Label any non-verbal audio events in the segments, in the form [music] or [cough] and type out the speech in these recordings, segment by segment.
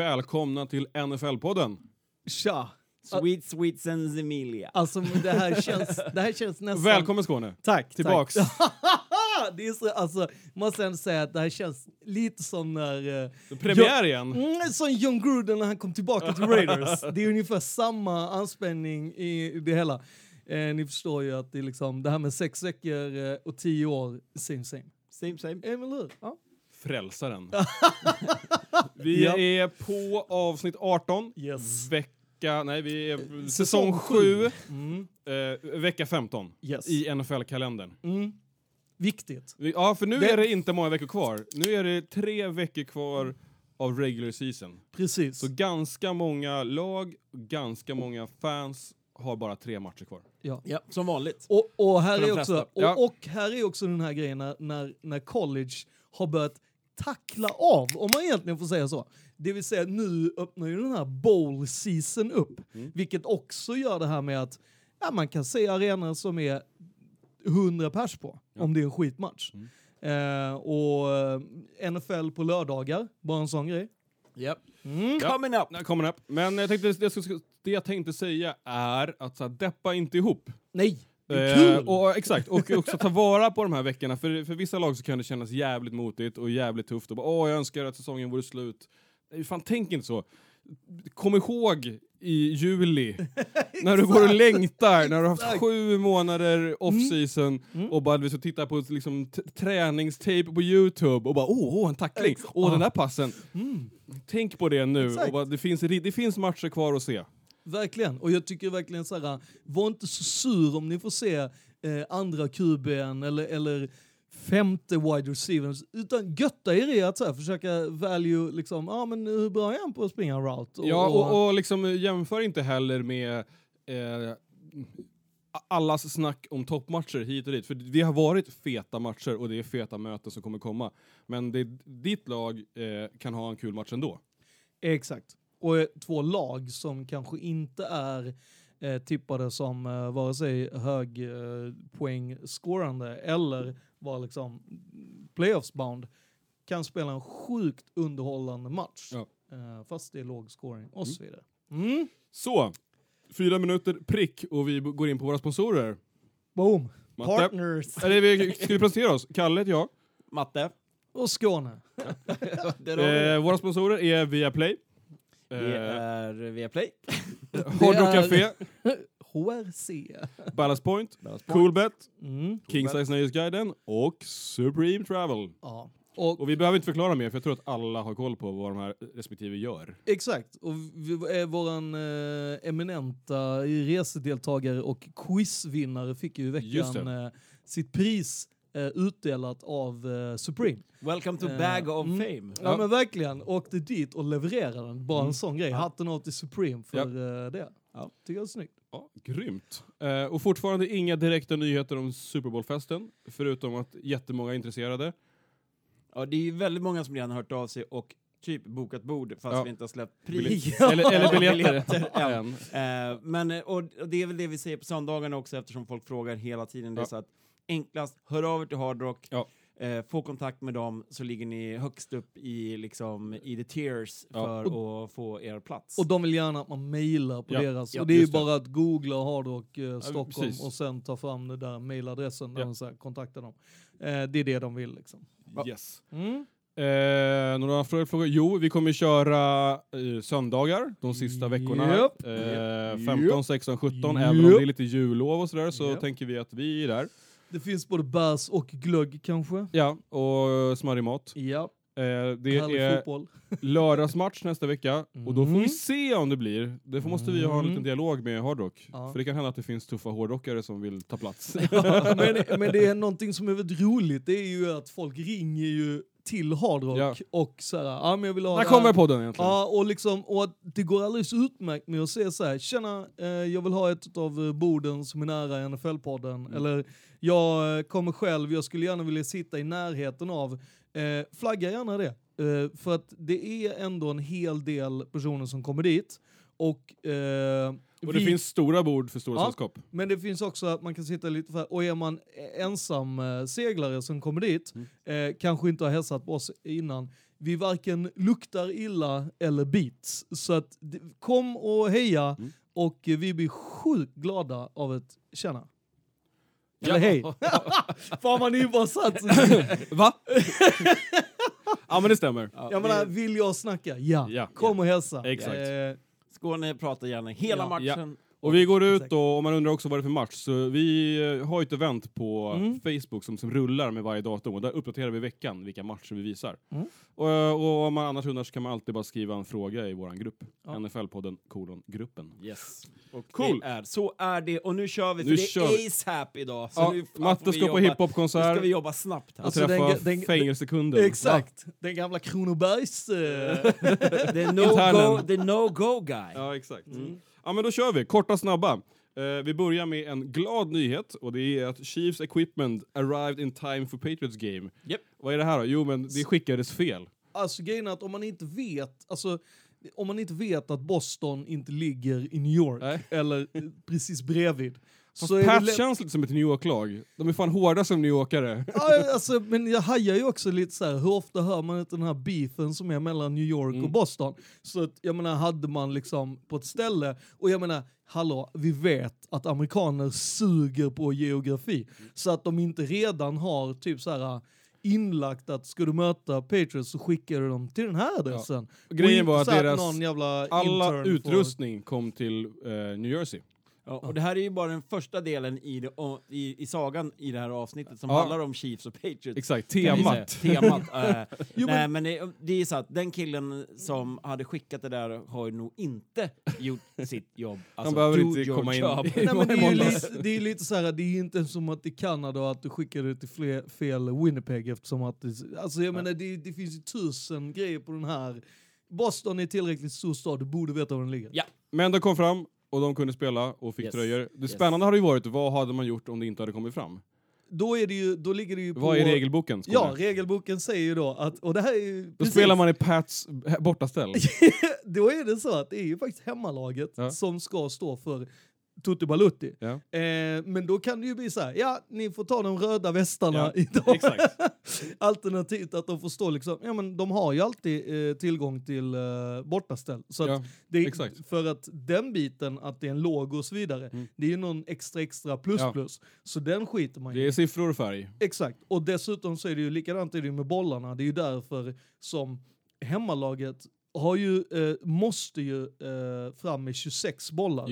Välkomna till NFL-podden. Tja! Sweet Sweet Sensimilia. Alltså det här [laughs] känns, det här känns nästan... Välkommen Skåne. Tack! Tillbaks. Tack. [laughs] det är så, alltså, måste ändå säga att det här känns lite som när... eh, Premiär igen. Mm, som John Gruden när han kom tillbaka till Raiders. [laughs] det är ungefär samma anspänning i, i det hela. Eh, ni förstår ju att det är liksom det här med sex veckor eh, och tio år, same same. Same same. Eller hur? Ja. Frälsaren. [laughs] Vi Ja. är på avsnitt 18. Yes. Vecka, nej vi är Säsong säsong 7. Mm. Eh, vecka 15 Yes. i NFL-kalendern. Mm. Viktigt. Vi- Ja, för nu Det- är det inte många veckor kvar. Nu är det tre veckor kvar av regular season. Precis. Så ganska många lag, ganska många fans har bara tre matcher kvar. ja. Ja, som vanligt. Och, och, här är också, och, Ja. och här är också den här grejen när, när, när college har börjat tackla av, om man egentligen får säga så. Det vill säga nu öppnar ju den här bowl season upp, Mm. vilket också gör det här med att ja, man kan se arenor som är 100 pers på, om det är en skitmatch. Mm. Eh, och eh, NFL på lördagar, bara en sån grej. Yep. Mm. Coming up. Kommer den upp. Men jag tänkte, det, jag ska- det jag tänkte säga är att så här, deppa inte ihop. Nej, kul! och, exakt, och också ta vara på de här veckorna. För, för vissa lag så kan det kännas jävligt motigt och jävligt tufft. Och bara, Åh, jag önskar att säsongen vore slut. Fan, tänk inte så. Kom ihåg i juli, [laughs] när du går och längtar, när du har haft sju månader off-season Mm. och bara du tittar på liksom, träningstape på Youtube och bara åh, åh en tackling, Ex- åh den där passen. Mm. Tänk på det nu, bara, det, finns, det finns matcher kvar att se. Verkligen, och jag tycker verkligen så här, var inte så sur om ni får se eh, andra QB'n eller, eller femte wide receivers, utan götta er i att så här, försöka value, liksom, ja ah, men hur bra är han på att springa en route? Ja, och, och liksom jämför inte heller med eh, allas snack om toppmatcher hit och dit. För det har varit feta matcher och det är feta möten som kommer komma. Men det, ditt lag eh, kan ha en kul match ändå. Exakt. Och eh, två lag som kanske inte är eh, tippade som eh, vare sig hög eh, poängscorande eller var liksom playoffs-bound kan spela en sjukt underhållande match. Ja. Eh, fast det är låg scoring och så vidare. Mm. Så, fyra minuter prick och vi går in på våra sponsorer. Boom! Matte. Partners! Eller vi ska vi presentera oss? Kalle heter jag. Matte. Och Skåne. Det. [laughs] Eh, våra sponsorer är Viaplay, Eh, är Viaplay. [laughs] Hard Café, [laughs] HRC. Ballast Point, Cool. Coolbet, Mm. King Size Nöjesguiden och Supreme Travel. Ja. Och Och vi behöver inte förklara mer, för jag tror att alla har koll på vad de här respektive gör. Exakt, och vi våran eh, eminenta resedeltagare och quizvinnare fick ju i veckan det. eh, sitt pris eh, utdelat av eh, Supreme. Welcome to Eh, Bag of mm. Fame. Ja, men verkligen, åkte dit och levererade den. Bara en sån grej. Ja. Hatten av till Supreme för eh, det. Ja, tycker jag är snyggt. Ja, grymt. Eh, och fortfarande inga direkta nyheter om Super Bowl-festen, förutom att jättemånga är intresserade. Ja, det är ju väldigt många som redan har hört av sig och typ bokat bord fast Ja. vi inte har släppt pris. [laughs] Ja. Eller, eller biljetter. [laughs] Biljetter, ja. än. Eh, men, och, och det är väl det vi säger på söndagarna också eftersom folk frågar hela tiden. Det Ja. så att enklast, hör av er till Hardrock, Ja. eh, få kontakt med dem så ligger ni högst upp i, liksom, i the tiers Ja. för att få er plats. Och de vill gärna att man mailar på Ja, deras. ja, och det är ju det. bara att googla Hard Rock eh, Stockholm och sen ta fram den där mailadressen där Ja. de så här, kontaktar dem. Eh, det är det de vill liksom. Ja. Yes. Mm. Eh, några fler frågor? Jo, vi kommer köra eh, söndagar de sista veckorna. Eh, Japp. 15, 16, 17. Även om det är lite jullov och sådär så Japp. tänker vi att vi är där. Det finns både bärs och glögg kanske. Ja, och smarrig mat. Ja. Eh, det Härlig är fotboll. [laughs] lördagsmatch nästa vecka och då får vi Mm. se om det blir. Det får, måste vi ha en Mm. liten dialog med Hardrock. Ja. För det kan hända att det finns tuffa hårdrockare som vill ta plats. Ja, men, [laughs] men det är någonting som är väldigt roligt, det är ju att folk ringer ju till Hardrock Ja. och såhär, ja men jag vill ha När det här." kommer podden egentligen? Ja, och, liksom, och att det går alldeles utmärkt med att säga så här, tjena, eh, jag vill ha ett av borden som är nära NFL-podden, Mm. eller jag eh, kommer själv, jag skulle gärna vilja sitta i närheten av, eh, flagga gärna det. Eh, för att det är ändå en hel del personer som kommer dit, och, eh, och det vi- finns stora bord för stora Ja. sällskap. men det finns också att man kan sitta lite för, och är man ensam eh, seglare som kommer dit, Mm. eh, kanske inte har hälsat på oss innan, vi varken luktar illa eller bits. Så att kom och heja Mm. och vi blir sjukt glada av ett tjena. Eller Ja. hej. [laughs] [laughs] Fan vad ni bara satt. [laughs] Va? ja men det stämmer. Jag menar, vill jag snacka? Ja. Ja. Kom och hälsa. Exakt. Eh, Skåne pratar gärna hela Ja. matchen. Och vi går ut och om man undrar också vad det är för match, så vi eh, har ett event på Mm. Facebook som, som rullar med varje datum och där uppdaterar vi veckan vilka matcher vi visar. Mm. Och, och om man annars undrar så kan man alltid bara skriva en fråga i våran grupp. Ja. NFL-podden kolon gruppen. Yes. Och Cool. det är, så är det. Och nu kör vi, för Nu det kör är vi. ASAP idag. Så Ja, nu fan Matte ska på jobba- Nu ska hiphop-konsert vi jobba snabbt här. och Alltså, träffa den- den- fängelsekunden. exakt. Den gamla Kronobergs... Eh, [laughs] Det är Internen. no-go no go guy. Ja, exakt. Mm. Ja, men då kör vi. Korta, snabba. Eh, vi börjar med en glad nyhet och det är att Chiefs equipment arrived in time for Patriots game. Japp. Vad är det här då? Jo, men det skickades fel. Alltså grejen är att om man inte vet, alltså om man inte vet att Boston inte ligger i New York Nej. eller precis bredvid. Så är det känns lite som ett New York-lag. De är fan hårda som New Yorkare. [laughs] Ja, alltså, men jag hajar ju också lite så här, hur ofta hör man inte den här beefen som är mellan New York Mm. och Boston? Så att, jag menar, hade man liksom på ett ställe, och jag menar, hallå, vi vet att amerikaner suger på geografi, så att de inte redan har typ så här inlagt att ska du möta Patriots så skickar du dem till den här adressen. Och Grejen var att deras alla utrustning kom till eh, New Jersey. Ja, och det här är ju bara den första delen i, det, och, i, i sagan i det här avsnittet som Ja. handlar om Chiefs och Patriots. Exakt, temat. Temat. eh, [laughs] Jo, nej, men det, det är så att den killen som hade skickat det där har ju nog inte gjort sitt jobb. Alltså, behöver do inte komma in job. [laughs] [laughs] Nej, men det, är lite, det är lite så här, det är inte som att i Kanada att du skickar det till fler, fel Winnipeg eftersom att det, alltså jag menar det, det finns ju tusen grejer på den här. Boston är tillräckligt stor stad, du borde veta var den ligger. Ja. Men de kom fram och de kunde spela och fick Yes. tröjor. Det Yes. spännande hade ju varit, vad hade man gjort om det inte hade kommit fram? Då, är det ju, då ligger det ju på... Vad är regelboken? Skåne? Ja, regelboken säger ju då att, och det här är ju... Då precis- spelar man i Pats bortaställ. [laughs] då är det så att det är ju faktiskt hemmalaget Ja. som ska stå för Tutti Balutti. Ja. Eh, men då kan det ju bli så här, ja, ni får ta de röda västarna Ja, idag. exakt. [laughs] Alternativt att de får stå liksom, ja men de har ju alltid eh, tillgång till eh, bortaställ. Så Ja, det, exakt. För att den biten, att det är en logo och så vidare, Mm. det är ju någon extra extra plus Ja. plus. Så den skiter man Det ju är siffror och färg. Exakt, och dessutom så är det ju likadant är det med bollarna. Det är ju därför som hemmalaget har ju, eh, måste ju eh, fram med 26 bollar.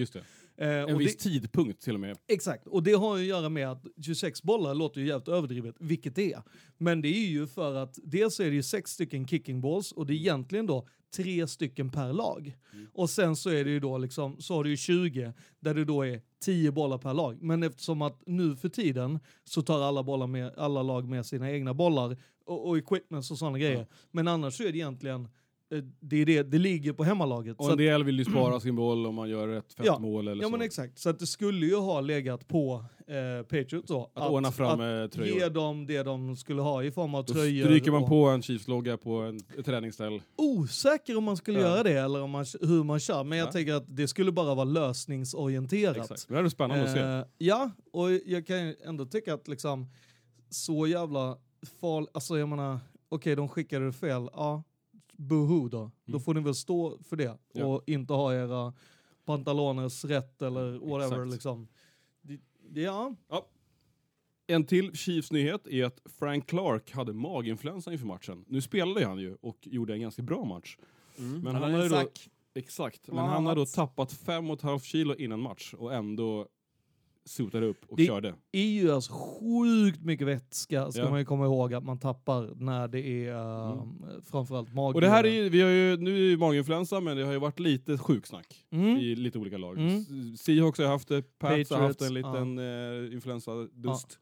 Eh, En och viss det, tidpunkt till och med. exakt, och det har ju att göra med att 26 bollar låter ju jävligt överdrivet, vilket det är. Men det är ju för att dels är det ju sex stycken kicking balls och det är egentligen då tre stycken per lag. Och sen så är det ju då liksom, så har du ju 20 där det då är 10 bollar per lag. Men eftersom att nu för tiden så tar alla, bollar med, alla lag med sina egna bollar och, och equipments och sådana grejer. Men annars så är det egentligen, det, är det, det ligger på hemmalaget. Och en att- del vill ju spara sin boll om man gör ett fett Ja. mål eller Ja så. men exakt, så att det skulle ju ha legat på eh, Patriots då. Att ordna fram att eh, tröjor. ge dem det de skulle ha i form av Då tröjor. stryker man på en Chiefs-logga på en, ett träningsställ. Osäker om man skulle Ja. göra det eller om man, hur man kör, men jag Ja. tänker att det skulle bara vara lösningsorienterat. Exakt. Det är spännande att se. Eh, ja, och jag kan ju ändå tycka att liksom så jävla farligt, alltså jag menar, okej de skickade det fel, ja, buhu då. Då Mm. får ni väl stå för det Ja. och inte ha era pantaloners rätt eller whatever Exakt. liksom. Det, det, ja, En till Chiefs-nyhet är att Frank Clark hade maginfluensa inför matchen. Nu spelade han ju och gjorde en ganska bra match. Mm. Men han han hade har en ju då-. Exakt, men han har då tappat fem och ett halvt kilo innan match och ändå sotade upp och Det- körde. är ju alltså sjukt mycket vätska, ska Ja. man ju komma ihåg att man tappar när det är uh, Mm. framförallt mag. Och det här är ju, vi har ju, nu är det ju maginfluensa, men det har ju varit lite sjuksnack Mm. i lite olika lag. Mm. Seahawks har haft det, Pats har haft en liten eh, influensadust.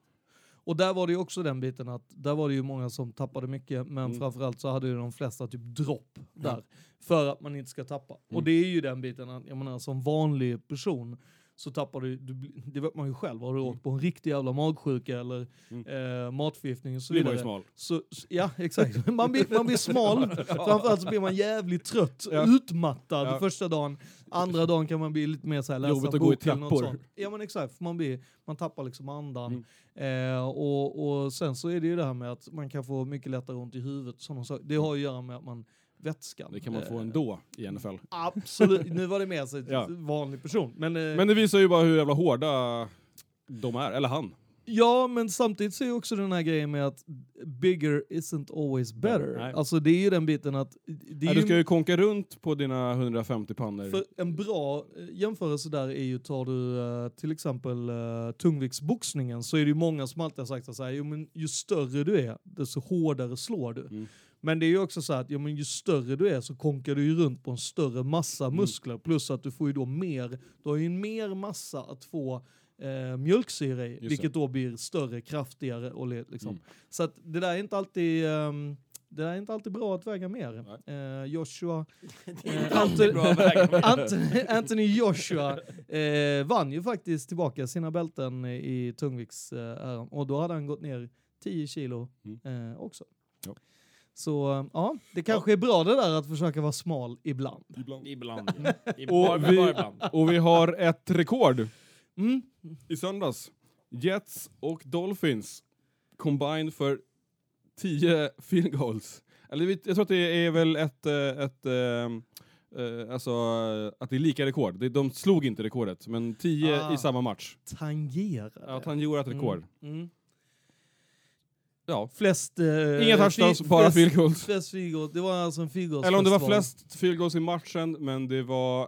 Och där var det ju också den biten att där var det ju många som tappade mycket, men Mm. framförallt så hade ju de flesta typ dropp där. För att man inte ska tappa. Och Mm. det är ju den biten att, jag menar som vanlig person så tappar du, du det vet man ju själv, har du åkt på en riktig jävla magsjuka eller Mm. eh, matförgiftning och så Blir man vidare. ju smal. Så, så- ja, exakt. [laughs] Man blir, man blir smal, [laughs] framförallt så blir man jävligt trött, Ja. utmattad Ja. första dagen. Andra dagen kan man bli lite mer såhär, läsa Jobbigt en att gå i trappor. Ja men exakt, man, blir, man tappar liksom andan. Mm. Eh, och, och sen så är det ju det här med att man kan få mycket lättare ont i huvudet. Sådana saker. Det har att göra med att man vätskan. Det kan man få eh, ändå i NFL. Absolut, nu var det mer så [laughs] Ja. vanlig person. Men, eh, Men det visar ju bara hur jävla hårda de är, eller han. Ja, men samtidigt så är ju också den här grejen med att bigger isn't always better. Nej. Alltså det är ju den biten att... Nej, du ska ju konka runt på dina 150 pannor. för en bra eh, jämförelse där är ju, tar du till exempel uh, tungviktsboxningen så är det ju många som alltid har sagt att så här, jo, men ju större du är, desto hårdare slår du. Mm. Men det är ju också så att jo, men ju större du är så konkar du ju runt på en större massa Mm. muskler. Plus att du får ju då mer, du har ju mer massa att få eh, mjölksyra i. det. Vilket då blir större, kraftigare och liksom. Mm. Så att det där är inte alltid, ehm, det där är inte alltid bra att väga mer. Eh, Joshua, [laughs] eh. Anthony, Anthony Joshua eh, vann ju faktiskt tillbaka sina bälten i tungvikts eh, och då hade han gått ner 10 kilo eh, också. Ja. Så ja, det kanske är bra det där att försöka vara smal ibland. Ibland. Ibland. [laughs] Och bara, vi, bara ibland. och vi har ett rekord Mm. i söndags. Jets och Dolphins combined för 10 field goals. Eller vi- jag tror att det är väl ett, eh, ett eh, eh, alltså att det är lika rekord. De slog inte rekordet, men 10 Ah. i samma match. Tangerar. Han gjorde ett rekord. Mm. Mm. Ja. Flest... Eh, Inga touchdowns, bara flest- field goals. Flest field goals. Det var alltså en field goals Eller om det var festival. flest field goals i matchen, men det var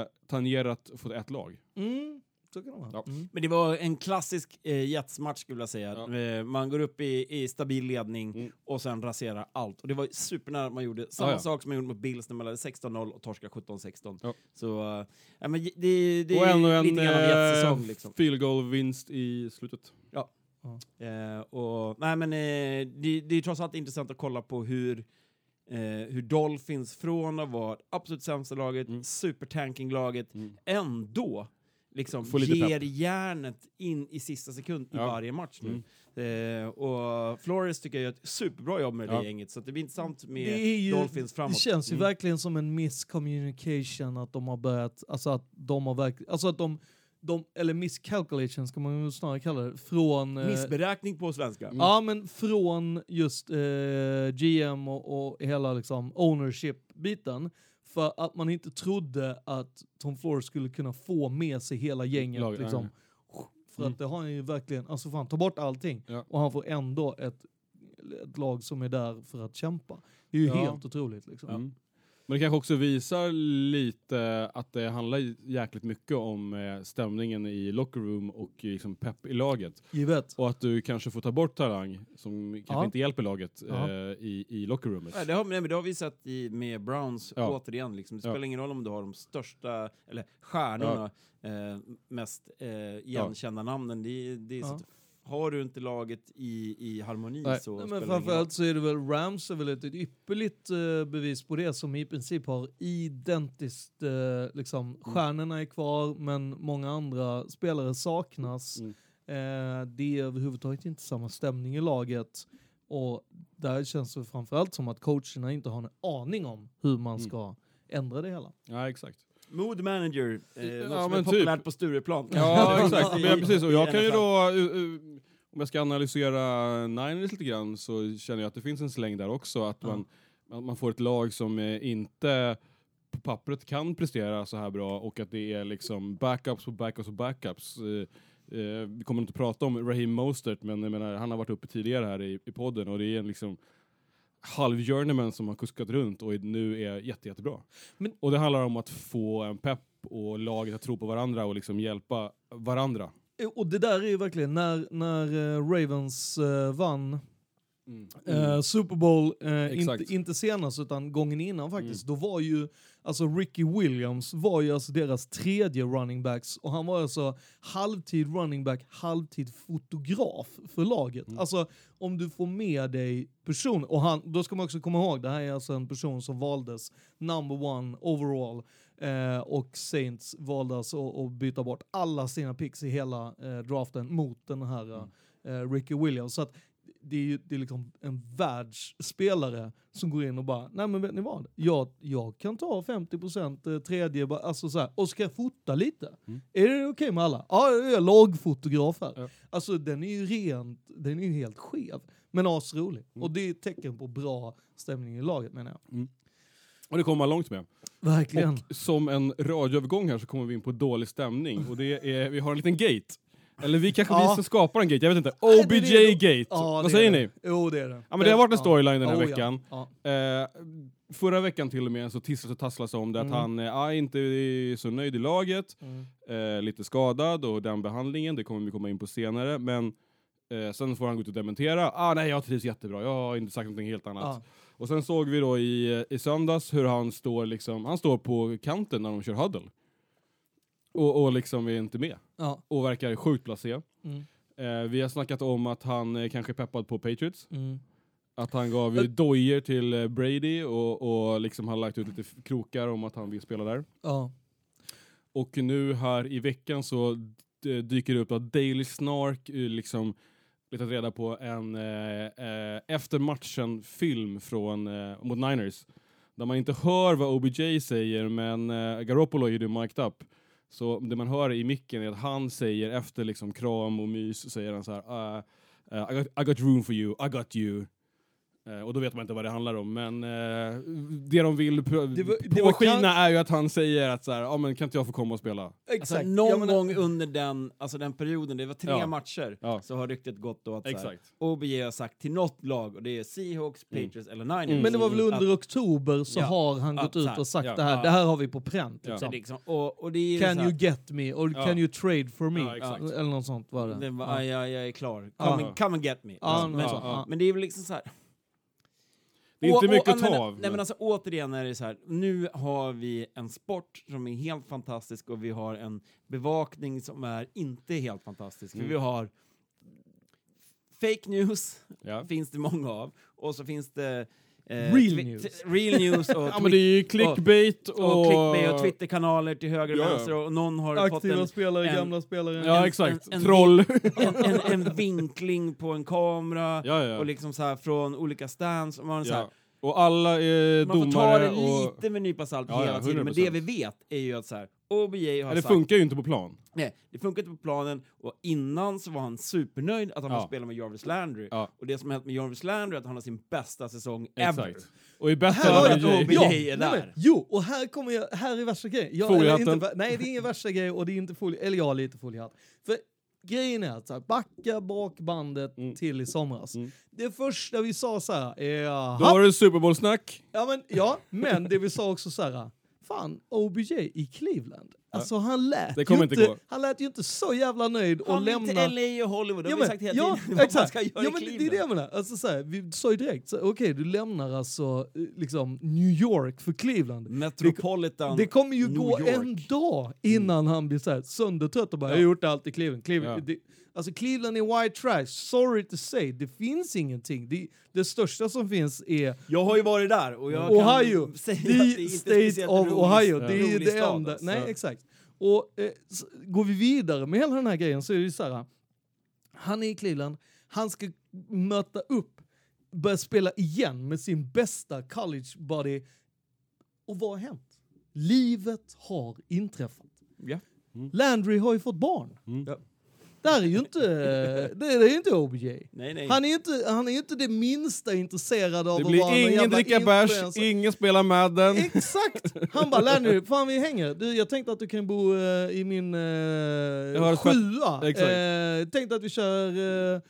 eh, tangerat för ett lag. Mm. Så kan det vara. Ja. Mm. Men det var en klassisk eh, Jets-match skulle jag säga. Ja. Eh, man går upp i, i stabil ledning Mm. och sen raserar allt. Och det var supernära att man gjorde samma Ja, ja. sak som man gjorde mot Bills när man hade 16-0 och torskade 17-16. Ja. Så eh, ja, men det, det och är ännu en lite grann av Jets-säsong eh, liksom. field goal-vinst i slutet. Eh, och, nej, men, eh, det, det är trots allt intressant att kolla på hur, eh, hur Dolphins från att vara absolut sämsta laget, Mm. supertanking-laget, Mm. ändå liksom ger järnet in i sista sekund i Ja. varje match nu. Mm. Eh, och Flores tycker jag gör ett superbra jobb med det Ja. gänget, så att det blir intressant med Det, är ju, Dolphins framåt. det känns ju Mm. verkligen som en miscommunication att de har börjat, alltså att de har verkligen, alltså att de, de eller miscalculation ska man ju snarare kalla det, från... eh, Missberäkning på svenska. Mm. Ja, men från just eh, GM och, och hela liksom ownership-biten. För att man inte trodde att Tom Flores skulle kunna få med sig hela gänget. Lag- liksom. För Mm. att det har han ju verkligen, alltså fan ta bort allting. Ja. Och han får ändå ett, ett lag som är där för att kämpa. Det är ju Ja. helt otroligt liksom. Mm. Men det kanske också visar lite att det handlar jäkligt mycket om eh, stämningen i locker room och liksom pepp i laget. Givet. Och att du kanske får ta bort talang som kanske Ja. inte hjälper laget Ja. eh, i, i locker roomet. Nej, det, har, nej, men det har vi sett i, med Browns Ja. återigen. Liksom. Det Ja. spelar ingen roll om du har de största, eller stjärnorna, eh, mest eh, igenkända namnen. Det, det är så Ja. Har du inte laget i, i harmoni Nej. så Nej, spelar men framförallt så är det väl Rams är väl ett ypperligt eh, bevis på det som i princip har identiskt, eh, liksom, stjärnorna är kvar men många andra spelare saknas. Mm. Eh, det är överhuvudtaget inte samma stämning i laget och där känns det framförallt som att coacherna inte har en aning om hur man Mm. ska ändra det hela. Ja, exakt. Mood manager, eh, Ja, något som är typ. populärt på Stureplan. Ja, [laughs] exakt. Men, precis. Och jag kan ju då, uh, uh, om jag ska analysera Niners lite grann, så känner jag att det finns en släng där också. Att Ja. man, får ett lag som eh, inte på pappret kan prestera så här bra och att det är liksom backups på backups och backups. Eh, eh, vi kommer inte prata om Raheem Mostert, men jag menar, han har varit uppe tidigare här i, i podden och det är en liksom halv journeyman som har kuskat runt och nu är jätte, jättebra. Men- och det handlar om att få en pepp och laget att tro på varandra och liksom hjälpa varandra. eh, och det där är ju verkligen när, när eh, Ravens vann eh, Super Bowl, eh, Mm. Inte, inte senast utan gången innan faktiskt, då var ju alltså Ricky Williams var ju alltså deras tredje running backs och han var alltså halvtid running back, halvtid fotograf för laget. Mm. Alltså om du får med dig person, och han, då ska man också komma ihåg, det här är alltså en person som valdes number one overall eh, och Saints valde alltså att byta bort alla sina picks i hela eh, draften mot den här eh, Ricky Williams. Så att det är ju det är liksom en världsspelare som går in och bara, nej men vet ni vad? Jag, jag kan ta 50% eh, tredje, alltså så här, och ska fota lite? Är det okej med alla? Ja, jag är lagfotograf här. Ja. Alltså den är ju rent, den är ju helt skev. Men asrolig. Och det är ett tecken på bra stämning i laget menar jag. Och det kommer man långt med. Verkligen. Och som en radioövergång här så kommer vi in på dålig stämning. Och det är, vi har en liten gate. Eller vi kanske Ja. vi som skapar en gate, jag vet inte. Det det OBJ-gate. Ja, Vad det säger är ni? det. Jo, det är det. Ja men det har varit en storyline den här Oh, veckan. Eh, förra veckan till och med så tisslas och tasslas om det att Mm. han eh, är inte är så nöjd i laget, Mm. eh, lite skadad och den behandlingen, det kommer vi komma in på senare. Men eh, sen får han gå ut och dementera. Ah, nej, jag trivs jättebra, jag har inte sagt någonting helt annat. Ja. Och sen såg vi då i, i söndags hur han står, liksom, han står på kanten när de kör huddle. Och, och liksom är inte med. Ja. Och verkar sjukt blasé. Mm. Eh, vi har snackat om att han eh, kanske är peppad på Patriots. Mm. Att han gav ju dojer till eh, Brady och, och liksom har lagt ut lite krokar om att han vill spela där. Ja. Och nu här i veckan så d- dyker det upp att Daily Snark eh, liksom letat reda på en eh, eh, efter matchen-film från eh, mot Niners. Där man inte hör vad OBJ säger men eh, Garoppolo är ju mic'd up. Så det man hör i micken är att han säger efter liksom kram och mys säger han så här uh, uh, I, got, I got room for you, I got you. Eh, och då vet man inte vad det handlar om, men eh, det de vill pr- Det var- det var påskina kan- är ju att han säger att så här, ja men kan inte jag få komma och spela? Exakt. Alltså, någon menar- gång under den, alltså den perioden, det var tre Ja. matcher, Ja. så har ryktet gått då att så här, Exakt. OBJ har sagt till något lag, och det är Seahawks, Patriots eller Niners. Men det var väl under att, oktober så Ja. har han gått ut och sagt Ja. det här, Ja. det här har vi på pränt. Ja. Liksom. liksom, och, och det är Can you get me? Ja. can you trade for me? Ja, exakt. Eller något sånt var det. det var, Ja. ja. jag, jag är klar. Come, Ja. and, come and get me. Men det är väl liksom så här. Det är inte Och- mycket och- att ta av. Nej men- men alltså återigen är det så här, nu har vi en sport som är helt fantastisk och vi har en bevakning som är inte helt fantastisk. Mm. För vi har fake news, ja. finns det många av, och så finns det eh, Real news. real news [laughs] och, ja men det är ju clickbait och... och, clickbait och Twitterkanaler till höger och Ja, vänster och någon har fått Aktiva en, spelare, en- gamla spelare. Ja en- exakt, en- en- troll. en, en, en vinkling på en kamera ja, ja. och liksom så här från olika stands. Och man, så här, ja. Och alla är man får ta domare det och... lite med en nypa salt Ja, ja, hela tiden, men 100%. det vi vet är ju att så här, OBJ har Ja, det sagt funkar ju inte på plan. nej, det funkar inte på planen och innan så var han supernöjd att han Ja. får spela med Jarvis Landry. Ja. Och det som har hänt med Jarvis Landry är att han har sin bästa säsong ever. Exakt. Och i bättre Här har jag- OBJ. OBJ. Ja, är nej, där. men, jo, och här kommer jag, här är värsta grejen. Jag, inte nej, det är ingen värsta grej och det är inte folie, eller jag har lite foliehatt. För grejen är att så här, backa bak bandet Mm. till i somras. Mm. Det första vi sa så här, är, Då var det Super Bowl-snack. ja, men, ja, men det vi sa också så här, fan, OBJ i Cleveland. Alltså han lät, Det kommer ju inte inte, gå. han lät ju inte så jävla nöjd och Han vill lämna... till LA och Hollywood, det Ja, har vi sagt hela ja, tiden. [laughs] vad man exakt. ska göra Ja, i men det är det Cleveland. jag menar. Alltså, så här, vi sa ju direkt, okej du lämnar alltså eh, liksom New York för Cleveland. Metropolitan Det kommer ju New gå York. en dag innan han blir så här söndertrött och bara Ja. “jag har gjort allt i Cleveland”. Cleveland Ja. det, alltså Cleveland är white trash, sorry to say, det finns ingenting. Det, det största som finns är Jag har ju varit där och jag Ohio, kan säga att det är inte state speciellt of rolig- Ohio. Ja. Det är ju det stad, enda. alltså. Nej, exakt. Och eh, går vi vidare med hela den här grejen så är det ju så här. Han är i Cleveland, han ska möta upp, börja spela igen med sin bästa college buddy. Och vad har hänt? Livet har inträffat. Ja. Landry har ju fått barn. Mm. Här är ju inte, det, är ju inte OBJ. Nej, nej. Han är inte, han är inte det minsta intresserad av Det att vara ingen jävla dricka bärs, ingen spela Madden. Exakt! Han bara Lenny, fan vi hänger. Du, jag tänkte att du kan bo eh, i min uh, sjua. Exakt. Uh, tänkte att vi kör eh,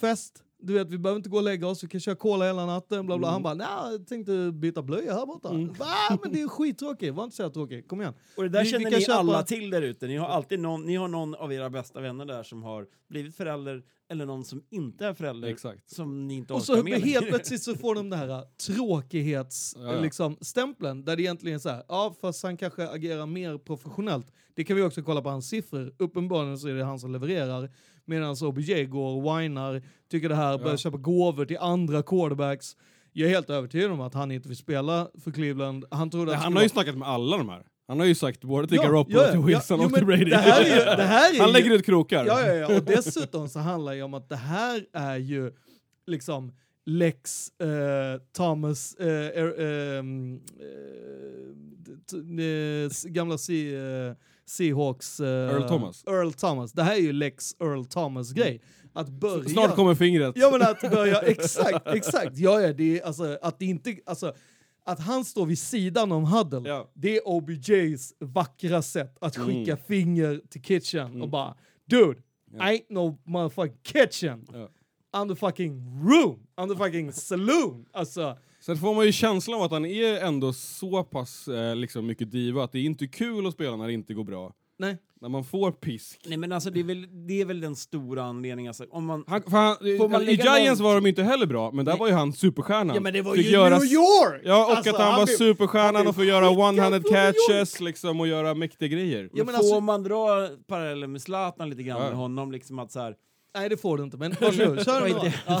fest. Du vet vi behöver inte gå och lägga oss, vi kan köra cola hela natten, bla bla. Mm. Han bara, nej jag tänkte byta blöja här borta. Va? Men det är skittråkigt, var inte så tråkigt, kom igen. Och det där Vi- vi känner kan ni köpa- alla till där ute. Ni har alltid någon, ni har någon av era bästa vänner där som har blivit förälder eller någon som inte är förälder Exakt. som ni inte Och orkar så med helt plötsligt så får de den här tråkighets Ja, ja. Liksom, stämpeln där det egentligen är så här, ja fast han kanske agerar mer professionellt. Det kan vi också kolla på hans siffror. Uppenbarligen så är det han som levererar. Medan OBJ går och whinar, tycker det här, börjar Ja. köpa gåvor till andra quarterbacks. Jag är helt övertygad om att han inte vill spela för Cleveland. Han trodde att det Han har ju snackat med alla de här. Han har ju sagt både till Ja, Garoppolo, ja, ja, till Wilson ja, och till Brady. det här är ju- det här är Han ju- lägger ut krokar. Ja, ja, ja. Och dessutom så handlar det ju om att det här är ju liksom Lex eh, Thomas, eh, er, ehm, eh, eh, gamla C, eh, Seahawks... Eh, Earl Thomas. Earl Thomas. Det här är ju Lex Earl Thomas grej. Att börja... Snart kommer fingret. Ja men att börja, exakt, exakt. Ja, ja, det är alltså att det inte, alltså att han står vid sidan om Huddle, Ja. det är OBJs vackra sätt att skicka Mm. finger till kitchen och bara Dude, I ain't no motherfucking kitchen. Ja. I'm the fucking room. I'm the fucking saloon. Alltså, Sen får man ju känslan av att han är ändå så pass eh, liksom mycket diva att det är inte kul att spela när det inte går bra. nej. När man får pisk. Nej men alltså det är väl, det är väl den stora anledningen. Alltså, om man, Han, han, Får man I Giants någon- var de inte heller bra, men där var ju han superstjärnan. Ja men det var Fick ju göra New York! Ja, och Alltså, att han, var blev- superstjärnan han och får blev göra one-handed catches liksom, och göra mäktiga grejer. Ja, men men får alltså- man dra paralleller med Zlatan lite grann Ja. med honom, liksom att så här, Nej det får du inte, men varsågod, kör inte- Ja.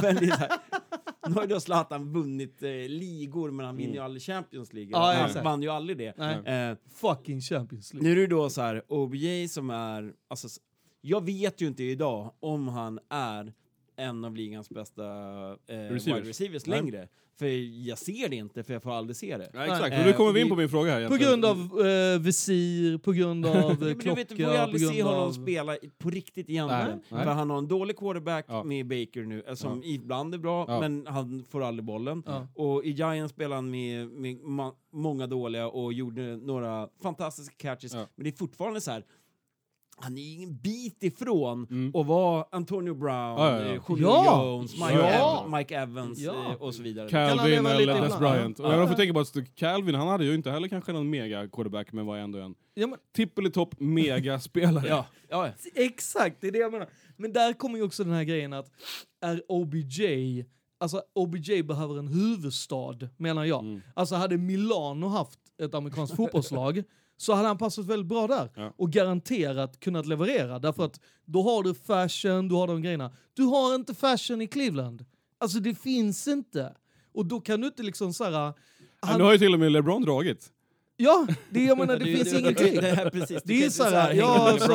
Nu har ju då Zlatan vunnit eh, ligor, men han vinner ju aldrig Champions League. Ja, han exakt. vann ju aldrig det. Nej. Eh, Fucking Champions League. nu är det då så här, OBJ som är... Alltså, jag vet ju inte idag om han är en av ligans bästa eh, Receivers. wide receivers Nej. längre. För jag ser det inte, för jag får aldrig se det. Ja, exakt, och nu kommer vi in Eh, på min fråga här På grund av eh, visir, på grund [laughs] av Ja, eh, men du klocka, vet, du får ju aldrig se honom av... spela på riktigt egentligen. Nej, nej. För han har en dålig quarterback Ja. med Baker nu, eh, som ibland är bra, Ja. men han får aldrig bollen. Ja. Och i Giants spelade han med, med ma- många dåliga och gjorde några fantastiska catches. Ja. Men det är fortfarande så här. Han är ingen bit ifrån Mm. att vara Antonio Brown, Ja, ja, ja. Julio Ja! Jones, Mike, Ja! Ev- Mike Evans Ja. eh, och så vidare. Calvin eller Des? Bryant. Och Ja. jag får tänka på att Calvin, han hade ju inte heller kanske någon mega quarterback, men var ändå en Ja, men, tippelitopp mega-spelare. [laughs] Ja, ja, ja. exakt, det är det jag menar. Men där kommer ju också den här grejen att är OBJ, alltså OBJ behöver en huvudstad menar jag. Mm. Alltså hade Milano haft ett amerikanskt fotbollslag [laughs] så hade han passat väldigt bra där Ja. och garanterat kunnat leverera därför att då har du fashion, du har de grejerna. Du har inte fashion i Cleveland. Alltså det finns inte. Och då kan du inte liksom såhär... Ja, Han, nu har ju till och med LeBron dragit. ja, det, jag menar, [laughs] det finns ingenting. Det, här, [laughs] precis. Är så här, hänga ja, [laughs] alltså,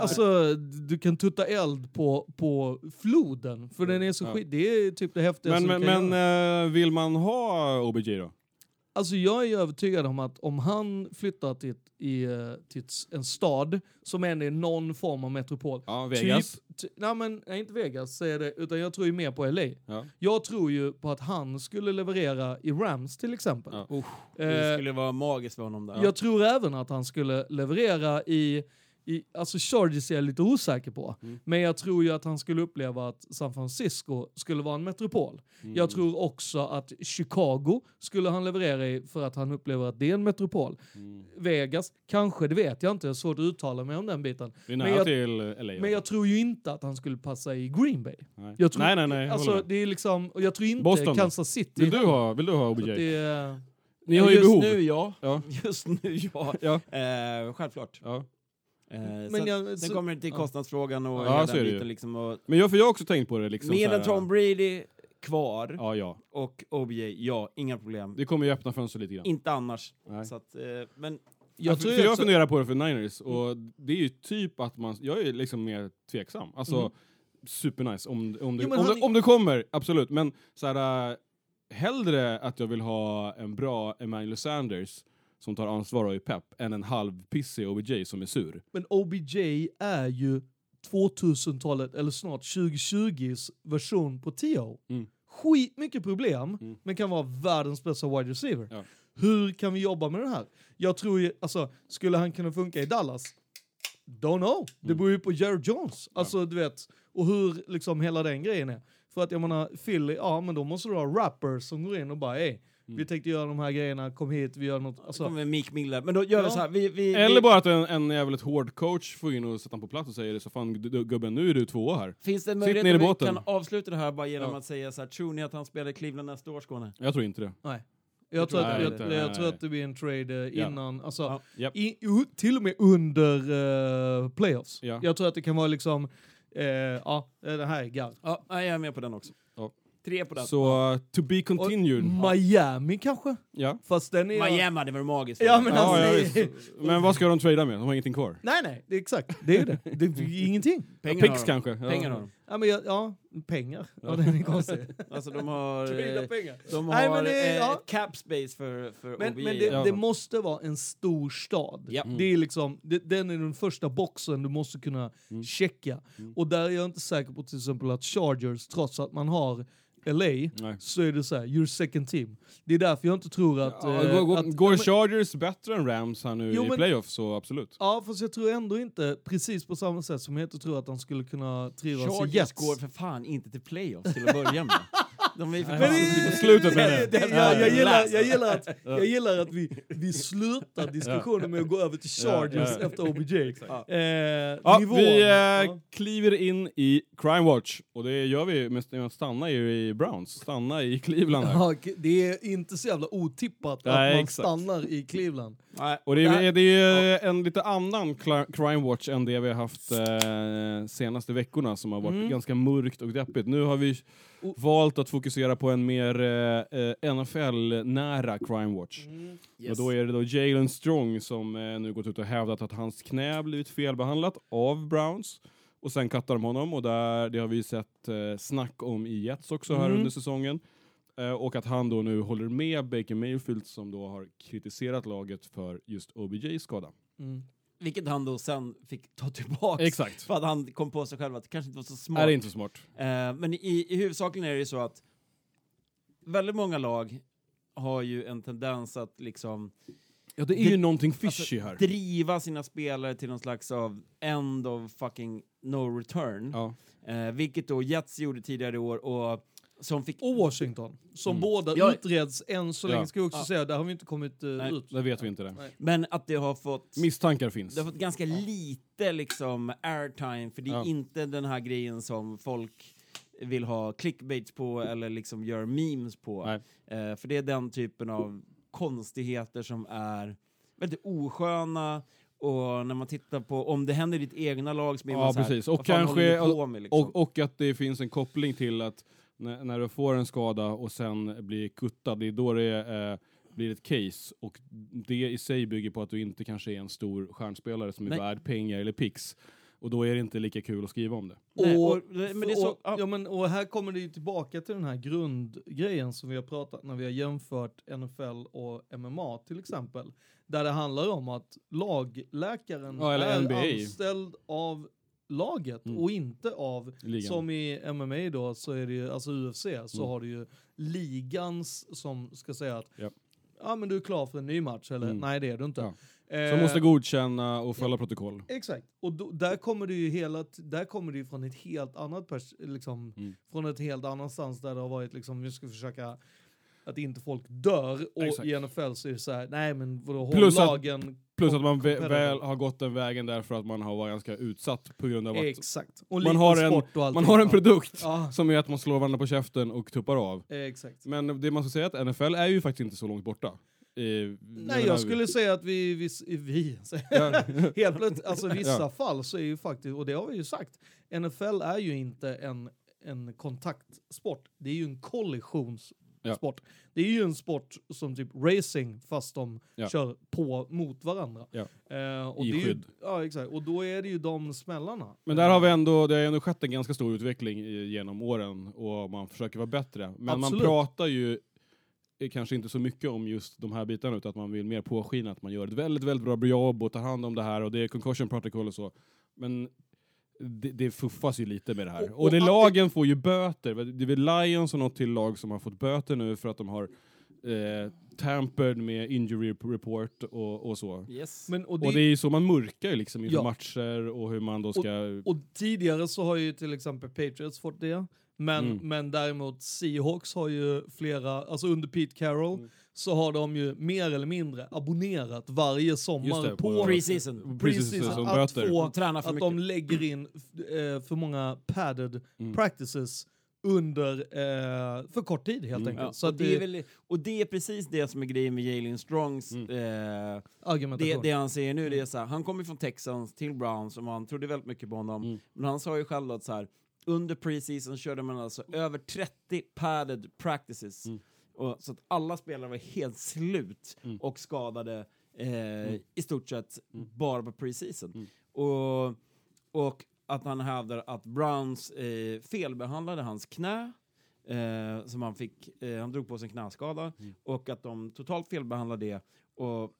alltså, du kan tutta eld på, på floden, för den är så Ja. skit. Det är typ det häftigaste Men, men, men eh, vill man ha OBJ då? Alltså jag är övertygad om att om han flyttar till, ett- i, eh, till en stad som ändå är någon form av metropol. Ja, Vegas. Typ, ty, nej men nej, inte Vegas säger det, utan jag tror ju mer på LA. Ja. Jag tror ju på att han skulle leverera i Rams till exempel. Ja. Det Eh, skulle vara magiskt för honom där. Jag tror även att han skulle leverera i, i alltså Chargers är jag lite osäker på. Mm. Men jag tror ju att han skulle uppleva att San Francisco skulle vara en metropol. Mm. Jag tror också att Chicago skulle han leverera i för att han upplever att det är en metropol. Mm. Vegas, kanske, det vet jag inte. Jag har svårt att uttala mig om den biten. Men jag- till LA. Men jag tror ju inte att han skulle passa i Green Bay. nej. Jag tror, nej, nej, nej. Alltså, det är liksom, jag tror inte Boston? Kansas City. Vill du ha, vill du ha OBJ? Det Ni har ju Just behov. nu ja. Ja. [laughs] Just nu ja. Ja. Eh, självklart. Ja. Eh, men sen, jag, sen så- kommer det till kostnadsfrågan och Ja, hela så är det. Liksom, och Men jag, för jag har också tänkt på det. Liksom, med så en Tom Brady kvar Ja, ja. och OBJ, ja, inga problem. Det kommer ju öppna fönster lite grann. Inte annars. Så att, eh, men Jag, jag tror jag också- funderar på det för Niners och det är ju typ att man, jag är liksom mer tveksam. Alltså Mm. supernice om, om, det, Jo, om, han det, om det kommer, absolut. Men så här, äh, hellre att jag vill ha en bra Emmanuel Sanders som tar ansvar och är pepp än en halvpissig OBJ som är sur. Men OBJ är ju 2000-talet, eller snart 2020s version på T.O. Mm. Skit mycket problem, Mm. men kan vara världens bästa wide receiver. Ja. Hur kan vi jobba med det här? Jag tror ju, alltså, skulle han kunna funka i Dallas? Don't know. Det Mm. beror ju på Jared Jones. Alltså, du vet, och hur liksom hela den grejen är. För att jag menar, Philly, ja men då måste du ha rappers som går in och bara ey, vi tänkte göra de här grejerna, kom hit, vi gör något. Så Alltså, kommer Meek Miller. Men då gör Ja. så här. Vi, vi, Eller vi, bara att en, en jävligt hård coach får in och sätta honom på plats och säger det så fan gu- gu- gubben nu är du tvåa här. Finns det en Sitt möjlighet ner i att vi båten. kan avsluta det här bara genom Ja. att säga så här, tror ni att han spelar i Cleveland nästa år, Skåne? Jag tror inte det. nej. Jag tror, tror att, jag jag, jag, tror att det blir en trade eh, Ja. innan, alltså, Ja. I, till och med under eh, playoffs. Ja. Jag tror att det kan vara liksom, eh, ja, det här är gall. Ja, jag är med på den också. Ja. Tre på den. Så uh, to be Och continued. Miami kanske? Ja. Fast den är... Miami hade varit magiskt. Ja, men Ja, alltså, ja, visst. Men vad ska de trada med? De har ingenting kvar. Nej, nej, det är exakt. Det är det. Det är ingenting. [laughs] Pengar Pix har de. kanske? Ja. Pengar har de. Ja, men jag, ja pengar. Ja, det är konstigt. [laughs] Alltså de har, Trada eh, pengar. de har Nej, men det eh, ja. cap space för, för Men, men det, Ja. det måste vara en stor stad. Ja. Det är liksom, det, den är den första boxen du måste kunna Mm. checka. Och där är jag inte säker på till exempel att Chargers, trots att man har LA, Nej. så är det så här, you're second team. Det är därför jag inte tror att... Ja, eh, går- går, att går men- Chargers bättre än Rams här nu Jo, i men- playoff så absolut. Ja, fast jag tror ändå inte precis på samma sätt som jag inte tror att han skulle kunna trivas i Chargers Jets. går för fan inte till playoffs till att börja med. [laughs] De är för slutet med det. Det- jag, jag, gillar, jag, gillar att, jag gillar att vi, vi slutar diskussionen med att gå över till Chargers efter OBJ. Eh, Ja, nivån. vi eh, kliver in i Crime Watch och det gör vi med att stanna i Browns, stanna i Cleveland här. Ja, det är inte så jävla otippat Nej, att man exakt. stannar i Cleveland. Nej, Och det är, det är en lite annan Crime Watch än det vi har haft eh, senaste veckorna som har varit Mm. ganska mörkt och deppigt. Nu har vi Och- valt att fokusera på en mer eh, eh, NFL-nära Crime Watch. Yes. Och då är det då Jalen Strong som eh, nu gått ut och hävdat att hans knä blivit felbehandlat av Browns. Och sen kattar de honom och där, det har vi sett eh, snack om i Jets också här Mm. under säsongen. Eh, och att han då nu håller med Baker Mayfield som då har kritiserat laget för just OBJ-skada. Mm. Vilket han då sen fick ta tillbaka. Exakt. För att han kom på sig själv att det kanske inte var så smart. Är det inte så smart? Eh, men i, i huvudsaken är det ju så att väldigt många lag har ju en tendens att liksom Ja, det är ju någonting fishy alltså, här. driva sina spelare till någon slags av end of fucking no return. Ja. Eh, vilket då Jets gjorde tidigare i år och som fick... Och Washington, som Mm. båda Ja. utreds än så Ja. länge, ska jag också Ja. säga. Där har vi inte kommit eh, Nej. ut. Det vet vi inte det. Nej. Men att det har fått... Misstankar finns. Det har fått ganska lite liksom airtime, för det är Ja. inte den här grejen som folk vill ha clickbaits på eller liksom gör memes på. Eh, för det är den typen av konstigheter som är väldigt osköna och när man tittar på om det händer i ditt egna lag så blir Ja, man så här, precis. Och vad fan håller kanske- med, liksom? Och, och att det finns en koppling till att när, när du får en skada och sen blir kuttad, det är då det eh, blir ett case. Och det i sig bygger på att du inte kanske är en stor stjärnspelare som är Nej. värd pengar eller pix. Och då är det inte lika kul att skriva om det. Nej, Och- och, men det är så, och, ja. ja, men, och här kommer det ju tillbaka till den här grundgrejen som vi har pratat när vi har jämfört NFL och MMA till exempel. Där det handlar om att lagläkaren Ja, eller är NBA. anställd av laget Mm. och inte av, Ligan. som i MMA då, så är det ju, alltså UFC, så Mm. har du ju ligans som ska säga att Ja. ja men du är klar för en ny match, eller Mm. nej det är du inte. Ja. Eh, Som måste godkänna och följa protokoll. Exakt. Och då, där kommer det ju hela, där kommer det från ett helt annat pers, liksom, Mm. från ett helt annanstans där det har varit liksom, vi ska försöka att inte folk dör och Exakt. i NFL så är det så här, nej men vadå, håll Plus lagen. Plus att man vä- väl har gått den vägen därför att man har varit ganska utsatt på grund av att Exakt. Och man har en- man har en produkt Ja, som är att man slår varandra på käften och tuppar av. exakt. Men det man ska säga är att NFL är ju faktiskt inte så långt borta. Eh, Nej, jag skulle säga att vi, vi, vi [laughs] Ja. helt plötsligt, alltså i vissa Ja. fall så är ju faktiskt, och det har vi ju sagt, NFL är ju inte en, en kontaktsport, det är ju en kollisionssport. Det är ju en sport som typ racing fast de Ja. kör på mot varandra. Ja. Eh, och I det är ju, skydd. Ja, exakt. Och då är det ju de smällarna. Men där har vi ändå, det har ändå skett en ganska stor utveckling i, genom åren och man försöker vara bättre. Men Absolut. man pratar ju eh, kanske inte så mycket om just de här bitarna utan att man vill mer påskina att man gör ett väldigt, väldigt bra jobb och tar hand om det här och det är concussion protocol och så. Men det, det fuffas ju lite med det här. Och- Och, och det lagen får ju böter. Det är väl Lions och något till lag som har fått böter nu för att de har eh, tampered med injury report och, och så. Yes. Men, och Och det, det är ju så man mörkar ju liksom inför Ja. matcher och hur man då ska... Och tidigare så har ju till exempel Patriots fått det. Men, Mm. men däremot Seahawks har ju flera, alltså under Pete Carroll Mm. så har de ju mer eller mindre abonnerat varje sommar det, på Preseason. Preseason som att få De tränar för att mycket. de lägger in eh, för många padded Mm. practices under eh, för kort tid helt Mm. enkelt. Ja, så och, det är väl, och det är precis det som är grejen med Jalen Strongs Mm. eh, det, argumentation. det han säger nu, det är så här, han kom ju från Texans till Browns och man trodde väldigt mycket på honom. Mm. Men han sa ju själv att så här, under preseason körde man alltså över 30 padded practices. Mm. Och, så att alla spelare var helt slut Mm. och skadade eh, i stort sett Mm. bara på preseason. Mm. Och, och att han hävdar att Browns eh, felbehandlade hans knä, eh, som han fick, eh, han drog på sig en knäskada, Mm. och att de totalt felbehandlade det. Och,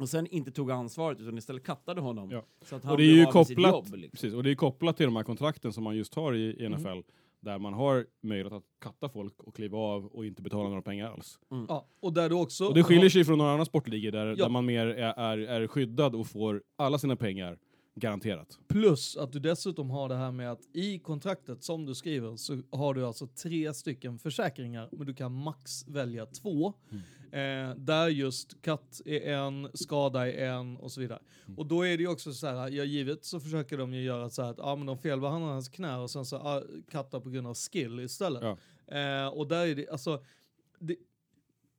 och sen inte tog ansvaret utan istället kattade honom. Ja. Så att han Och det är ju kopplat, jobb, liksom. precis, och det är kopplat till de här kontrakten som man just har i, i Mm. NFL, där man har möjlighet att katta folk och kliva av och inte betala några pengar alls. ja, och där du också Och det skiljer sig från några andra sportligor där, Ja. där man mer är, är, är skyddad och får alla sina pengar garanterat. Plus att du dessutom har det här med att i kontraktet som du skriver så har du alltså tre stycken försäkringar men du kan max välja två. Eh, där just katt är en, skada är en och så vidare. Och då är det ju också så här, ja givet så försöker de ju göra så här att ja men de felbehandlar hans knä och sen så ah, kattar på grund av skill istället. Ja. Eh, och där är det, alltså, det,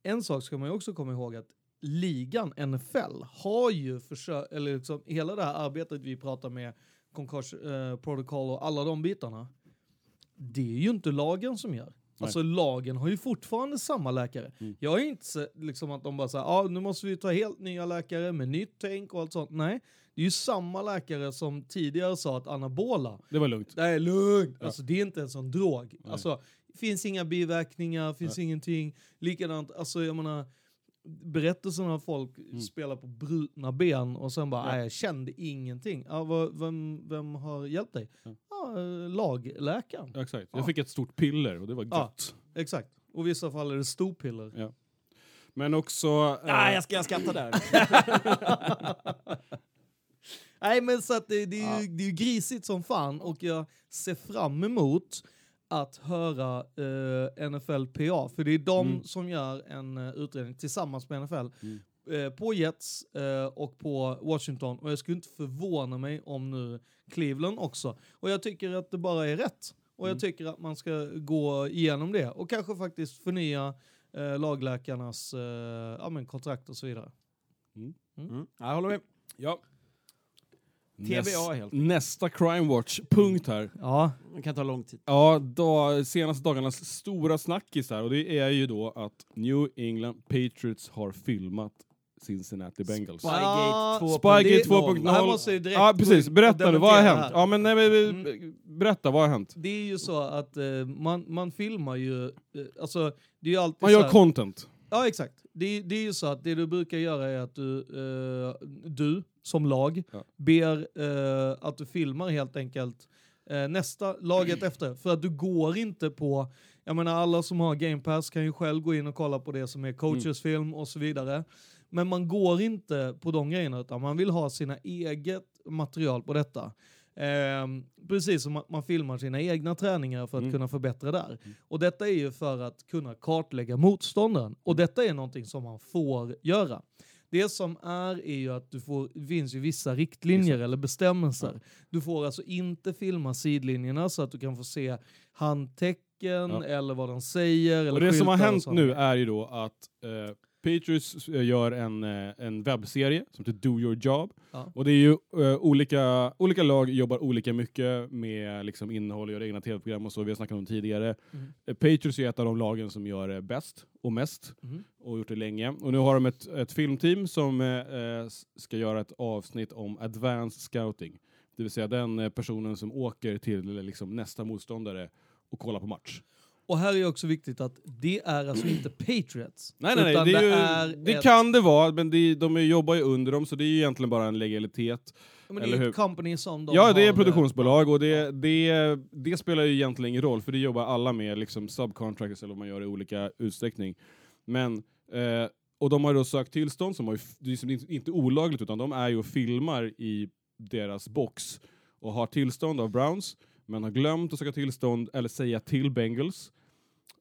en sak ska man ju också komma ihåg att ligan NFL har ju försökt, eller liksom hela det här arbetet vi pratar med konkurs eh, protocol och alla de bitarna. Det är ju inte lagen som gör. Alltså lagen har ju fortfarande samma läkare. Mm. Jag ju inte sett liksom att de bara säger ah, nu måste vi ta helt nya läkare med nytt tänk och allt sånt. Nej, det är ju samma läkare som tidigare sa att anabola, Det var lugnt. det är lugnt. Ja. Alltså det är inte en sån drog. Nej. Alltså, finns inga biverkningar, finns ingenting. Likadant, alltså jag menar, berättelsen av folk spelar på brutna ben och sen bara, Mm. Ja. jag kände ingenting. Ja, vad, vem, vem har hjälpt dig? Ja. Ja, eh, lagläkaren. Ja, exakt. Ja. Jag fick ett stort piller och det var Ja. gott. Exakt. Och i vissa fall är det storpiller. Men också... eh, Nej, jag ska jag skrattar där. [laughs] Nej men så att det, det, är ju, det är ju grisigt som fan och jag ser fram emot att höra eh, NFLPA, för det är de Mm. som gör en eh, utredning tillsammans med NFL Mm. eh, på Jets eh, och på Washington och jag skulle inte förvåna mig om nu Cleveland också. Och jag tycker att det bara är rätt. Och Mm. jag tycker att man ska gå igenom det och kanske faktiskt förnya eh, lagläkarnas eh, ja, men kontrakt och så vidare. Mm. Jag håller med. Ja. TBA helt. Nästa Crime Watch-punkt här. Ja, Det kan ta lång tid. Ja, då, senaste dagarnas stora snackis här och det är ju då att New England Patriots har filmat Cincinnati Bengals. Spygate Ah, 2.0. Spygate Det 2.0. här måste jag direkt Ja, precis. Berätta nu, vad har hänt? Ja, men nej, men, Mm. berätta, vad har hänt? Det är ju så att eh, man, man filmar ju, eh, alltså det är ju alltid Man så gör här, content. Ja exakt. Det, det är ju så att det du brukar göra är att du, eh, du som lag Ja. ber eh, att du filmar helt enkelt eh, nästa laget efter. För att du går inte på, jag menar alla som har Game Pass kan ju själv gå in och kolla på det som är coaches film och så vidare. Men man går inte på de grejerna utan man vill ha sina eget material på detta. Ehm, precis som att man filmar sina egna träningar för att Mm. kunna förbättra där. Och detta är ju för att kunna kartlägga motståndaren. Och detta är någonting som man får göra. Det som är är ju att du får, det finns ju vissa riktlinjer eller bestämmelser. Du får alltså inte filma sidlinjerna så att du kan få se handtecken Ja. eller vad de säger. Och det som har hänt nu är ju då att eh, Patriots eh, gör en, eh, en webbserie som heter Do Your Job. Ja. Och det är ju eh, olika, olika lag jobbar olika mycket med liksom, innehåll och gör egna tv-program och så, vi har snackat om tidigare. Mm. Patriots är ett av de lagen som gör det bäst och mest Mhm. och gjort det länge. Och nu har de ett, ett filmteam som s- ska göra ett avsnitt om advanced scouting. Det vill säga den personen som åker till liksom, nästa motståndare och kollar på match. Och här är också viktigt att det är alltså [clears throat] inte Patriots. Nej, nej, nej. Det, är ju, är det ett- kan det vara, men det, de jobbar ju under dem, så det är ju egentligen bara en legalitet. Men det är hur? ett company som de ja, det är produktionsbolag och det, det, det spelar ju egentligen ingen roll, för det jobbar alla med liksom subcontractors eller vad man gör i olika utsträckning. Men, eh, och de har då sökt tillstånd, som har ju, det är inte- inte olagligt, utan de är ju och filmar i deras box och har tillstånd av Browns, men har glömt att söka tillstånd eller säga till Bengals.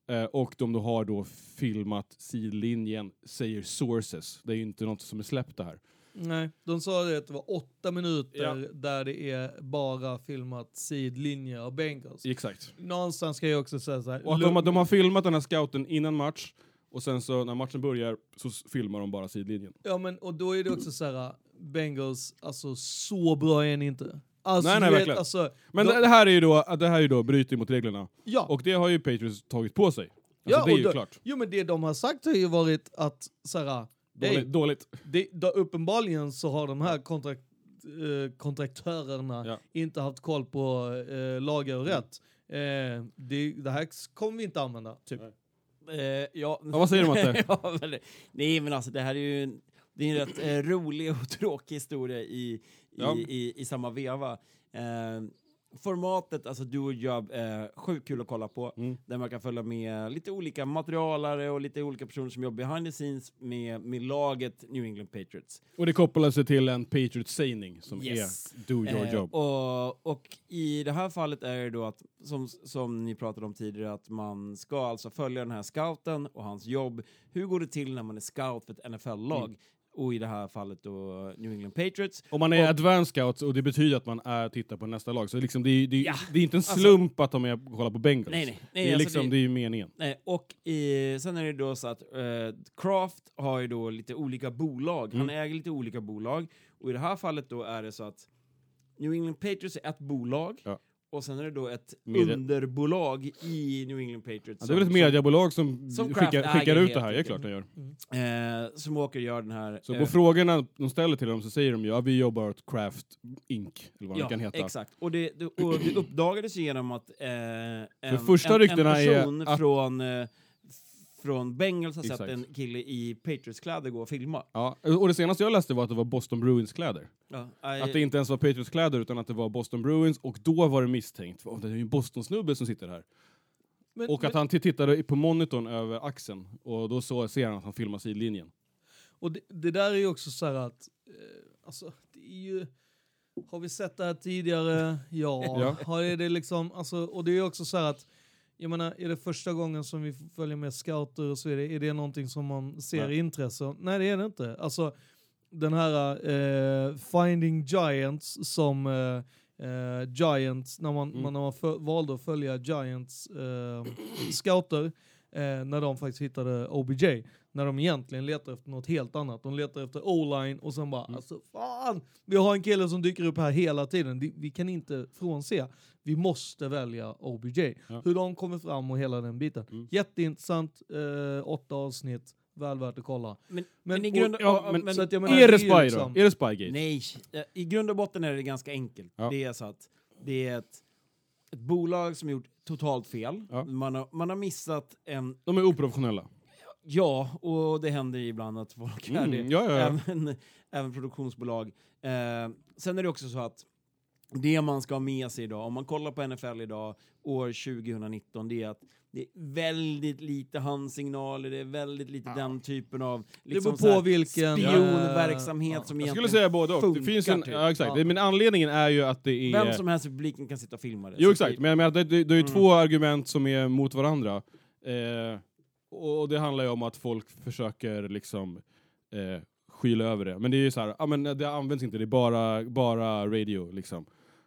Eh, och de då har då filmat sidlinjen, säger sources. Det är ju inte något som är släppt det här. Nej, de sa det att det var åtta minuter Ja. där det är bara filmat sidlinje av Bengals. Exakt. Någonstans ska jag också säga så här. Och att de, har- de har filmat den här scouten innan match, och sen så när matchen börjar så filmar de bara sidlinjen. Ja men och då är det också så här. Bengals, alltså så bra är ni inte. Alltså, Nej, nej, vet, verkligen. Alltså, Men de- det, här är ju då, det här är ju då bryter mot reglerna. ja. Och det har ju Patriots tagit på sig. Alltså Ja, det är ju då- klart. Jo men det de har sagt har ju varit att så här, Dåligt. hey, dåligt. det, då, uppenbarligen så har de här kontrakt, eh, kontraktörerna Ja. inte haft koll på eh, lagar och rätt. Eh, det, det här kommer vi inte använda. Typ. Eh, ja. Ja, vad säger du, Matte? [laughs] ja, men, nej men alltså det här är ju en, det är en rätt eh, rolig och tråkig historia i, Ja. i, i samma veva. Eh, formatet, alltså do a job, eh, sjukt kul att kolla på. Mm. Där man kan följa med lite olika materialare och lite olika personer som jobbar behind the scenes med, med laget New England Patriots. Och det kopplar sig till en Patriots-sägning som Yes. är do your Eh, job. och, och i det här fallet är det då att, som, som ni pratade om tidigare, att man ska alltså följa den här scouten och hans jobb. Hur går det till när man är scout för ett NFL-lag? Mm. Och i det här fallet då New England Patriots. Om man är och- advanced scout, och det betyder att man är tittar på nästa lag, så liksom det, är, det, Ja, det är inte en alltså- slump att de är och kollar på Bengals. Nej, nej. nej det är alltså liksom, det- det är ju meningen. Nej, och i, sen är det då så att Kraft har ju då lite olika bolag. Han Mm. äger lite olika bolag. Och i det här fallet då är det så att New England Patriots är ett bolag. Ja. Och sen är det då ett Media- underbolag i New England Patriots. Ja, det är väl ett mediebolag som, som skickar, skickar ut det här, det är klart de gör. Eh, som åker och gör den här... Så eh, på frågorna de ställer till dem så säger de ju ja, vi jobbar åt Craft Inc. Eller vad det ja, kan heta. exakt. Och det, det, och det uppdagades genom att eh, en, första en, en är person att- från, eh, från Bengals har sett Exakt. en kille i Patriots-kläder gå och filma. Ja, och det senaste jag läste var att det var Boston Bruins-kläder. Ja, Att det inte ens var Patriots-kläder utan att det var Boston Bruins och då var det misstänkt. Oh, det är ju en Boston-snubbe som sitter här. Men, Och att men, han tittade på monitorn över axeln och då så ser han att han filmar sidlinjen. och det, det där är ju också så här att, eh, alltså det är ju, har vi sett det här tidigare? Ja. Ja. Har det liksom, alltså, och det är också så här att, jag menar, är det första gången som vi följer med scouter och så det, är det någonting som man ser Nej. intresse? Nej det är det inte. Alltså den här eh, Finding Giants som eh, eh, Giants, när man, Mm. man, när man valde att följa Giants eh, scouter, eh, när de faktiskt hittade OBJ. När de egentligen letar efter något helt annat. De letar efter O-line och sen bara, Mm. alltså fan! Vi har en kille som dyker upp här hela tiden. Vi, vi kan inte frånse. Vi måste välja OBJ. Ja. Hur de kommer fram och hela den biten. Mm. Jätteintressant, eh, åtta avsnitt, väl värt att kolla. Men, Men- men, i och- grund, ja, ja, men- men, så att jag menar, är det Spy då? liksom- Är det Spygate? nej, i grund och botten är det ganska enkelt. Ja. Det är så att det är ett, ett bolag som gjort totalt fel. Ja. Man, har, man har missat en, De är oprofessionella. ja, och det händer ibland att folk är Mm, det. ja, ja, ja. Även, även produktionsbolag. Eh, sen är det också så att det man ska ha med sig idag, om man kollar på NFL idag, år 2019, det är att det är väldigt lite handsignaler, det är väldigt lite den typen av liksom beror här på vilken, spionverksamhet eh, som Jag egentligen skulle säga både och. Det funkar, finns en, typ. ja, exakt. Ja. Men anledningen är ju att det är... Vem som helst i publiken kan sitta och filma det. Jo exakt, det- men jag menar, det, det, det är ju Mm. två argument som är mot varandra. Eh, och det handlar ju om att folk försöker liksom eh, skyla över det. Men det är ju så här, ja men det används inte, det är bara, bara radio liksom.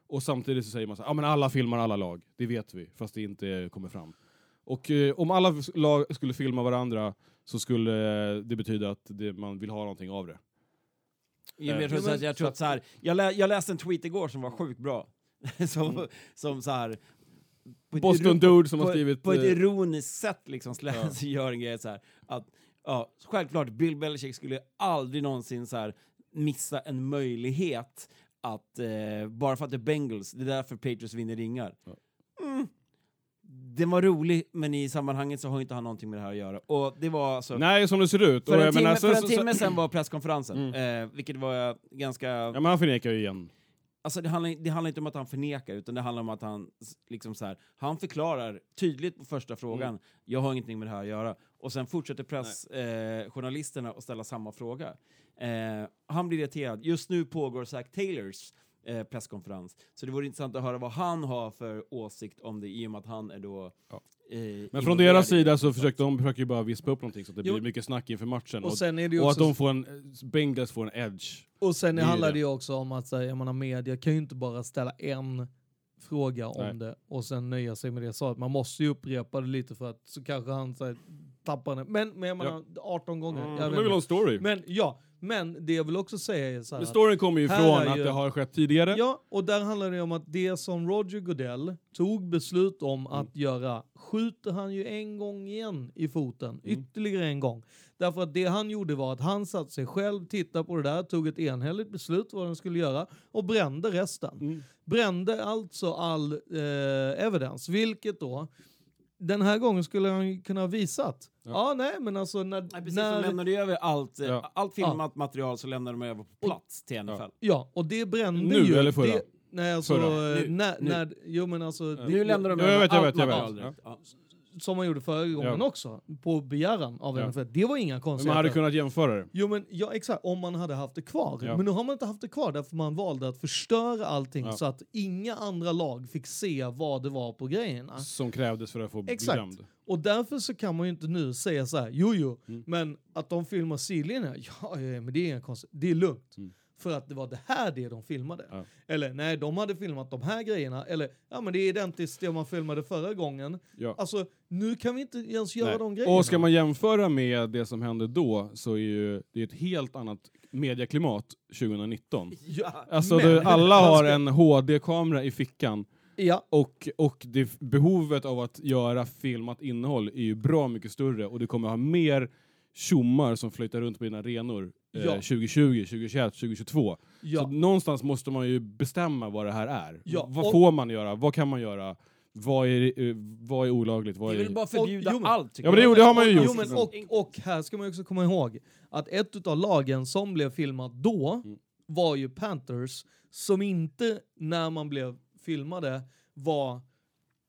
Och samtidigt så säger man så här, ja men alla filmar alla lag, det vet vi, fast det inte kommer fram. Och eh, om alla lag skulle filma varandra så skulle eh, det betyda att det, man vill ha någonting av det. Men jag tror, Ja, så men- att, jag, tror att så här, jag, lä, jag läste en tweet igår som var sjukt bra. [laughs] som, som så här... på ett Boston Dude som på, har skrivit... På ett eh, ironiskt sätt liksom slä, Ja. så [laughs] gör en grej så här att ja, självklart Bill Belichick skulle aldrig någonsin så här missa en möjlighet att eh, bara för att det är Bengals, det är därför Patriots vinner ringar. Ja. Den var rolig, men i sammanhanget så har inte han någonting med det här att göra. Och det var alltså... Nej, som det ser ut. För en, timme, för en timme sen var presskonferensen, Mm. eh, vilket var ganska... Ja men han förnekar ju igen. Alltså det handlar, det handlar inte om att han förnekar, utan det handlar om att han liksom så här, han förklarar tydligt på första frågan, Mm. jag har ingenting med det här att göra. Och sen fortsätter pressjournalisterna eh, att ställa samma fråga. Eh, han blir irriterad. Just nu pågår Zack Taylors eh, presskonferens, så det vore intressant att höra vad han har för åsikt om det, i och med att han är då... Ja. Eh, Men från deras sida så försöker de försöker ju bara vispa upp någonting så att det Jo. blir mycket snack inför matchen. Och Och, sen är det ju och att de får en, Bengals får en edge. Och sen Det handlar det. ju också om att säga, jag menar, media kan ju inte bara ställa en fråga om Nej. det och sen nöja sig med det svaret. Man måste ju upprepa det lite för att så kanske han så här, tappar det. Men, men jag menar, 18 gånger. Mm, jag vill ha en story. men ja, men det jag vill också säga är så här Men storyn kommer ju här från är att ju- det har skett tidigare. Ja, och där handlar det om att det som Roger Goodell tog beslut om Mm. att göra skjuter han ju en gång igen i foten, Mm. ytterligare en gång. Därför att det han gjorde var att han satte sig själv, tittade på det där, tog ett enhälligt beslut vad den skulle göra och brände resten. Mm. Brände alltså all eh, evidens, vilket då den här gången skulle han kunna ha visat. Ja, Ja. nej men alltså när... Nej, precis, när de lämnade över allt, eh, Ja. allt filmat material så lämnade de över på plats till NFL. Ja, och det brände Nu ju... eller förra? Det, nej, alltså... Förra. eh, Nu, när, nu. när, jo men alltså... det- Nu lämnar de Ja, jag över vet, jag allt vet, jag material vet. Ja. som man gjorde förra gången Ja. också, på begäran av Ja. NFL. Det var inga konstigheter. man hade kunnat jämföra det. Jo men ja, exakt, om man hade haft det kvar. Ja. Men nu har man inte haft det kvar därför man valde att förstöra allting Ja. så att inga andra lag fick se vad det var på grejerna. Som krävdes för att få bli Exakt. dömd. Och därför så kan man ju inte nu säga så här, jo jo, Mm. men att de filmar sidlinjerna, [laughs] ja, ja men det är inga konstigt, det är lugnt. Mm. För att det var det här det de filmade. Ja. Eller nej, de hade filmat de här grejerna. Eller ja men det är identiskt det man filmade förra gången. Ja. Alltså nu kan vi inte ens göra Nej. de grejerna. Och ska man jämföra med det som hände då så är ju det är ett helt annat medieklimat 2019. Ja, Alltså men- det, [laughs] alla har en HD-kamera i fickan Ja, och, och det, behovet av att göra filmat innehåll är ju bra mycket större och det kommer ha mer tjommar som flyttar runt på dina arenor eh, Ja. 2020, 2021, 2022. ja. Så någonstans måste man ju bestämma vad det här är. Ja, vad och- får man göra? Vad kan man göra? Vad är, eh, vad är olagligt? Det Vad är är... väl bara förbjuda jo, men- allt. Ja, men det- det har man ju Jo, gjort. men och, och här ska man också komma ihåg att ett utav lagen som blev filmat då Mm. var ju Panthers som inte när man blev filmade var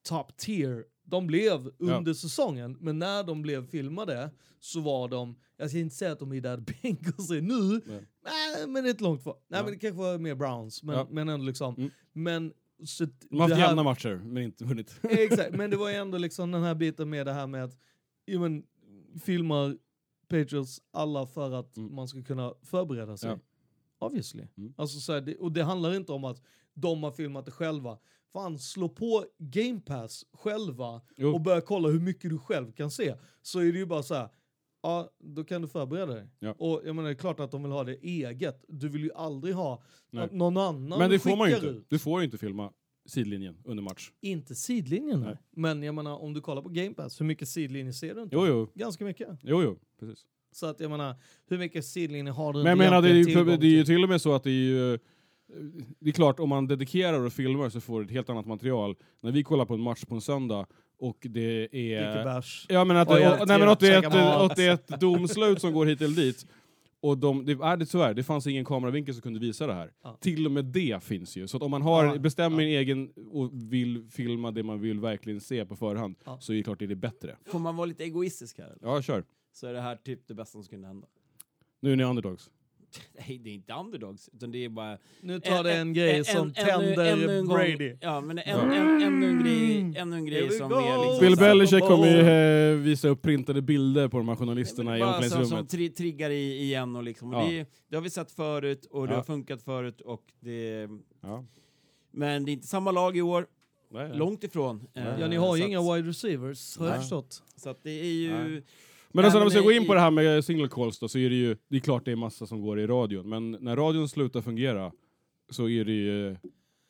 top tier. De blev under säsongen, men när de blev filmade så var de, jag ska inte säga att de är där [laughs] Bengals är nu, Nej. nej, men inte långt kvar. Nej Ja. men det kanske var mer Browns, men, Ja. men ändå liksom. Mm. Men så De har haft här- jämna matcher, men inte vunnit. [laughs] Exakt, men det var ju ändå liksom den här biten med det här med att men, filmar Patriots alla för att Mm. man ska kunna förbereda sig. Ja. Obviously. Mm. Alltså, så här, det, och det handlar inte om att de har filmat det själva. Fan, slå på Game Pass själva Jo. och börja kolla hur mycket du själv kan se. Så är det ju bara så här. Ja, då kan du förbereda dig. Ja. Och jag menar, det är klart att de vill ha det eget. Du vill ju aldrig ha Nej. att någon annan Men det får man ju inte. ut. Du får ju inte filma sidlinjen under match. Inte sidlinjen, Nej. Men jag menar, om du kollar på Game Pass, hur mycket sidlinjer ser du inte? Jo, jo. Ganska mycket. Jo, jo. Precis. Så att jag menar, hur mycket sidlinjer har du Men jag menar, det är, ju, det är ju till? till och med så att det är ju... Det är klart, om man dedikerar och filmar så får du ett helt annat material. När vi kollar på en match på en söndag och det är... Ja men att Oj, jag nej, men att det, är ett, att det är ett domslut som går hit eller dit. Och de, det är det tyvärr, det fanns ingen kameravinkel som kunde visa det här. Ja. Till och med det finns ju. Så att om man har, Ja, bestämmer ja. en egen och vill filma det man vill verkligen se på förhand, Ja. så är det klart det är det bättre. Får man vara lite egoistisk här? eller? Ja, kör. Så är det här typ det bästa som skulle hända. Nu är ni underdogs. [laughs] Nej, det är inte underdogs, utan det är bara... Nu tar det en grej som tänder ännu en gång- Brady. Ja, men en, en, ännu en grej, ännu en grej som är liksom... Bill Belichick kommer ju eh, visa upp printade bilder på de här journalisterna i Bara som, som omklädningsrummet. tri triggar i, igen och liksom. Och Ja. det, det har vi sett förut och det Ja. har funkat förut och det... Ja. Men det är inte samma lag i år, Nej, nej. långt ifrån. Ja, Ja, Eh, ni har ju inga wide receivers, har jag Nej. förstått. Så att det är ju... Nej. Men alltså när vi ska gå in på det här med single calls då, så är det ju, det är klart det är massa som går i radion, men när radion slutar fungera så är det ju,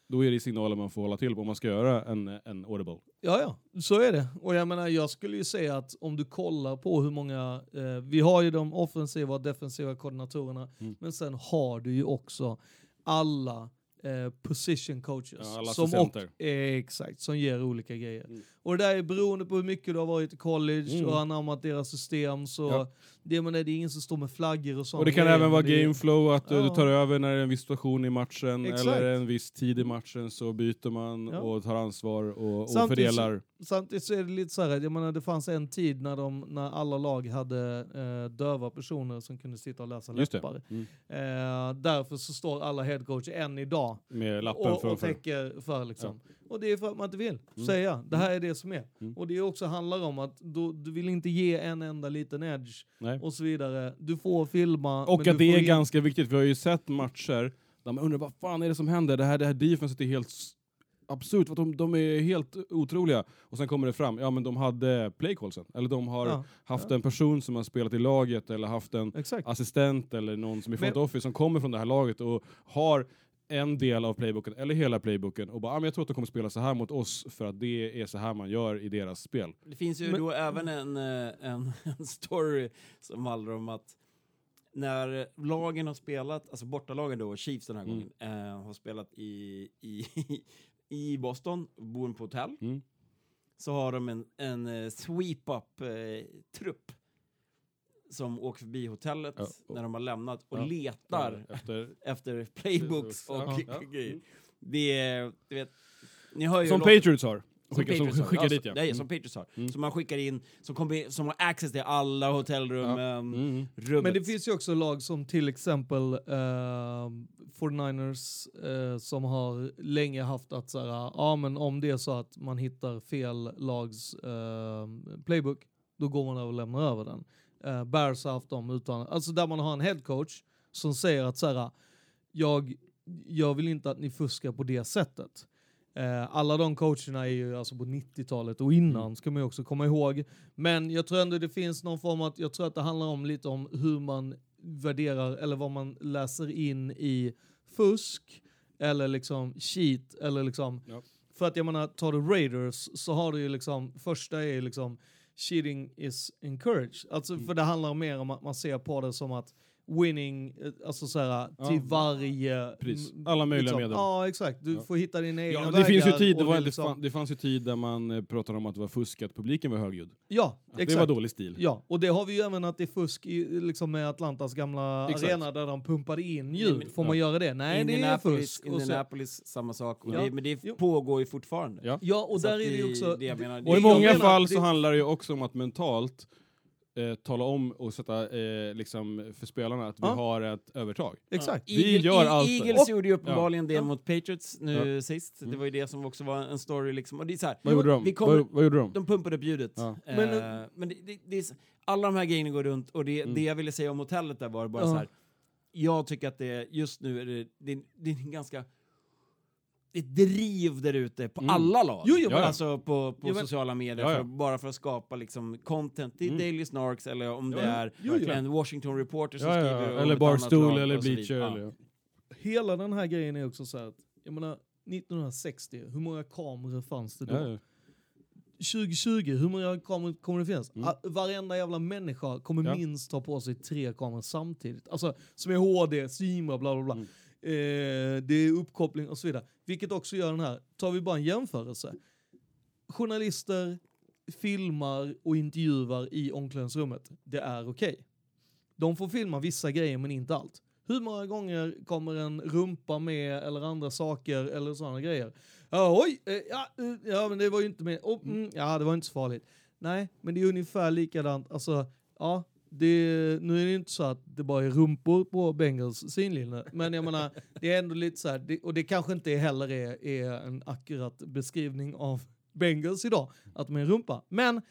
då är det signaler man får hålla till på om man ska göra en, en audible. Ja, ja, så är det. Och jag menar, jag skulle ju säga att om du kollar på hur många, eh, vi har ju de offensiva och defensiva koordinatorerna, Mm. men sen har du ju också alla eh, position coaches. Ja, som och, eh, exakt, som ger olika grejer. Mm. Och det där är beroende på hur mycket du har varit i college Mm. och anammat deras system. Så Ja. Det, men det är ingen som står med flaggor och sånt. Och det kan även vara det är- game flow, att eh, du Ja. tar över när det är en viss situation i matchen, Exakt. eller en viss tid i matchen så byter man Ja. och tar ansvar och, och Samtidigt så- fördelar. Samtidigt så är det lite så här, jag menar det fanns en tid när, de, när alla lag hade eh, döva personer som kunde sitta och läsa Just läppar. Mm. Eh, därför så står alla headcoacher än idag Med lappen och, och täcker för liksom. Och det är för att man inte vill Mm. säga, det här är det som är. Mm. Och det också handlar om att du, du vill inte ge en enda liten edge Nej. och så vidare. Du får filma. Och att det är in- ganska viktigt, vi har ju sett matcher där man undrar vad fan är det som händer? Det här, det här defenset är helt absurt, för de, de är helt otroliga. Och sen kommer det fram, ja men de hade playcallsen, eller de har Ja, haft ja. en person som har spelat i laget, eller haft en Exakt. assistent eller någon som är front office som kommer från det här laget och har en del av playbooken, eller hela playbooken, och bara ah, men jag tror att de kommer spela så här mot oss för att det är så här man gör i deras spel. Det finns ju Men- då även en, eh, en, [laughs] en story som handlar om att när lagen har spelat, alltså bortalagen då, Chiefs den här Mm. gången, eh, har spelat i, i, [laughs] i Boston, bor på hotell, Mm. så har de en, en eh, sweep-up-trupp som åker förbi hotellet Ja, och- när de har lämnat och Ja. letar Efter, efter playbooks och Ja, ja. grejer. Det är, du vet, ni hör ju som Patriots har. som skickar ja, dit ja. Nej, Mm. som Patriots har. Mm. Som man skickar in, som, kommer, som har access till alla hotellrummen, Mm. rummet. Men det finns ju också lag som till exempel eh, 49ers eh, som har länge haft att såhär, ja men om det är så att man hittar fel lags eh, playbook, då går man över och lämnar över den. Eh, Bears har haft dem utan, alltså där man har en headcoach som säger att såhär, jag, jag vill inte att ni fuskar på det sättet. Eh, alla de coacherna är ju alltså på 90-talet och innan Mm. ska man ju också komma ihåg. Men jag tror ändå det finns någon form att, jag tror att det handlar om lite om hur man värderar eller vad man läser in i fusk eller liksom cheat eller liksom Ja. för att jag menar tar du Raiders så har du ju liksom första är ju liksom cheating is encouraged. Alltså Mm. för det handlar mer om att man ser på det som att winning, eh, alltså såhär Ja. till varje... Pris. Alla möjliga liksom, medel. Ja exakt, du Ja. får hitta dina egna Ja, vägar. det finns ju tid, det, var, det, liksom- det fanns ju tid där man eh, pratade om att det var fusk, att publiken var högljudd. Ja, exakt. Det var dålig stil. Ja, och det har vi ju även att det är fusk i, liksom med Atlantas gamla Exakt. arena där de pumpade in ljud. Får man göra det? Nej, det är fusk. Indianapolis, samma sak. Och Ja. det, men det Jo. pågår ju fortfarande. Ja. ja, och Så där är det ju också... Det jag menar, Och det i många menar, fall det- så handlar det ju också om att mentalt eh, tala om och sätta eh, liksom för spelarna att vi Ja. har ett övertag. Exakt. Vi Eagle- gör E- allt. Eagles Och- gjorde ju uppenbarligen det Ja. mot Patriots nu sist. Det Mm. var ju det som också var en story liksom. Och det är så här, Vad gjorde de? vi kommer- vad, vad gjorde de? de pumpade upp ljudet. Ja. Eh, Men- men det, det, det är, så- alla de här grejerna går runt och det, Mm. det jag ville säga om hotellet där var bara Ja. så här. Jag tycker att det just nu är det, det, det är en ganska ett driv där ute på Mm. alla lag. Jo, jo, men- alltså på, på Jo, men- sociala medier, Ja, ja. För, bara för att skapa liksom content. Det är Mm. Daily Snarks eller om det är Jo, jo. en Washington Reporter som skriver Eller Barstool eller. Bleacher. Ja. Eller, Hela den här grejen är också så här att, jag menar, 1960, hur många kameror fanns det då? ja, ja. 2020, hur många kameror kommer det finnas? Mm. Varenda jävla människa kommer Ja. minst ta på sig tre kameror samtidigt. Alltså som är HD, streamar, bla bla bla. Mm. Eh, det är uppkoppling och så vidare. Vilket också gör den här, tar vi bara en jämförelse. Journalister filmar och intervjuar i omklädningsrummet. Det är okej. De får filma vissa grejer men inte allt. Hur många gånger kommer en rumpa med eller andra saker eller sådana grejer? Ja, oj, eh, ja, eh, ja men det var ju inte med. Oh, mm, ja, det var inte så farligt. Nej, men det är ungefär likadant. Alltså, ja, det, nu är det inte så att det bara är rumpor på Bengals synlinje. Men jag menar, det är ändå lite så här, det, och det kanske inte heller är, är en akkurat beskrivning av Bengals idag, att de är en rumpa. Men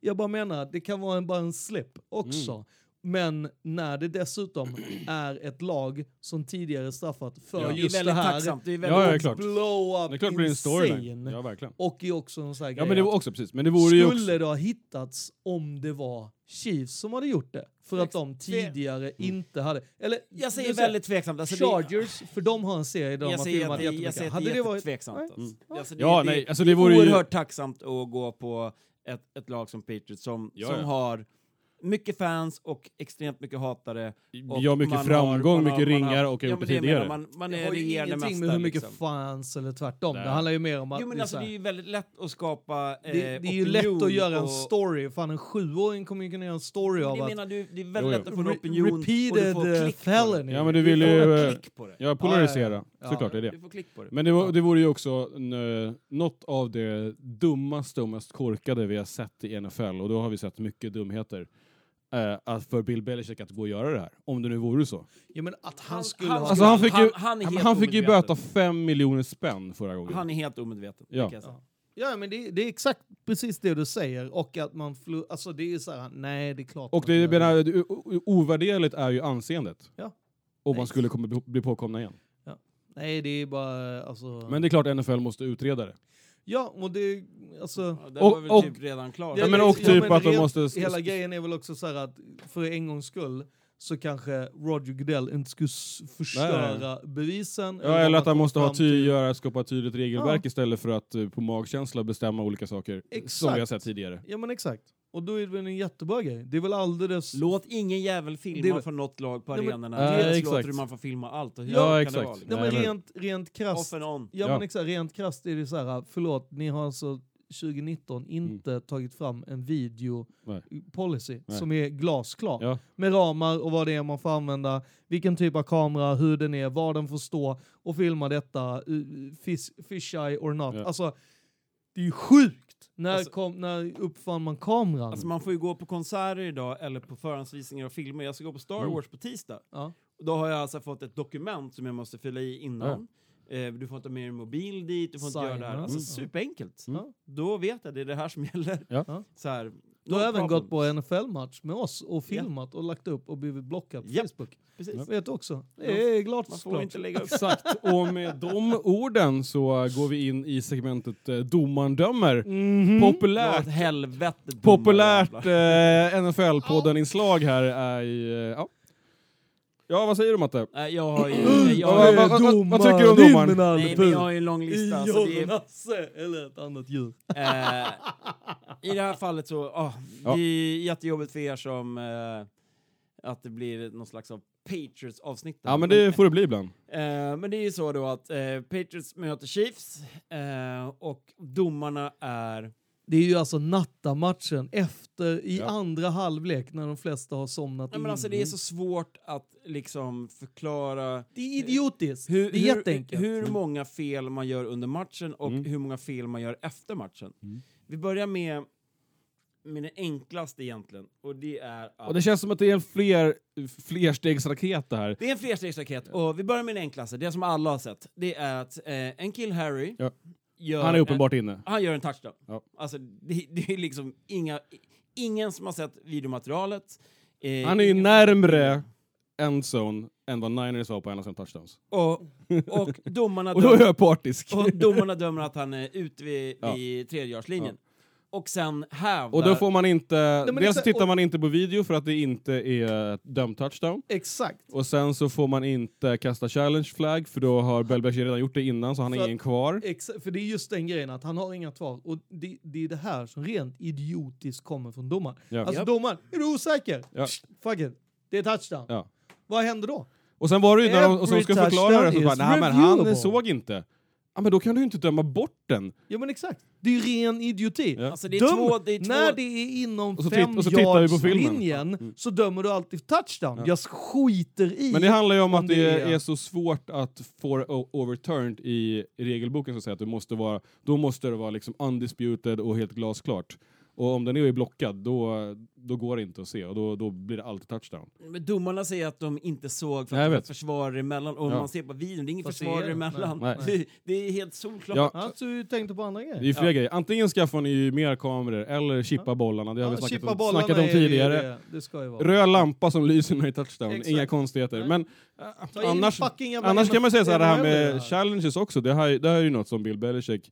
jag bara menar, det kan vara en, bara en slip också. Mm. Men när det dessutom [clears throat] är ett lag som tidigare straffat för Ja. Det är just det väldigt här. tacksamt. Det är Ja, väldigt ja, klart. Blow up Det är klart det blir en storyline. Ja, verkligen. Och är också en sån här Ja, grej men det var också precis. Men det vore ju skulle också... det ha hittats om det var Chiefs som hade gjort det? För att de tidigare inte hade... Eller, Jag säger väldigt tveksamt. Alltså, det- Chargers, för de har en serie där de har filmat att det, jag jättemycket. säger att Hade det är det varit... jättetveksamt. Nej. Alltså. Mm. Alltså, det, Ja, det, nej, alltså det det vore ju- oerhört tacksamt att gå på ett, ett lag som Patriots som, Ja, som ja. har mycket fans och extremt mycket hatare. Och har mycket man framgång, man mycket man ringar och jag har ja, gjort det jag tidigare. menar, Man, man Det är har ju ingenting mästare. med hur mycket liksom. fans eller tvärtom. Nej. Det handlar ju mer om att Jo men det är alltså så det är ju väldigt lätt att skapa eh, det, det är ju lätt att göra en och- story. Fan, en sjuåring kommer ju kunna göra en story Men av det att menar du, det är Jo, väldigt jo. lätt att få en opinion och du repeated får eh, klick på det. felony. Ja men du vill Du ju eh, klick på det. ja, polarisera, Ja, ja, ja. såklart det är det. Du får klick på det. Men det, var, det vore ju också en, eh, något av det dummaste och mest korkade vi har sett i NFL och då har vi sett mycket dumheter. Eh, att för Bill Belichick att gå och göra det här, om det nu vore så. Ja, men att han Han- skulle han- ha... Alltså han fick ju, han- han, han fick ju böta fem miljoner spänn förra gången. Han är helt omedveten. Ja. Ja, men det, det är exakt precis det du säger. Och att man... Flu, alltså det är så här, nej det är klart och det, menar, det, ovärderligt är ju anseendet. Ja. Om man skulle komma, bli- påkomna igen. Nej, det är bara... Alltså... Men det är klart NFL måste utreda det. Ja, och det... Alltså... Ja, det Och- var väl och- typ redan klart. Ja, men och typ att de måste- Hela grejen är väl också så här att för en gångs skull så kanske Roger Goodell inte skulle förstöra bevisen. Ja, eller att han måste ha ty göra, skapa ett tydligt regelverk Ja. istället för att eh, på magkänsla bestämma olika saker. Som Exakt. vi har sett tidigare. Ja men exakt. Och då är det väl en jättebra grej. Det är väl alldeles... Låt ingen jävel filma väl- från något lag på Nej, men- arenorna. Nej, Dels exakt. låter du man få filma allt. Och hur Ja, kan det exakt. vara, liksom? Nej, men men- rent, rent krasst. Ja, Ja. men exakt, rent krasst är det så här, förlåt, ni har alltså 2019 inte tagit fram en video Nej. policy Nej. som är glasklar. Ja. Med ramar och vad det är man får använda, vilken typ av kamera, hur den är, var den får stå och filma detta, uh, fish, fish eye or not. Ja. Alltså, det är ju sjukt! När, Alltså- kom, när uppfann man kameran? Alltså man får ju gå på konserter idag eller på förhandsvisningar och filmer. Jag ska gå på Star Mm. Wars på tisdag. ja. Och Då har jag alltså fått ett dokument som jag måste fylla i innan. Eh, du får inte ha med din mobil dit, du får inte göra det här. Alltså Mm. superenkelt. Mm. Ja. Då vet jag, det är det här som gäller. Ja. Ja. Så här, Du har no även problem. gått på NFL-match med oss och filmat och lagt upp och blivit blockad på Japp. Facebook. Precis. Vet du också. Det är klart Man får inte lägga upp. Exakt, och med de orden så går vi in i segmentet eh, Domaren dömer. Mhm. Dra Populärt, helvete. populärt eh, NFL-podden-inslag här är... eh, ja. Ja, vad säger du Matte? Nej, jag har ju... Ja, Jag, vad- vad- vad- vad tycker du om domaren? nej, men jag har ju en lång lista. [laughs] Alltså det är, Nasse, eller ett annat djur. eh, I det här fallet så, ah, Ja. det är jättejobbigt för er som eh, att det blir någon slags av Patriots-avsnitt. Ja, men det får det bli ibland. Eh, men det är ju så då att eh, Patriots möter Chiefs eh, och domarna är... Det är ju alltså nattamatchen efter i Ja. andra halvlek när de flesta har somnat Nej, men in. alltså det är så svårt att liksom förklara Det är idiotiskt. hur, det är hur, jätteenkelt. hur många fel man gör under matchen och Mm. hur många fel man gör efter matchen. Mm. Vi börjar med, med det enklaste egentligen och det är att... Och det känns som att det är en fler, flerstegsraket det här. Det är en flerstegsraket och vi börjar med det enklaste, det som alla har sett. Det är att eh, en kill Harry Ja. Gör Han är en, uppenbart inne. han gör en touchdown. Ja. Alltså, det, det är liksom inga, ingen som har sett videomaterialet. Eh, Han är ju närmre endzone än vad Niners var på en av sina touchdowns. Och, och domarna [laughs] Och då är jag partisk. och domarna dömer att han är ute vid, Ja. vid tredjejardslinjen. Och sen hävdar... Och då får man inte... men dels så exakt, tittar och- man inte på video för att det inte är dömd touchdown. Exakt. Och sen så får man inte kasta challenge flag för då har Belbecki redan gjort det innan så han har ingen kvar. Exa- för det är just den grejen att han har inga kvar. Och det, det är det här som rent idiotiskt kommer från domaren. Ja. Alltså Japp. domaren, är du osäker? Ja. Fuck it. Det är touchdown. Ja. Vad händer då? Och sen var det ju när de, och så ska förklara det så bara, nej men han reviewable." såg inte. Ja men då kan du ju inte döma bort den. Ja men exakt. Det är ju ren idioti. Ja. Alltså det är Döm- två... Det är två När det är inom Och så och så filmen. femjardslinjen Mm. så dömer du alltid touchdown. Ja. Jag skiter i Men det handlar ju om om att det är... är- så svårt att få overturned i regelboken så att säga. Att du måste vara, då måste det vara liksom undisputed och helt glasklart. Och om den är blockad då, då går det inte att se och då, då blir det alltid touchdown. Men domarna säger att de inte såg för att det var försvarare emellan. Och Ja. man ser på videon, det är ingen Fast det försvarare är- emellan. nej. Det, det är helt solklart. Ja, Alltså, du tänkte på andra grejer. det är flera Ja. grejer. Antingen skaffar ni ju mer kameror eller chippa bollarna. Det har vi Ja, snackat om, bollarna snackat om tidigare. Det, det ska ju vara. Röd lampa som lyser när det är touchdown, Exakt. inga konstigheter. Nej. Men äh, annars, annars kan man säga så här, det här med challenges också, det, här, det här är ju något som Bill Belichick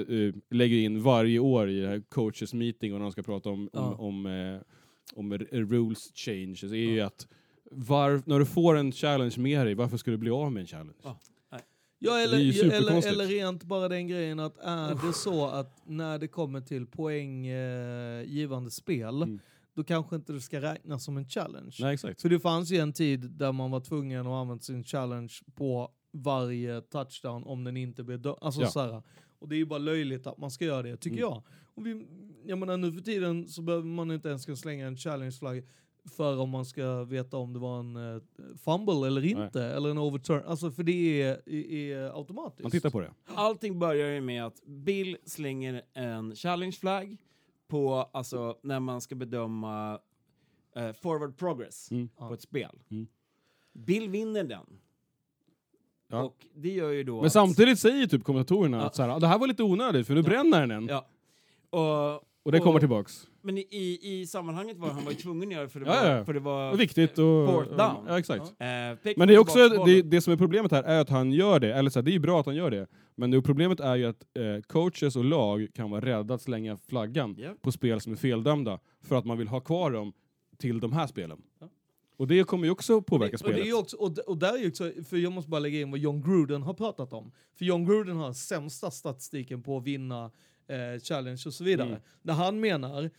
eh, lägger in varje år i det här coaches meeting och när de ska prata om, Ja. om, om, eh, om r- rules changes. Är ju att var, när du får en challenge med dig, varför ska du bli av med en challenge? Ja. Ja, eller, eller, eller rent bara den grejen att är det så att när det kommer till poänggivande eh, givande spel, Mm. då då kanske inte det ska räknas som en challenge. Nej, exakt. För det fanns ju en tid där man var tvungen att använda sin challenge på varje touchdown om den inte blev dömd. Alltså Ja. Och det är ju bara löjligt att man ska göra det, tycker Mm. jag. Och vi, jag menar nu för tiden så behöver man inte ens kunna slänga en challenge-flagg för om man ska veta om det var en uh, fumble eller inte, eller en overturn. Alltså för det är, är, är automatiskt. Man tittar på det. Allting börjar ju med att Bill slänger en challenge flag på, alltså när man ska bedöma eh, forward progress Mm. på ett spel. Mm. Bill vinner den. Ja. Och det gör ju då Men samtidigt säger typ kommentatorerna Ja. att så här, "Ah, det här var lite onödigt för nu bränner den. Ja. Och, Och det och- kommer tillbaks. Men i, i, sammanhanget var han var ju tvungen att göra för det Ja, var, ja. För det var viktigt och... Fourth down. Ja, exakt. Eh, Pickford Men det är också, det, det som är problemet här är att han gör det, eller så här, det är ju bra att han gör det, men det, problemet är ju att eh, coaches och lag kan vara rädda att slänga flaggan Ja. på spel som är feldömda, för att man vill ha kvar dem till de här spelen. Ja. Och det kommer ju också påverka och det, och, det spelet. är ju också, och, och där är ju också, för jag måste bara lägga in vad John Gruden har pratat om. För John Gruden har sämsta statistiken på att vinna eh, challenge och så vidare. Mm. Där han menar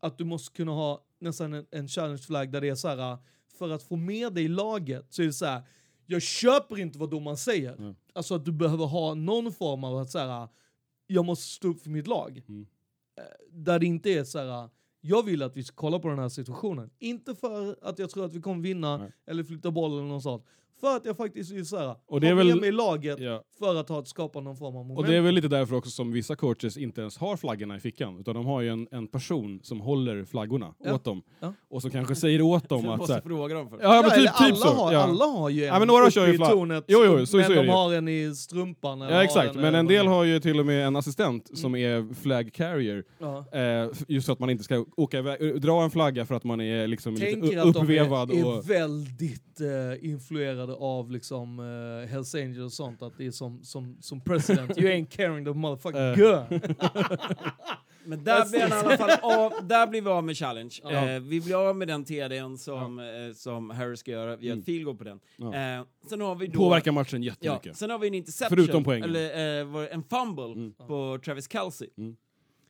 att du måste kunna ha nästan en, en challenge flag där det är så här, för att få med dig i laget så är det så här, jag köper inte vad domaren säger. Mm. Alltså att du behöver ha någon form av att så här, jag måste stå upp för mitt lag. Mm. Eh, Där det inte är så här, jag vill att vi ska kolla på den här situationen. Inte för att jag tror att vi kommer vinna Nej. eller flytta bollen eller något sånt. För att jag faktiskt vill så här, Och det är ha väl- med mig i laget Ja. för att ha, skapa någon form av moment. Och det är väl lite därför också som vissa coaches inte ens har flaggorna i fickan, utan de har ju en, en person som håller flaggorna Ja. åt dem. Ja. Och som kanske säger åt dem [laughs] att... Så här, fråga dem först. ja, men typ, eller typ alla, så. har, ja. alla har ju en Ja, men några kör ju i tornet, Jo, jo, så- men så de har en i strumpan. eller Ja exakt, men en del har ju till och med en assistent som är flag carrier. Eh, just så att man inte ska åka iväg, dra en flagga för att man är liksom lite Tänker u- att de uppvevad. är, och, är väldigt eh, influerade av liksom uh, Hells Angels och sånt, att det är som, som, som president, you ain't carrying the motherfucking Eh. gun. [laughs] Men där blir, han i alla fall av, där blir vi av med challenge. Ja. Eh, vi blir av med den TDn som, eh, som Harry ska göra. Vi har Mm. ett goal på den. Ja. Eh, sen har vi då... påverkar matchen Ja, jättemycket. sen har vi en interception, Förutom poängen. eller eh, en fumble Mm. på Travis Kelce. Mm.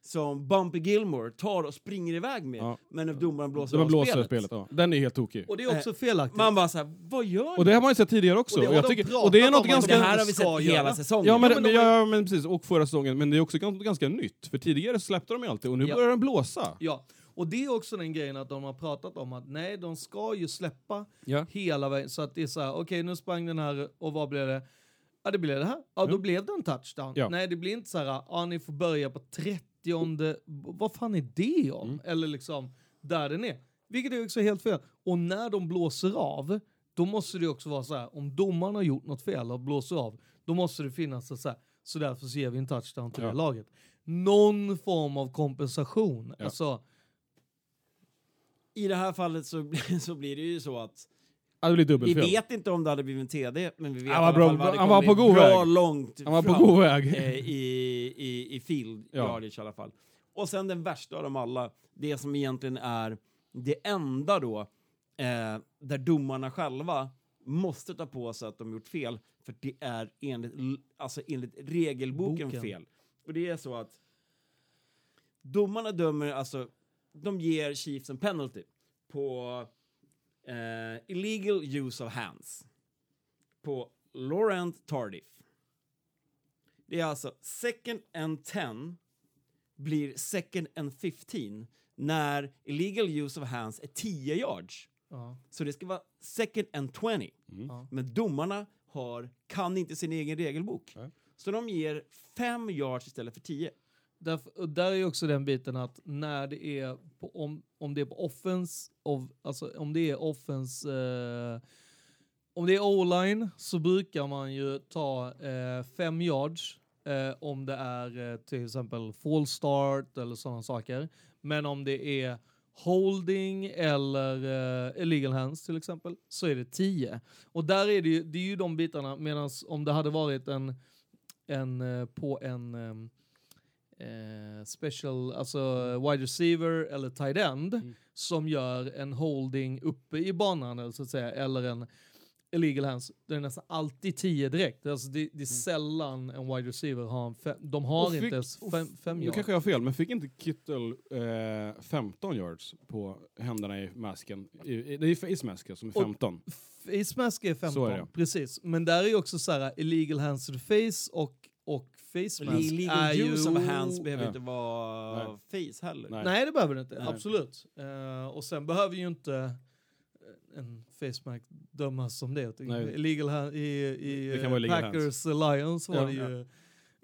Som Bumpy Gilmore tar och springer iväg med, Ja. men domaren blåser Så man av blåser spelet. spelet. ja. Den är helt tokig. Och det är också felaktigt. Man bara såhär, vad gör Och ni? det har man ju sett tidigare också. Och det Och, jag de tycker, och det är något om, ganska... det här har vi sett hela göra. säsongen. Ja men, Ja, men ja, men precis, och förra säsongen. Men det är också ganska, ganska nytt. För tidigare släppte de ju alltid och nu Ja. börjar den blåsa. Ja, och det är också den grejen att de har pratat om att nej, de ska ju släppa Ja. hela vägen. Så att det är så här, okej nu sprang den här och vad blev det? Ja det blev det här. Ja då Mm. blev det en touchdown. Ja. Nej det blir inte så här, ja ni får börja på 30 vad fan är det om? Mm. Eller liksom där den är. Vilket är också helt fel. Och när de blåser av, då måste det också vara så här, om domaren har gjort något fel och blåser av, då måste det finnas så här, så därför så ger vi en touchdown till Ja. det laget. Någon form av kompensation. Ja. Alltså, I det här fallet så, [laughs] så blir det ju så att Ja, det blir vi dubbelfel. vet inte om det hade blivit en TD, men vi vet Han var bra- vad det han var på god bra väg. långt Han var på fram. god väg. eh, [laughs] i, i, i field Ja. yardage i alla fall. Och sen den värsta av dem alla, det som egentligen är det enda då eh, där domarna själva måste ta på sig att de gjort fel, för det är enligt, alltså enligt regelboken Boken. fel. Och det är så att domarna dömer, alltså de ger Chiefs en penalty på eh, illegal use of hands på Laurent Tardif. Det är alltså second and 10 blir second and 15 när illegal use of hands är 10 yards. ja. Så det ska vara second and 20. Mm. Ja. Men domarna har, kan inte sin egen regelbok. Nej. Så de ger 5 yards istället för 10. Där, och där är ju också den biten att när det är på, om, om det är på offense, of, alltså om det är offense, eh, om det är o-line så brukar man ju ta eh, fem yards eh, om det är eh, till exempel full start eller sådana saker. Men om det är holding eller eh, illegal hands till exempel så är det 10. Och där är det ju, det är ju de bitarna medan om det hade varit en, en eh, på en ehm, eh, special, alltså wide receiver eller tight end Mm. som gör en holding uppe i banan eller så att säga, eller en illegal hands, det är nästan alltid 10 direkt. Alltså det, det är sällan en wide receiver har en fem, De har Och inte fick- ens fem, fem Nu yards. kanske jag har fel, men fick inte Kittle eh, 15 yards på händerna i masken? I, i, det är face masken som är Och- 15. Face mask är 15, Så är precis. Men där är ju också så här illegal hands to the face och, och face mask Legal är ju... use of hands behöver Ja. inte vara Nej. face heller. Nej. Nej, det behöver det inte. Nej. Absolut. Eh, och sen behöver ju inte eh, en face mask dömas som det. Nej. Illegal hand, I i illegal Packers Lions var Ja. det ju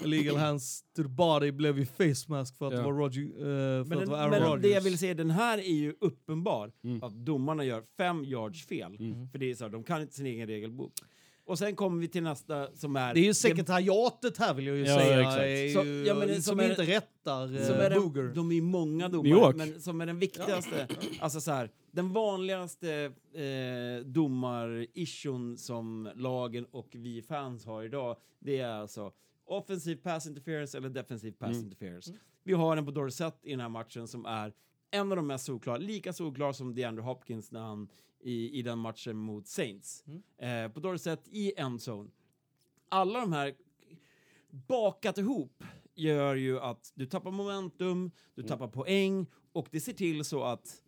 illegal hands to the body blev ju face mask för att Ja. det var Roger, eh, för Men, att den, det var Aaron men Rodgers. det jag vill säga, den här är ju uppenbar Mm. att domarna gör fem yards fel. Mm. För det är så, här, de kan inte sin egen regelbok. Och sen kommer vi till nästa som är... Det är ju sekretariatet här vill jag ju Ja, säga, exakt. är ju, Så- ja, men som, som är- inte rättar eh, som är den, Booger. de är ju många domare, men som är den viktigaste, [clears throat] alltså så här, den vanligaste eh, domarischen som lagen och vi fans har idag, det är alltså offensiv pass interference eller defensiv pass Mm. interference. Vi har en på Dorsett i den här matchen som är en av de mest solklara, lika solklar som DeAndre Hopkins när han i, i den matchen mot Saints. Mm. Eh, på Dorsett i endzone. Alla de här bakat ihop gör ju att du tappar momentum, du tappar poäng och det ser till så att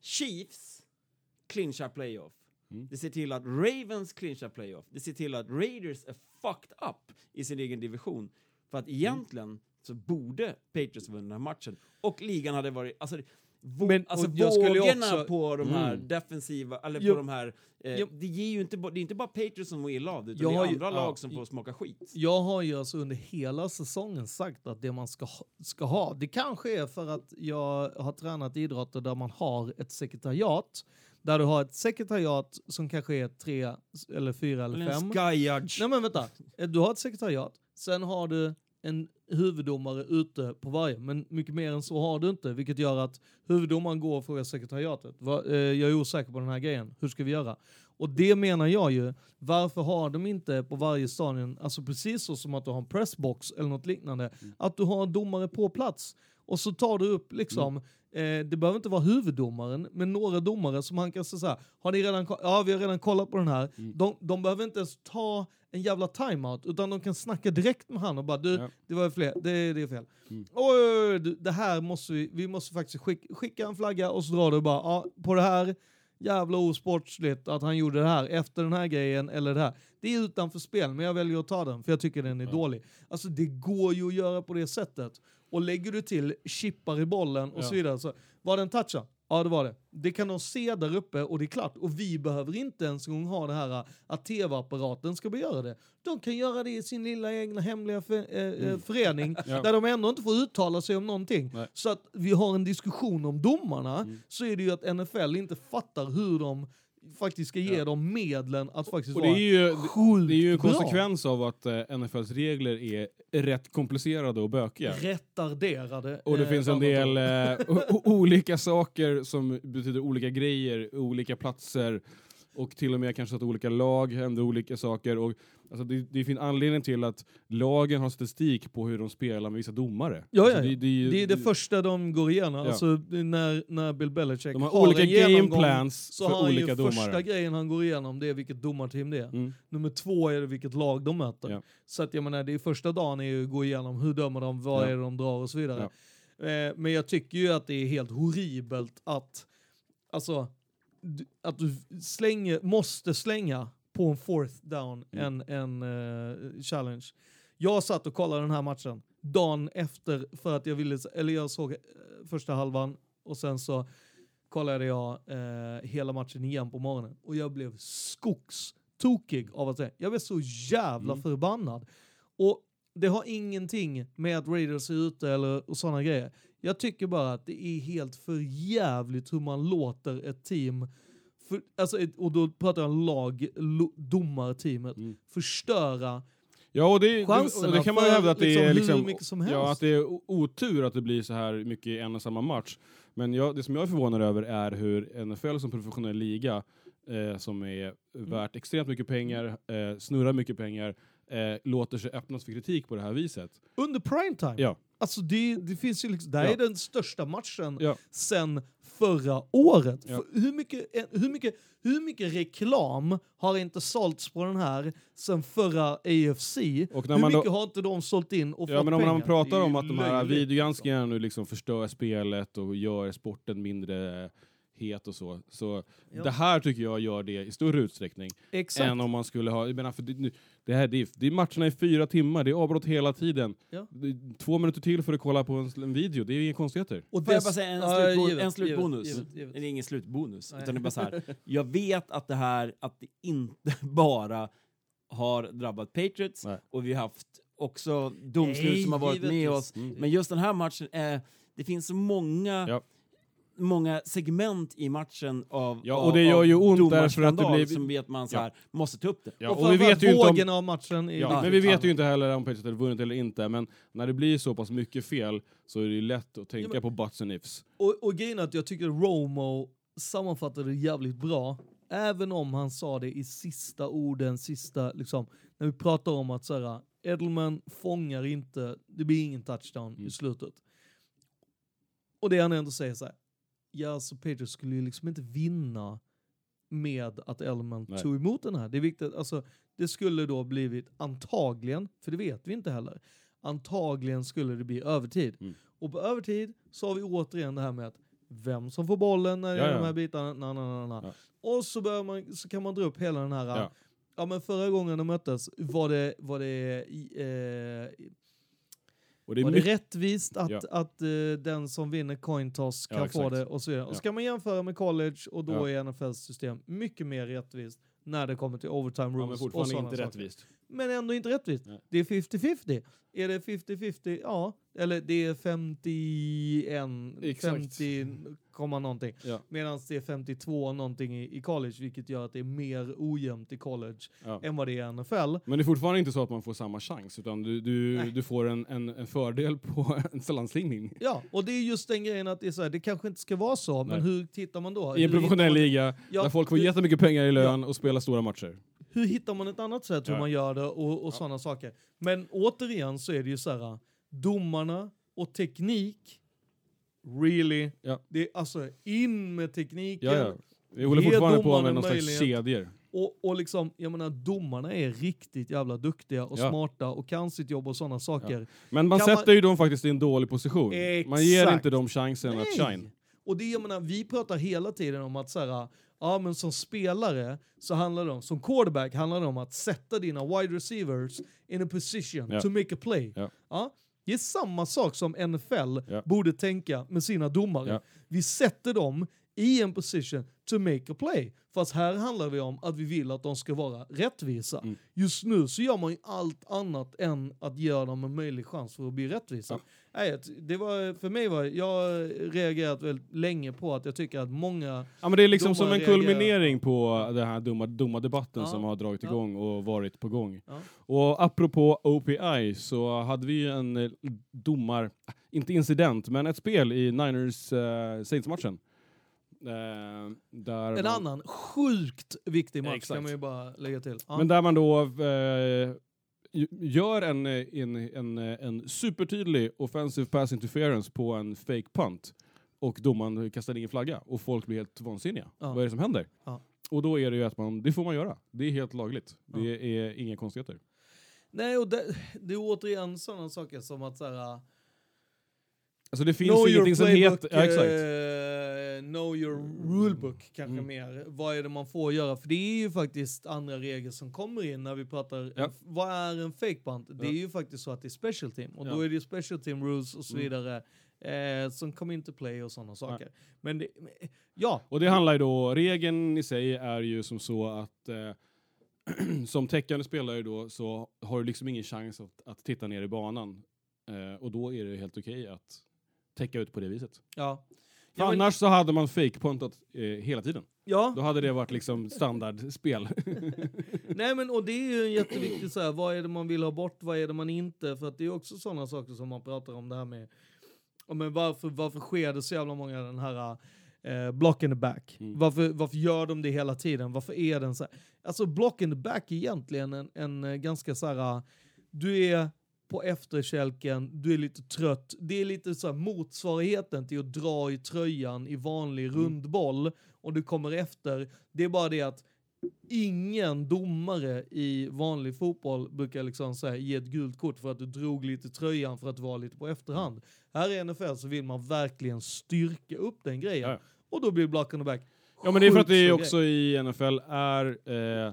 Chiefs clinchar playoff. Mm. Det ser till att Ravens clinchar playoff. Det ser till att Raiders är fucked up i sin egen division. För att egentligen så borde Patriots vinna den här matchen. Och ligan hade varit... Alltså, vå- Men- alltså vågorna också- på de här Mm. defensiva, eller på de här... Eh. Det ger ju inte, det är inte bara Patriots som mår illa av det, utan det är ju- andra ja. lag som får smaka skit. Jag har ju alltså under hela säsongen sagt att det man ska, ska ha, det kanske är för att jag har tränat idrotter där man har ett sekretariat, där du har ett sekretariat som kanske är tre eller fyra eller, Eller en fem. sky judge. Nej men vänta, du har ett sekretariat, sen har du en huvuddomare ute på varje, men mycket mer än så har du inte, vilket gör att huvuddomaren går och frågar sekretariatet. Eh, jag är osäker på den här grejen, hur ska vi göra? Och det menar jag ju, varför har de inte på varje stadion, alltså precis så som att du har en pressbox eller något liknande, att du har en domare på plats. Och så tar du upp liksom, eh, det behöver inte vara huvuddomaren, men några domare som han kan säga så här, har ni redan, ja vi har redan kollat på den här, de, de behöver inte ens ta en jävla timeout, utan de kan snacka direkt med han och bara du, Ja. det var fler, det, det är fel. Mm. Oj, du, det här måste vi, vi måste faktiskt skicka, skicka en flagga och så drar du bara, ja, på det här jävla osportsligt att han gjorde det här efter den här grejen eller det här. Det är utanför spel, men jag väljer att ta den för jag tycker den är Ja. dålig. Alltså det går ju att göra på det sättet. Och lägger du till chippar i bollen och Ja. så vidare, så var det en toucha? Ja, det var det. Det kan de se där uppe och det är klart. Och vi behöver inte ens en gång ha det här att tv-apparaten ska göra det. De kan göra det i sin lilla egna hemliga för, eh, förening Mm. [laughs] Ja. där de ändå inte får uttala sig om någonting. Nej. Så att vi har en diskussion om domarna Mm. så är det ju att NFL inte fattar hur de faktiskt ska ge Ja. dem medlen att faktiskt Och det vara är ju, det, sjukt det är ju en bra. konsekvens av att eh, NFLs regler är rätt komplicerade och bökiga. Retarderade. Och det eh, finns en del eh, olika saker som betyder olika grejer, olika platser och till och med kanske att olika lag händer olika saker. Och, alltså, det, det finns anledning till att lagen har statistik på hur de spelar med vissa domare. Ja, alltså, ja, ja. det, det, Det är det första de går igenom. Ja. Alltså, när, när Bill Belichick De har, olika en genomgång gameplans så har han olika ju första domare. grejen han går igenom det är vilket domarteam det är. Mm. Nummer två är det vilket lag de möter. Ja. Så att jag menar, det är första dagen är ju att gå igenom hur dömer de, vad Ja. är det de drar och så vidare. Eh, men jag tycker ju att det är helt horribelt att, alltså, att du slänger, måste slänga på en fourth down Mm. en, en eh, challenge. Jag satt och kollade den här matchen dagen efter för att jag ville, eller jag såg eh, första halvan och sen så kollade jag eh, hela matchen igen på morgonen och jag blev skogstokig av att se. Jag blev så jävla Mm. förbannad. Och det har ingenting med att Raiders är ute eller och sådana grejer. Jag tycker bara att det är helt för jävligt hur man låter ett team, för, alltså och då pratar jag lag, lo, domarteamet, Mm. förstöra Ja, och det, chanserna och det kan man hävda att det liksom är liksom, mycket som helst. ja, att det är otur att det blir så här mycket i en och samma match. Men jag, det som jag är förvånad över är hur NFL som professionell liga, eh, som är Mm. värt extremt mycket pengar, eh, snurrar mycket pengar, eh, låter sig öppnas för kritik på det här viset. Under primetime. Ja. Alltså det, det finns ju liksom, det här Ja. är den största matchen Ja. sen förra året. Ja. För hur, mycket, hur, mycket, hur mycket reklam har inte sålts på den här sen förra AFC? Och när hur man då- mycket har inte de sålt in och Ja, fått men om pengar? man pratar om att de här videogranskningarna nu liksom förstör spelet och gör sporten mindre het och så. Så Ja. det här tycker jag gör det i större utsträckning Exakt. än om man skulle ha... Jag menar, för det, nu- det, här, det, är, det är matcherna i fyra timmar, det är avbrott hela tiden. Ja. Två minuter till för att kolla på en, en video, det är inga konstigheter. Och Får jag bara säga en, slutbo- givet, en slutbonus? givet, givet, givet. Det är ingen slutbonus, Nej. utan det är bara så här. [laughs] Jag vet att det här, att det inte [laughs] bara har drabbat Patriots Nej. och vi har haft också domslut Nej, som har varit med oss. Mm. Men just den här matchen, eh, det finns så många Ja. Många segment i matchen av Ja, och det gör ju ont därför att det blir- som vet man så Ja. här, måste ta upp det. Ja, och, och vi vet ju inte om... av matchen. är Ja, riktigt men vi vet ju inte heller om Patriots hade vunnit eller inte, men när det blir så pass mycket fel så är det ju lätt att tänka men- på buts and ifs. Och, och grejen är att jag tycker Romo sammanfattade det jävligt bra. Även om han sa det i sista orden, sista liksom, när vi pratar om att så här, Edelman fångar inte, det blir ingen touchdown Mm. i slutet. Och det han ändå säger så här, ja alltså Patriots skulle ju liksom inte vinna med att Edelman Nej. tog emot den här. Det är viktigt, alltså det skulle då blivit antagligen, för det vet vi inte heller, antagligen skulle det bli övertid. Mm. Och på övertid så har vi återigen det här med att vem som får bollen när det Ja, är ja. de här bitarna, na, na, na, na. Ja. Och så, man, så kan man dra upp hela den här, ja. Men förra gången de möttes var det, var det, eh, Och det är var det mycket... rättvist att, Ja. att eh, den som vinner coin toss kan Ja, få det och så vidare. Och ska man jämföra med college och då är NFLs system mycket mer rättvist när det kommer till overtime rules Ja, men och fortfarande sådana inte saker. rättvist. Men ändå inte rättvist. Nej. Det är 50-50. Är det 50-50? Ja. Eller det är 51, Exakt. 50, komma någonting. Ja. Medan det är 52 någonting i, i college, vilket gör att det är mer ojämnt i college Ja. än vad det är i NFL. Men det är fortfarande inte så att man får samma chans, utan du, du, du får en, en, en fördel på [laughs] en slantslängning. Ja, och det är just den grejen att det är så här, det kanske inte ska vara så, men Nej. hur tittar man då? I en professionell liga, Ja, där folk får hur- jättemycket pengar i lön och spelar stora matcher. Hur hittar man ett annat sätt hur Ja. man gör det och, och sådana saker. Men återigen så är det ju så här, domarna och teknik, really? Ja. Det är alltså in med tekniken. Ja, ja. Vi håller fortfarande på domarna med någon slags kedjor. Och, och liksom, jag menar domarna är riktigt jävla duktiga och Ja. smarta och kan sitt jobb och sådana saker. Men man Kan man- sätter ju dem faktiskt i en dålig position. Man ger Exakt. inte dem chansen att shine. Och det, jag menar, vi pratar hela tiden om att så här, ja men som spelare så handlar det om, som quarterback handlar det om att sätta dina wide receivers in a position Ja. to make a play. Ja. det är samma sak som NFL Ja. borde tänka med sina domare. Vi sätter dem i en position to make a play. Fast här handlar det om att vi vill att de ska vara rättvisa. Mm. Just nu så gör man ju allt annat än att ge dem en möjlig chans för att bli rättvisa. Ja. Nej, det var, för mig var jag har reagerat väldigt länge på att jag tycker att många... Ja, men det är liksom som en kulminering på den här dumma, dumma debatten Ja. som har dragit Ja. igång och varit på gång. Ja. Och apropå OPI så hade vi ju en eh, domar, inte incident, men ett spel i Niners uh, Saints-matchen. Eh, där En man, annan sjukt viktig match Exakt. kan man ju bara lägga till. Ja. Men där man då eh, gör en, eh, en, en, eh, en supertydlig offensive pass interference på en fake punt och domaren kastar ingen flagga och folk blir helt vansinniga. Ja. Vad är det som händer? Ja. Och då är det ju att man, det får man göra. Det är helt lagligt. Det är inga konstigheter. Nej, och det, det är återigen sådana saker som att så här, Alltså det finns know ingenting som heter... Ja, exakt. eh, know your rulebook kanske Mm. mer. Vad är det man får göra? För det är ju faktiskt andra regler som kommer in när vi pratar, Ja. vad är en fake punt? Det är ju faktiskt så att det är special team och då är det ju special team rules och så Mm. vidare eh, som kommer inte play och sådana saker. Men det, ja, Och det handlar ju då, regeln i sig är ju som så att eh, [clears throat] som täckande spelare då så har du liksom ingen chans att, att titta ner i banan. Eh, och då är det helt okej att täcka ut på det viset. ja. För Ja, men- annars så hade man fake-puntat eh, hela tiden. ja. Då hade det varit liksom standardspel. [laughs] Nej men och det är ju en jätteviktig så här, vad är det man vill ha bort, vad är det man inte, för att det är också sådana saker som man pratar om det här med, men varför, varför sker det så jävla många den här eh, block in the back? Mm. Varför, varför gör de det hela tiden? Varför är den så här? Alltså block in the back är egentligen en, en eh, ganska så här, du är på efterkälken, du är lite trött. Det är lite så här motsvarigheten till att dra i tröjan i vanlig rundboll och du kommer efter. Det är bara det att ingen domare i vanlig fotboll brukar liksom så här, ge ett gult kort för att du drog lite tröjan för att vara lite på efterhand. Här i NFL så vill man verkligen styrka upp den grejen. Ja. Och då blir black on the back Ja men det är för att det också i NFL är eh,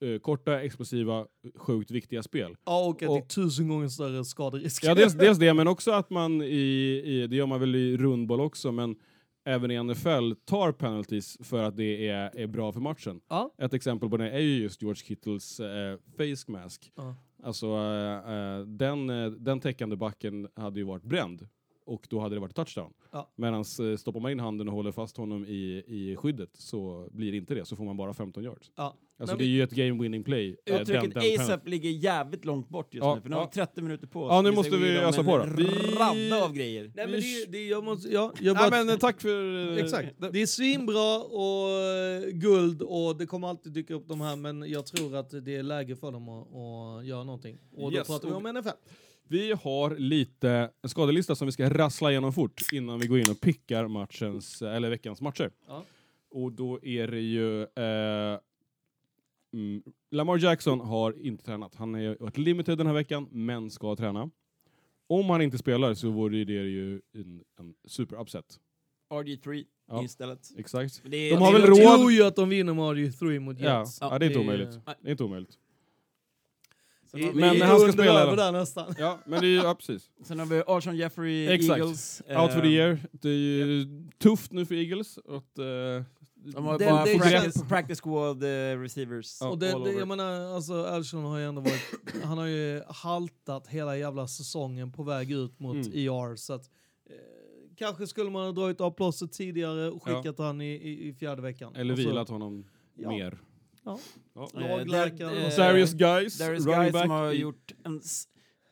eh, korta, explosiva, sjukt viktiga spel. Ja, och att Och- det är tusen gånger större skaderisk. Ja, dels, [laughs] dels det, men också att man i, i, det gör man väl i rundboll också, men även i NFL tar penalties för att det är, är bra för matchen. Ja. Ett exempel på det är ju just George Kittles eh, face mask. Ja. Alltså eh, eh, den, eh, den täckande backen hade ju varit bränd och då hade det varit touchdown. Ja. Medan eh, stoppar man in handen och håller fast honom i, i skyddet så blir det inte det, så får man bara 15 yards. Ja. Alltså Nej, det är ju ett game winning play. eh, den- Uttrycket den penalty. ASAP ligger jävligt långt bort just Ja, nu, för nu har vi 30 minuter på oss. Ja, nu måste vi ösa på då. Vi- radda av grejer. Nej men det, det jag måste, ja, jag bara, Nej men eh, tack för... Exakt. Det är svinbra och guld och det kommer alltid dyka upp de här men jag tror att det är läge för dem att, att göra någonting. Och då Yes, pratar vi om NFL. Vi har lite en skadelista som vi ska rassla igenom fort innan vi går in och pickar matchens, eller veckans matcher. Ja. Och då är det ju... Eh, mm, Lamar Jackson har inte tränat. Han har varit limited den här veckan, men ska träna. Om han inte spelar så vore det ju en, en super upset. RG3 Ja. istället. Exakt. Det är, De har väl råd- tror ju att de vinner med RG3 mot Ja, Jets. ja, det är inte det är- omöjligt. Det är inte omöjligt. Vi, Men han ska spela över där nästan. Ja, men det är ja, precis. [laughs] sen har vi Alshon Jeffrey, Exakt. Eagles. Out for the eh, year. Det är ju tufft nu för Eagles. Att, eh, De har Det- bara det practice, practice squad eh, receivers Ja. Och det, det, jag menar, alltså Alshon har ju ändå varit, han har ju haltat hela jävla säsongen på väg ut mot Mm. ER så att eh, kanske skulle man ha dragit av plåstret tidigare och Ja. skickat han i, i, i fjärde veckan. eller vilat honom Ja. mer. Ja. Ja. Eh, där- Och Darius Guys, running Guys back. som har gjort en...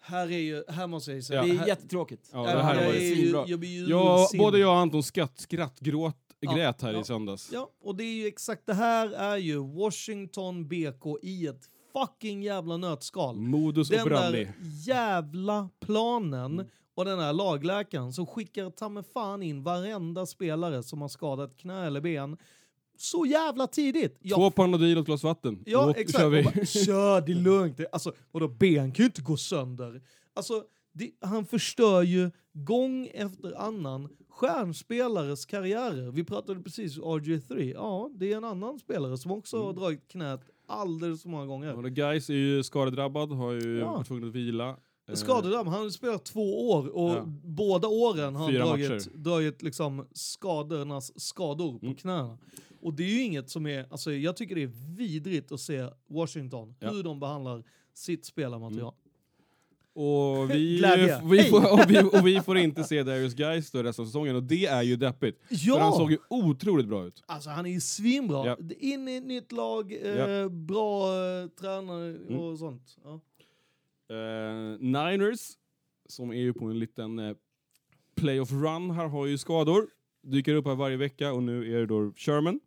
Här är ju, här måste jag ju säga. Ja. Det är här, jättetråkigt. Ja, jag, det här jag, var är ju ju, jag blir ju Ja, både jag och Anton skratt, skrattgråt, Ja, grät här ja. i söndags. Ja, och det är ju exakt det här är ju Washington BK i ett fucking jävla nötskal. Modus Den operandi. där jävla planen och den här lagläkaren som skickar ta fan in varenda spelare som har skadat knä eller ben så jävla tidigt. Jag Två Panodil och ett glas vatten. Ja, Då exakt. kör vi. Bara, [laughs] kör, det är lugnt. Alltså, vadå, ben kan ju inte gå sönder. Alltså, det, han förstör ju gång efter annan stjärnspelares karriärer. Vi pratade precis om RG3. Ja, det är en annan spelare som också Mm. har dragit knät alldeles för många gånger. Och Guys är ju skadedrabbad, har ju Ja. varit tvungen att vila. Eh, Skadedrabb, han har spelat två år och Ja. båda åren har han Fyra dragit, dragit liksom skadornas skador på Mm. knäna. Och det är ju inget som är, alltså jag tycker det är vidrigt att se Washington, Ja. hur de behandlar sitt spelarmaterial. Och [laughs] vi, vi, får, [laughs] och, vi, och vi får inte se Darius då resten av säsongen och det är ju deppigt. För han såg Ja! ju otroligt bra ut. Alltså han är ju svinbra. Ja. In i ett nytt lag, eh, Ja. bra eh, tränare Mm. och sånt. Ja. Eh, Niners, som är ju på en liten eh, playoff run här, har ju skador. Dyker upp här varje vecka och nu är det då Sherman.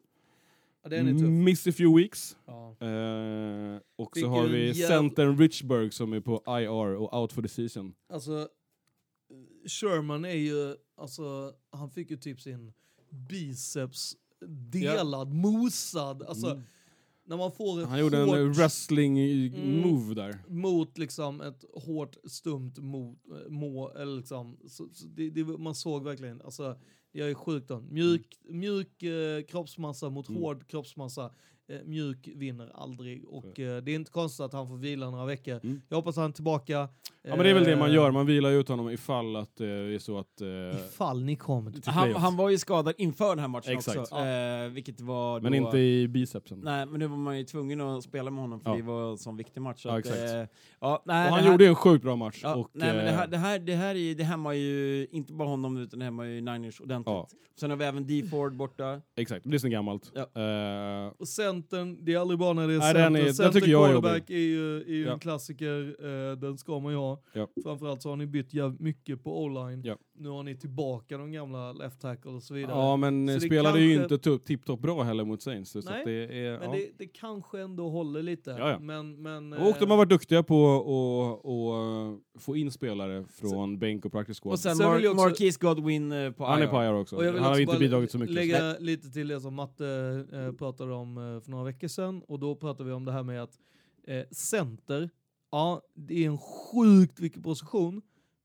Ja, den är tuff. Miss a few weeks. Ja. Eh, och så Vilken har vi jäv- centern Richburg som är på IR och out for the season. Alltså, Sherman är ju, alltså han fick ju typ sin biceps delad, mosad. Alltså, Mm. När man får Han gjorde en eh, wrestling Mm. move där. mot liksom ett hårt stumt mot, äh, må, eller liksom, så, så det, det, man såg verkligen, alltså jag är sjukt då. Mjuk, mjuk eh, kroppsmassa mot Mm. hård kroppsmassa. Eh, mjuk vinner aldrig och eh, det är inte konstigt att han får vila några veckor. Mm. Jag hoppas han är tillbaka. Ja men det är väl det man eh, gör, man vilar ut honom ifall att det är så att... Ifall ni kommer till Han, han var ju skadad inför den här matchen Exakt. också. Eh, vilket var men då, inte i bicepsen. Nej, men nu var man ju tvungen att spela med honom för Ja. det var en sån viktig match. så Ja, att, exakt. ja, nej, och han här, gjorde ju en sjukt bra match. Ja, och, nej, men det här, det här, det här är, det hämmar ju inte bara honom utan det hämmar ju Niners ordentligt. Ja. Sen har vi även D Ford borta. Exakt, det är så gammalt. Ja. Eh, Och sen centern, det är aldrig bra när det är Nej, center. den är- center jag quarterback är ju, är ju Ja. en klassiker, eh, den ska man ju ha. Ja. Framförallt så har ni bytt jävligt mycket på o-line. Ja. Nu har ni tillbaka de gamla left tackle och så vidare. Ja, men Så eh, det spelade ju kanske- inte tup- tipptopp bra heller mot Saints. Så Nej, att det är, Men ja. det, det kanske ändå håller lite. Ja, ja. Men, men, Och de eh, har varit duktiga på att att få in spelare från bänk och practice squad. Och sen, Sen Mar vill jag också- Marquise Godwin eh, på han är IR. på IR också. Jag vill Han har inte bidragit så mycket. lägga lite till det som Matte eh, pratade om eh, för några veckor sedan. Och då pratade vi om det här med att eh, center, ja det är en sjukt viktig position.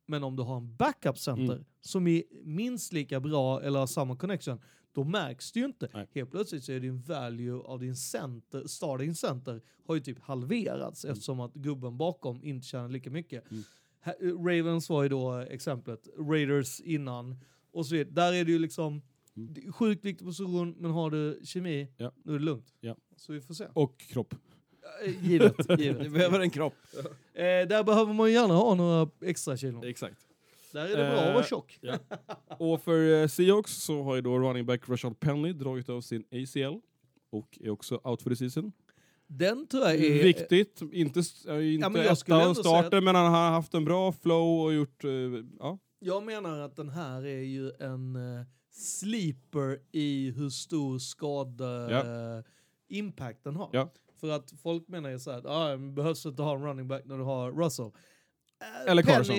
Men om du har en backup center Mm. som är minst lika bra eller har samma connection, då märks det ju inte. Nej. Helt plötsligt så är din value av din center, starting center har ju typ halverats eftersom att gubben bakom inte tjänar lika mycket. Mm. Eh, Ravens var ju då exemplet, Raiders innan. Och så vidare. Där är det ju liksom Mm. det är sjukt viktig position, men har du kemi, Ja. då är det lugnt. Ja. Så vi får se. Och kropp. Eh, Givet, Du [laughs] givet. behöver en kropp. Eh, där behöver man ju gärna ha några extra kilon. Exakt. Där är det bra att vara Eh, tjock. Och för eh, Seahawks så har ju då running back Rashad Penny dragit av sin ACL och är också out for the season. Den tror jag är... Viktigt, inte, är inte skulle etta starter, men han har haft en bra flow och gjort, eh, ja. Jag menar att den här är ju en uh, sleeper i hur stor skada Ja. eh, impact den har. Ja. För att folk menar ju såhär, ah, behövs inte ha en running back när du har Russell. Eh, Eller Penny Carson.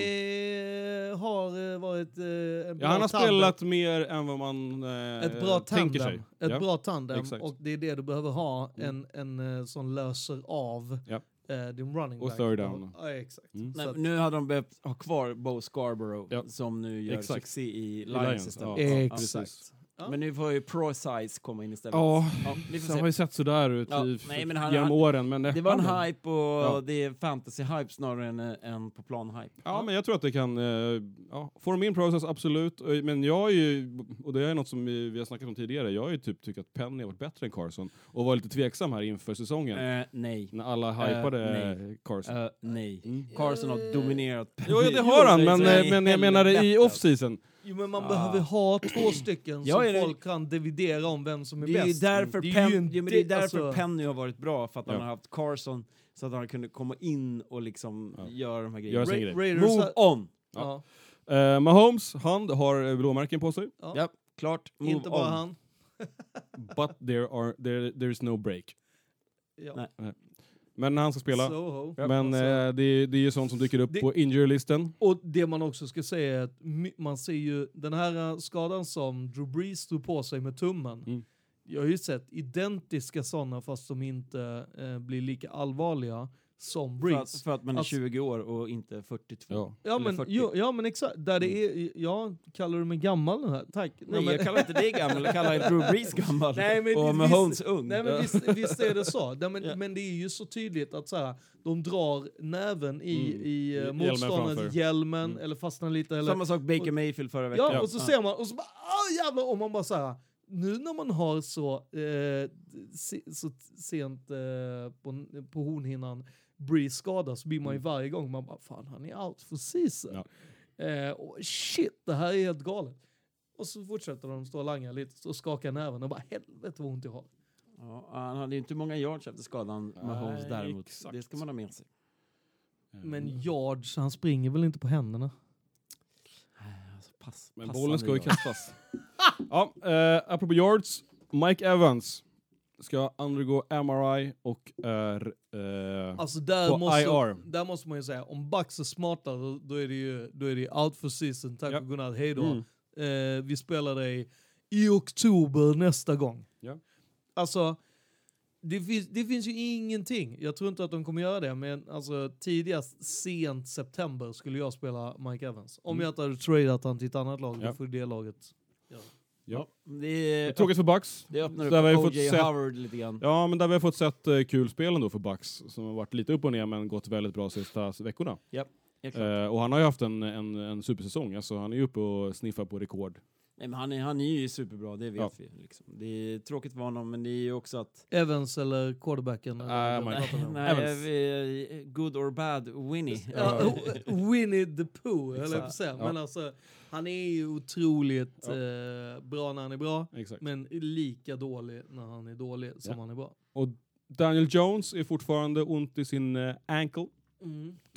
har eh, varit eh, en bra ja han har tandem. spelat mer än vad man eh, ett bra tänker tandem. sig. Ett ja. bra tandem exakt. och det är det du behöver ha, en, en som löser av Ja. Eh, din running Och back. third down. Ja, exakt. Mm. Så Nej, att- nu hade de behövt ha kvar Bo Scarborough Ja. som nu gör Exakt. succé i Lions, Lions istället. ja. Exakt. precis. Ja. Men nu får ju Pro Size komma in istället. Ja, Ja, vi får det se. har ju sett sådär ut Ja, i, nej, men han- genom han- åren. Men Det var en han- hype och Ja. det är fantasy-hype snarare än, än på plan-hype. Ja, men jag tror att det kan... eh, ja, form in process, absolut. Och- Men jag är ju, och det är något som vi, vi har snackat om tidigare, jag har ju typ tyckt att Penny har varit bättre än Carson och var lite tveksam här inför säsongen. Eh, nej. När alla hypade nej. Carson. Eh, nej. Mm. Carson har dominerat. Jo, ja, det har han, men, eh, men jag menar i helvete. off-season. Jo, men man Ah. behöver ha två [clears throat] stycken Ja, som är det- folk kan dividera om vem som är Det är ju bäst. därför, Det är ju ja, men det är inte- därför alltså- Penny har varit bra, för att han Ja. har haft Carson så att han kunde komma in och liksom Ja. göra de här grejerna. Ra- grej. Raiders Move har- on! Ja. Eh, Mahomes, han har eh, blåmärken på sig, Ja. Ja, klart. Move Inte bara on. han. but there are, there, there's no break. Ja. Nej. Men han ska spela. Soho. Men eh, det, det är ju sånt som dyker upp Det- på injury-listen. Och det man också ska säga är att my- man ser ju den här eh, skadan som Drew Brees tog på sig med tummen. Mm. Jag har ju sett identiska sådana fast de inte eh, blir lika allvarliga som För att, för att man är Alltså- 20 år och inte 42. Ja. Ja men, 40. jo, ja men exakt, där det är, ja, kallar du mig gammal nu här? Tack. Nej, men, jag kallar inte dig gammal, jag kallar Drew Brees gammal. [laughs] Nej, men och visst- Mahomes ung. Nej men visst, visst är det så. [laughs] Nej, men, Ja. men det är ju så tydligt att så här, de drar näven i, Mm. i Hjälmen motståndarens hjälmen, Mm. eller fastnar lite. Eller, Samma sak Baker och- Mayfield förra veckan. ja, och så ser man, och så bara, ah jävlar, och man bara så här, nu när man har så, eh, se, så sent eh, på, på hornhinnan Breeze skada så blir man ju Mm. varje gång, man bara, fan han är out for season. Ja. Eh, och shit, det här är helt galet. Och så fortsätter de stå och langa lite och skaka näven och bara helvete vad ont jag har. Ja, han hade ju inte många yards efter skadan, Mahomes Nej, däremot. exakt. Det ska man ha med sig. Men yards, han springer väl inte på händerna? Alltså, pass, Men bollen ska ju kastas. [laughs] ja, eh, apropå yards, Mike Evans ska undergå MRI och är... Eh, Alltså där På måste, IR. där måste man ju säga, om Bucks är smarta då, då är det ju då är det out for season, tack Ja. och godnatt, hej då. Mm. Eh, vi spelar dig i oktober nästa gång. Ja. Alltså, det finns, det finns ju ingenting, jag tror inte att de kommer göra det, men alltså tidigast sent september skulle jag spela Mike Evans. Om Mm. jag inte hade tradat han till ett annat lag, Ja. då får det laget göra. ja. Det, är, Tråkigt för Bucks. det öppnar Där har vi upp fått O.J. sett- Howard lite grann. Ja, men där vi har fått sett eh, kul spel ändå för Bucks som har varit lite upp och ner men gått väldigt bra sista veckorna. Klart. Eh, och han har ju haft en, en, en supersäsong, alltså han är ju uppe och sniffar på rekord. Nej, men han, är, han är ju superbra, det vet Ja. vi. Liksom. Det är tråkigt för honom, men det är ju också att... Evans eller quarterbacken? eller Nej, Evans. vi- good or bad, Winnie. Ja, [laughs] Winnie the Pooh, höll jag på att Exakt. säga. Ja. Men alltså, han är ju otroligt Ja. eh, bra när han är bra, Exakt. men lika dålig när han är dålig som Ja. han är bra. Och Daniel Jones är fortfarande ont i sin uh, ankle.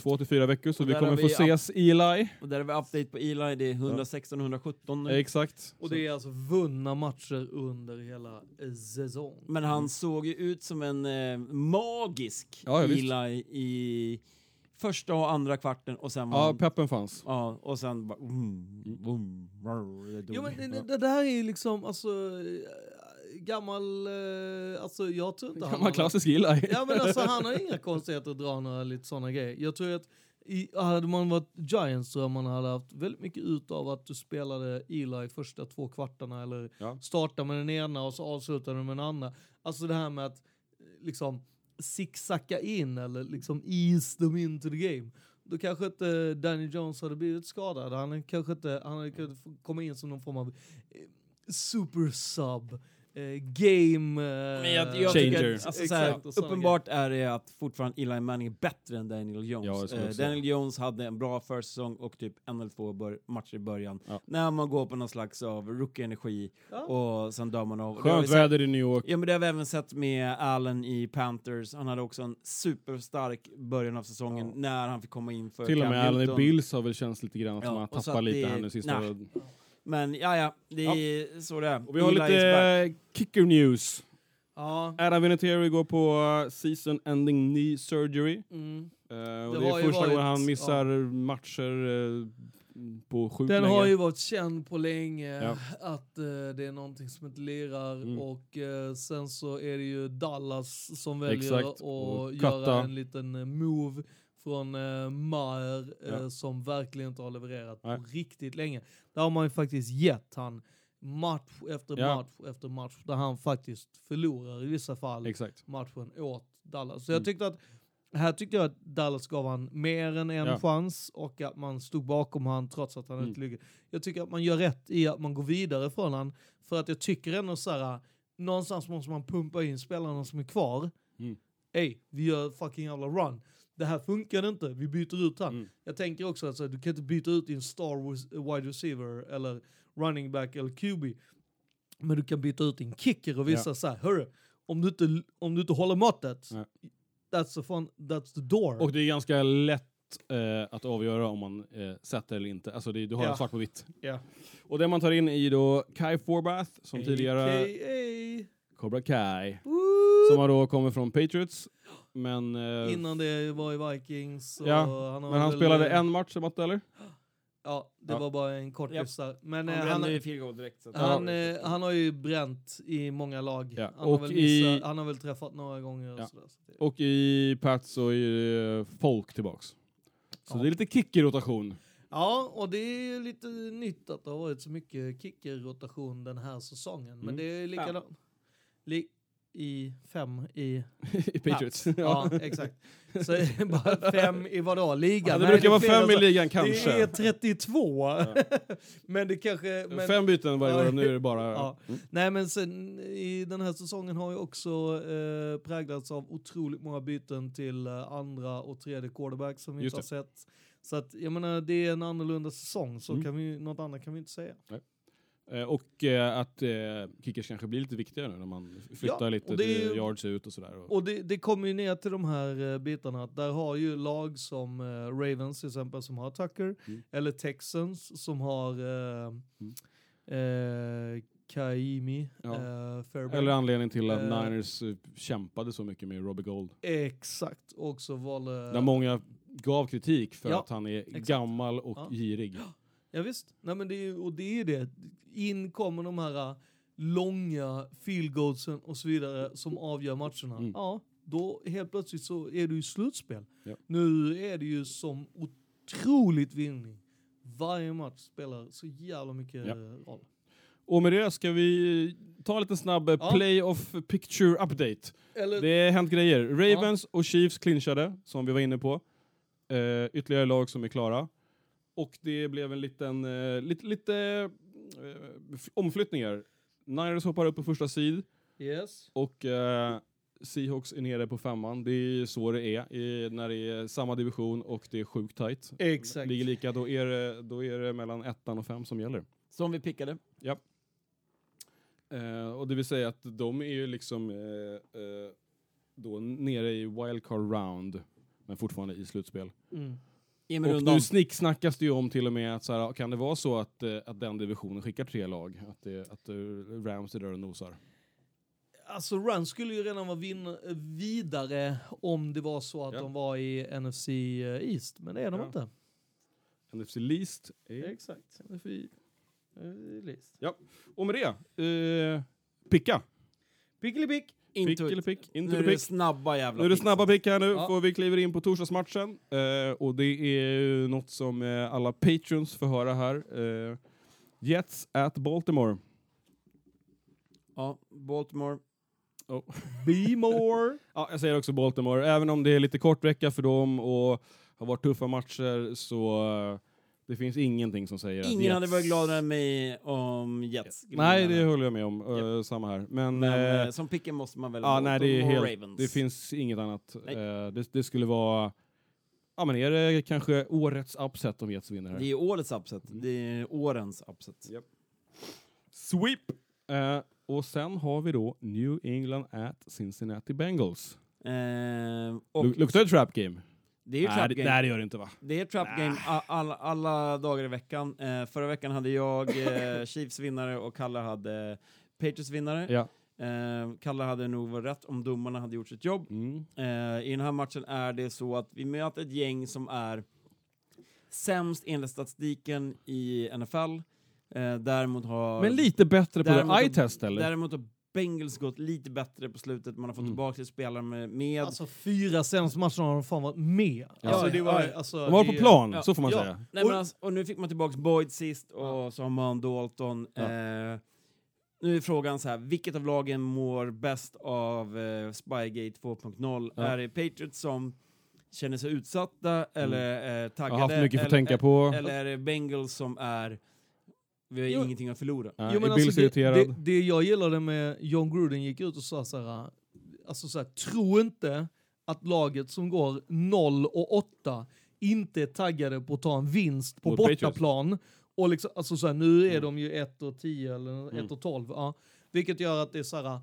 Två till fyra veckor, så vi kommer har få vi ses Eli. Och där har vi update på Eli, det är 116-117 nu. Exakt. Och det är alltså vunna matcher under hela eh, säsong. Men han såg ju ut som en eh, magisk Ja. Eli i första och andra kvarten och sen Ja, peppen fanns. ja, och sen bara... Mm, boom, brr, det dog. Jo men det, det där är ju liksom, alltså, eh, gammal, eh, alltså jag tror inte han Gammal klassisk Eli. Ja men alltså han har inga [laughs] konstigheter att dra några lite sådana grejer. Jag tror att i, hade man varit Giants tror jag man hade haft väldigt mycket ut av att du spelade Eli första två kvartarna eller Ja. starta med den ena och så avslutar du med den andra. Alltså det här med att eh, liksom zigzacka in eller liksom ease them into the game. Då kanske inte Danny Jones hade blivit skadad. Han hade kanske inte, han hade kunnat komma in som någon form av eh, super sub, eh, game eh, Men jag, jag Changer. tycker att, alltså, så här, Exakt, och såna uppenbart är det att fortfarande Eli Manning är bättre än Daniel Jones. Skulle Eh, också. Daniel Jones hade en bra försäsong och typ en eller två bör- matcher i början. Ja. När man går på någon slags av rookie-energi Ja. och sen dör man av. Och det har vi Skönt sett- väder i New York. Ja men det har vi även sett med Allen i Panthers. Han hade också en superstark början av säsongen Ja. när han fick komma in för Till och Cam med Allen i Newton. Bills har väl känts lite grann att Ja, man och så tappar att lite det- här nu sista. nej. Men ja, ja, det är så det är. Och vi har Eli lite kicker news. Ja. Adam Vinatieri går på uh, season ending knee surgery. Mm. Och Det det, är första gången han missar matcher eh, på sjukt Den länge. har ju varit känd på länge Ja. att eh, det är någonting som inte lirar Mm. och sen så är det ju Dallas som väljer Exakt, att och göra en liten move från uh, Maher eh, Ja. som verkligen inte har levererat Nej. på riktigt länge. Där har man ju faktiskt gett han match efter Ja. match efter match där han faktiskt förlorar i vissa fall Exakt. matchen åt Dallas. Så Mm. jag tyckte att här tyckte jag att Dallas gav han mer än en Ja. chans och att man stod bakom han trots att han Mm. inte ligger. Jag tycker att man gör rätt i att man går vidare från han för att jag tycker ändå så här någonstans måste man pumpa in spelarna som är kvar. Mm. Ey, vi gör fucking jävla run. Det här funkar inte, vi byter ut han. Mm. Jag tänker också att så, här, du kan inte byta ut din star wide receiver eller running back eller QB. Men du kan byta ut din kicker och visa så här, hörru, om du inte, om du inte håller måttet, Nej. that's the, fun, that's the door. Och det är ganska lätt eh, att avgöra om man eh, sätter eller inte. Alltså det, du har Ja. en svart på vitt. Ja. Och det man tar in ju då Kai Forbath, som tidigare AKA, Cobra Kai. woo! Som har då kommit från Patriots. Men, eh, Innan det var i Vikings. Och Ja, han har men han väl, spelade en match, Matte, eller? Ja, det Ja. var bara en kort hyfs där. Men Han eh, han, ju field direkt. Så han, eh, han har ju bränt i många lag. Ja, Han, har och väl i- missat, han har väl träffat några gånger. Ja. Och sådär, så det, Och i Pats så är eh, Folk tillbaks. Så Ja. det är lite kicker-rotation. Ja, och det är ju lite nytt att det har varit så mycket kicker-rotation den här säsongen. Men Mm. det är likadant. Li I fem i... [laughs] i Patriots. [laughs] Ja, exakt. Så är det bara [laughs] fem i vadå? Ligan? Ja, det Nej, brukar är vara fem i än så. ligan kanske. Det är 32. men det kanske... Men, Fem byten varje Ja. år, nu är det bara... Ja. Nej men sen i den här säsongen har ju också eh, präglats av otroligt många byten till eh, andra och tredje quarterback som vi Just inte har sett. Så att jag menar det är en annorlunda säsong så Mm. kan vi, något annat kan vi inte säga. Eh, Och eh, att eh, kickers kanske blir lite viktigare nu när man flyttar Ja, lite ju- yards ut och sådär. Och, det, det kommer ju ner till de här eh, bitarna att där har ju lag som eh, Ravens till exempel som har Tucker Mm. eller Texans som har eh, eh, Kaimi, Ja. eh, eller anledningen till att Eh. Niners eh, kämpade så mycket med Robbie Gold. Exakt, också valde... Där många gav kritik för Ja, att han är exakt. gammal och Ja. girig. Ja, visst. Nej, men det är, och det är det. In kommer de här äh, långa field goalsen och så vidare som avgör matcherna. Mm. Ja, då helt plötsligt så är du i slutspel. Ja. Nu är det ju som otroligt vinning. Varje match spelar så jävla mycket Ja. eh, roll. Och med det ska vi ta en liten snabb Ja. playoff picture update. Eller, Det har hänt grejer. Ravens och Chiefs clinchade, som vi var inne på. Eh, ytterligare lag som är klara. Och det blev en liten, eh, lite, lite f- omflyttningar. Niners hoppar upp på första sid Yes. och eh, Seahawks är nere på femman. Det är så det är i, när det är samma division och det är sjukt tight. Exakt. Ligger lika, då är, det, då är det mellan ettan och fem som gäller. Som vi pickade. Eh, och det vill säga att de är ju liksom eh, eh, då nere i wildcard round, men fortfarande i slutspel. Mm. Emil Och nu snicksnackas det ju om till och med att så här, kan det vara så att, eh, att den divisionen skickar tre lag? Att, det, att eh, Rams är där och nosar? Alltså Run skulle ju redan vara vin- vidare om det var så att Ja. de var i NFC eh, East, men det är de Ja. inte. NFC Least är... Exakt. NFC eh, East. Och med det, eh, picka! Pickelipick! Pick eller pick? Into Nu är det pick. snabba jävla Nu är det snabba pick här nu, Ja. för vi kliver in på torsdagsmatchen. Eh, och det är ju något som eh, alla patrons får höra här. Eh, Jets at Baltimore. Ja, Baltimore. [laughs] Be more! Ja, jag säger också Baltimore. Även om det är lite kort vecka för dem och har varit tuffa matcher så eh, det finns ingenting som säger att Ingen Jets... hade varit gladare än mig om Jets Nej, det håller jag med om. Eh, samma här. Men, Men eh, eh, som picken måste man väl ja, nej, det helt... Det finns inget annat. Eh, det, det skulle vara... Ja, men är det kanske årets upset om Jets vinner här? Det är årets upset. Mm. Det är årens upset. Japp. Sweep! Eh, och sen har vi då New England at Cincinnati Bengals. Eh, och Luktar det trap game? Det är ju nej, trap det, game. nej, det gör det inte va? Det är trap game a- alla, alla dagar i veckan. Eh, förra veckan hade jag eh, [laughs] Chiefs vinnare och Kalle hade Patriots vinnare. Ja. Eh, Kalle hade nog varit rätt om domarna hade gjort sitt jobb. Mm. Eh, I den här matchen är det så att vi möter ett gäng som är sämst enligt statistiken i NFL. Eh, däremot har... Men lite bättre på det eye-test eller? Däremot har Bengals gått lite bättre på slutet. Man har fått Mm. tillbaka till spelare med... med Alltså fyra senaste matcherna har de fan varit med. Ja. Alltså, det var, Ja. alltså, De var på plan, ja, så får man ja. säga. Nej, men alltså, och nu fick man tillbaka Boyd sist och Ja. så har man Dalton. Ja. Eh, nu är frågan så här, vilket av lagen mår bäst av eh, Spygate 2.0? Ja. Är det Patriots som känner sig utsatta eller eh, Jag taggade? har haft mycket för att eller, tänka på. Eller är det Bengals som är, vi har Jo. ingenting att förlora? Nej, Jo, men alltså, det, det, det jag gillade med John Gruden gick ut och sa så här, alltså så här, tro inte att laget som går 0 och 8 inte är taggade på att ta en vinst på Mot bortaplan. Och liksom, alltså så här, nu är Mm. de ju 1 och 10 eller 1 Mm. och 12. Ja. Vilket gör att det är så här,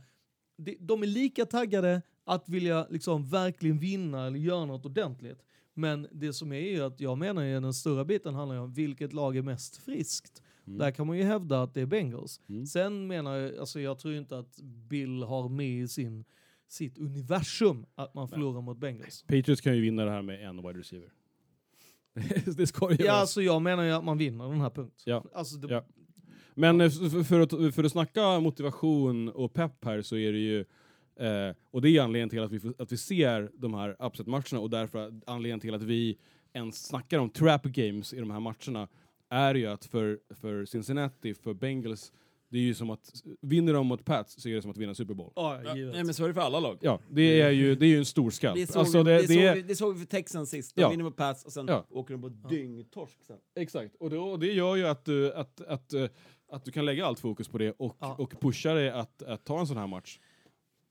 det, de är lika taggade att vilja liksom verkligen vinna eller göra något ordentligt. Men det som är ju att jag menar ju den stora biten handlar ju om vilket lag är mest friskt. Mm. Där kan man ju hävda att det är Bengals. Mm. Sen menar jag, alltså jag tror inte att Bill har med i sin, sitt universum att man förlorar mot Bengals. Patriots kan ju vinna det här med en wide receiver. [laughs] det ska ju Ja, göras. alltså jag menar ju att man vinner den här punkten. Ja. Alltså det, Ja. Men eh, för, för, att, för att snacka motivation och pepp här så är det ju eh, och det är anledningen till att vi, att vi ser de här upset-matcherna och därför anledningen till att vi ens snackar om trap games i de här matcherna är ju att för, för Cincinnati, för Bengals, det är ju som att vinner de mot Pats så är det som att vinna Super Bowl. ja, Ja, givet. nej, men så är det för alla lag. Ja, det är ju, det är ju en stor skalp. Det såg, Alltså, vi, det, det, det såg vi, det såg vi för Texans sist. De Ja. vinner mot Pats och sen Ja. åker de på dyngtorsk sen. Exakt, och det, och det gör ju att du, att, att, eh, att du kan lägga allt fokus på det och, Ja. och pusha dig att, att ta en sån här match.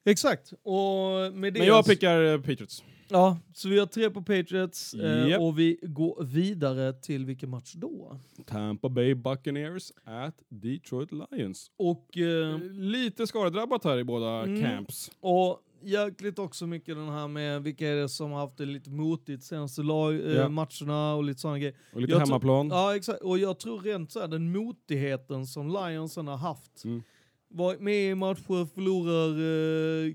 Exakt. Och med det Men jag pickar eh, Patriots. Ja, så vi har tre på Patriots eh, Japp. och vi går vidare till vilken match då? Tampa Bay Buccaneers at Detroit Lions. Och, eh, Lite skadedrabbat här i båda Mm. camps. och jäkligt också mycket den här med vilka är det som har haft det lite motigt senaste lag, eh, Ja. matcherna och lite sådana grejer. Och lite Jag hemmaplan. Ja, exakt. Och jag tror rent så här, den motigheten som Lionsen har haft. Mm. Varit med i matcher, förlorar eh,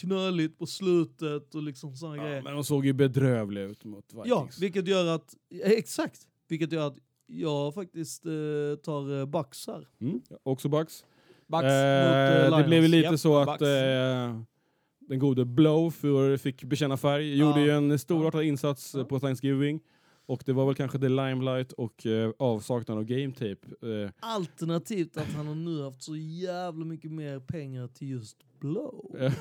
knöligt på slutet och liksom sådana Ja, grejer. men de såg ju bedrövliga ut mot Ja, Vikings. vilket gör att, exakt, vilket gör att jag faktiskt eh, tar eh, Bucks här. Mm. ja, Också Bucks. Bucks Eh, mot, eh, det blev ju lite Japp, så att eh, den gode Blow för, fick bekänna färg. Gjorde Ja. ju en storartad insats Ja. på Thanksgiving. Och det var väl kanske the limelight och eh, avsaknad av game tape. Eh, Alternativt att han har nu haft så jävla mycket mer pengar till just Blow. [laughs] eh,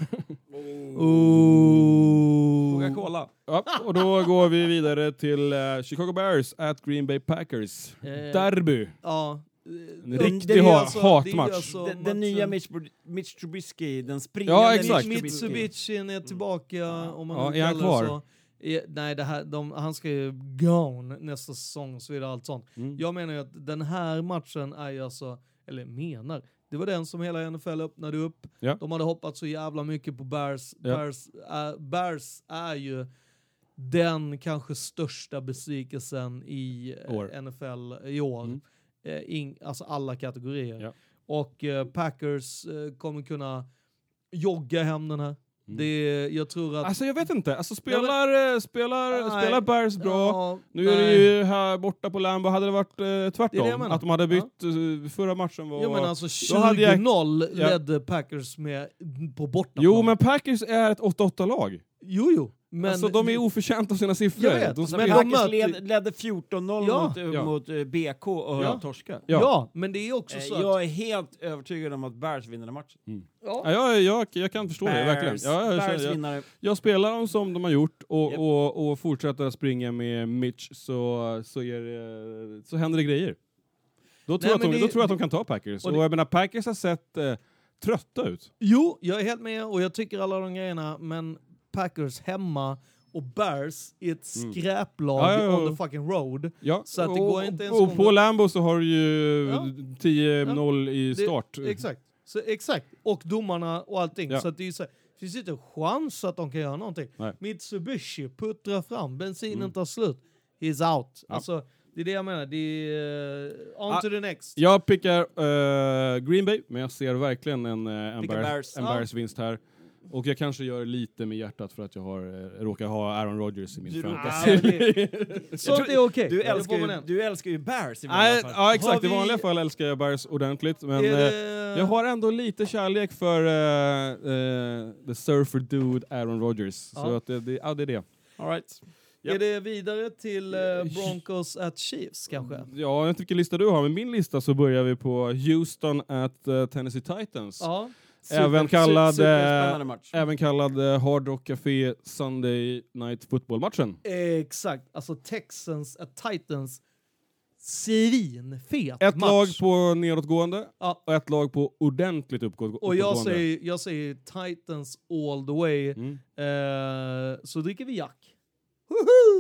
Oh. Coca-Cola. ja, och då går vi vidare till eh, Chicago Bears at Green Bay Packers. Eh, Derby. Ja, En riktig det ha- alltså- hatmatch. det alltså Den, den nya Mitch, Mitch Trubisky, den springande Ja, exakt. Mitch Trubisky. Mitsubishi är tillbaka, om man Ja, är han kallar det kvar? så. Nej, det här, de, han ska ju gone nästa säsong och så vidare. Allt sånt. Mm. Jag menar ju att den här matchen är ju alltså, eller menar, det var den som hela NFL öppnade upp. Ja. De hade hoppat så jävla mycket på Bears. Ja. Bears, är, Bears är ju den kanske största besvikelsen i eh, År. NFL i år. Mm. Eh, in, alltså alla kategorier. Ja. Och eh, Packers eh, kommer kunna jogga hem den här. Mm. Det, jag tror att... Alltså jag vet inte, alltså spelar, eh, spelar, Nej. spelar Bears bra, Ja, nu är det nej. ju här borta på Lambo, hade det varit eh, jag tvärtom, menar. att de hade bytt, eh, förra matchen var... Jo men alltså Då hade jag- 20-0 Ja. ledde Packers med på bortaplan. Jo men Packers är ett 8-8-lag. Jo, jo. Men alltså de är oförtjänta av sina siffror. Jag vet, de men de möter- led, ledde 14-0 Ja. mot, eh, Ja. mot eh, BK och Ja. torska. ja. Ja. men det är också Eh, så att... Jag är helt övertygad om att Bears vinner den matchen. ja. ja, jag, jag, jag kan förstå det, verkligen. Bears, Ja, jag, Bears jag, jag, vinnare. jag spelar dem som de har gjort och, Japp. och, och fortsätter att springa med Mitch så, så, är det, så händer det grejer. Då tror, Nej, jag att de, det- då tror jag att de kan ta Packers. och Och, det- jag menar, Packers har sett eh, trötta ut. Jo, jag är helt med och jag tycker alla de grejerna, men Packers hemma och Bears i ett Mm. skräplag Ja, ja, ja. on the fucking road. Ja, Så att det och, går inte ens och på Lambo så har du ju Ja. 10-0 i Det- start. Exakt. Så, exakt. Och domarna och allting. Ja. Så att det, är så här, det finns inte en chans att de kan göra någonting. Nej. Mitsubishi puttrar fram, bensinen Mm. tar slut. He's out. Ja. Alltså, det är det jag menar. Det är uh, on Ah, to the next. Jag pickar eh, Green Bay, men jag ser verkligen en, eh, en, Bears, Bears. en Ja. Bears-vinst här. Och jag kanske gör lite med hjärtat för att jag har, eh, råkar ha Aaron Rodgers i min fantasy. [laughs] Sånt är okej. Du älskar, får man ju, ändå. du älskar ju Bears i Nej, vanliga fall. ja, exakt. Har I vi- vanliga fall älskar jag Bears ordentligt, men Är eh, det- jag har ändå lite kärlek för eh, eh, the surfer dude Aaron Rodgers. Så Ja. att det, det, ja, det är det. All right. Är det vidare till eh, Broncos at Chiefs kanske? Ja, jag vet inte vilken lista du har, men min lista så börjar vi på Houston at eh, Tennessee Titans. Ja. Även kallad, Superspännande match. Även kallad eh, Hard Rock Café Sunday Night Football-matchen. Exakt. Alltså Texans at Titans. Svinfet Ett match. lag på nedåtgående Ja. och ett lag på ordentligt uppgå- Och jag uppåtgående. säger, jag säger Titans all the way. Mm. Eh, så dricker vi Jack.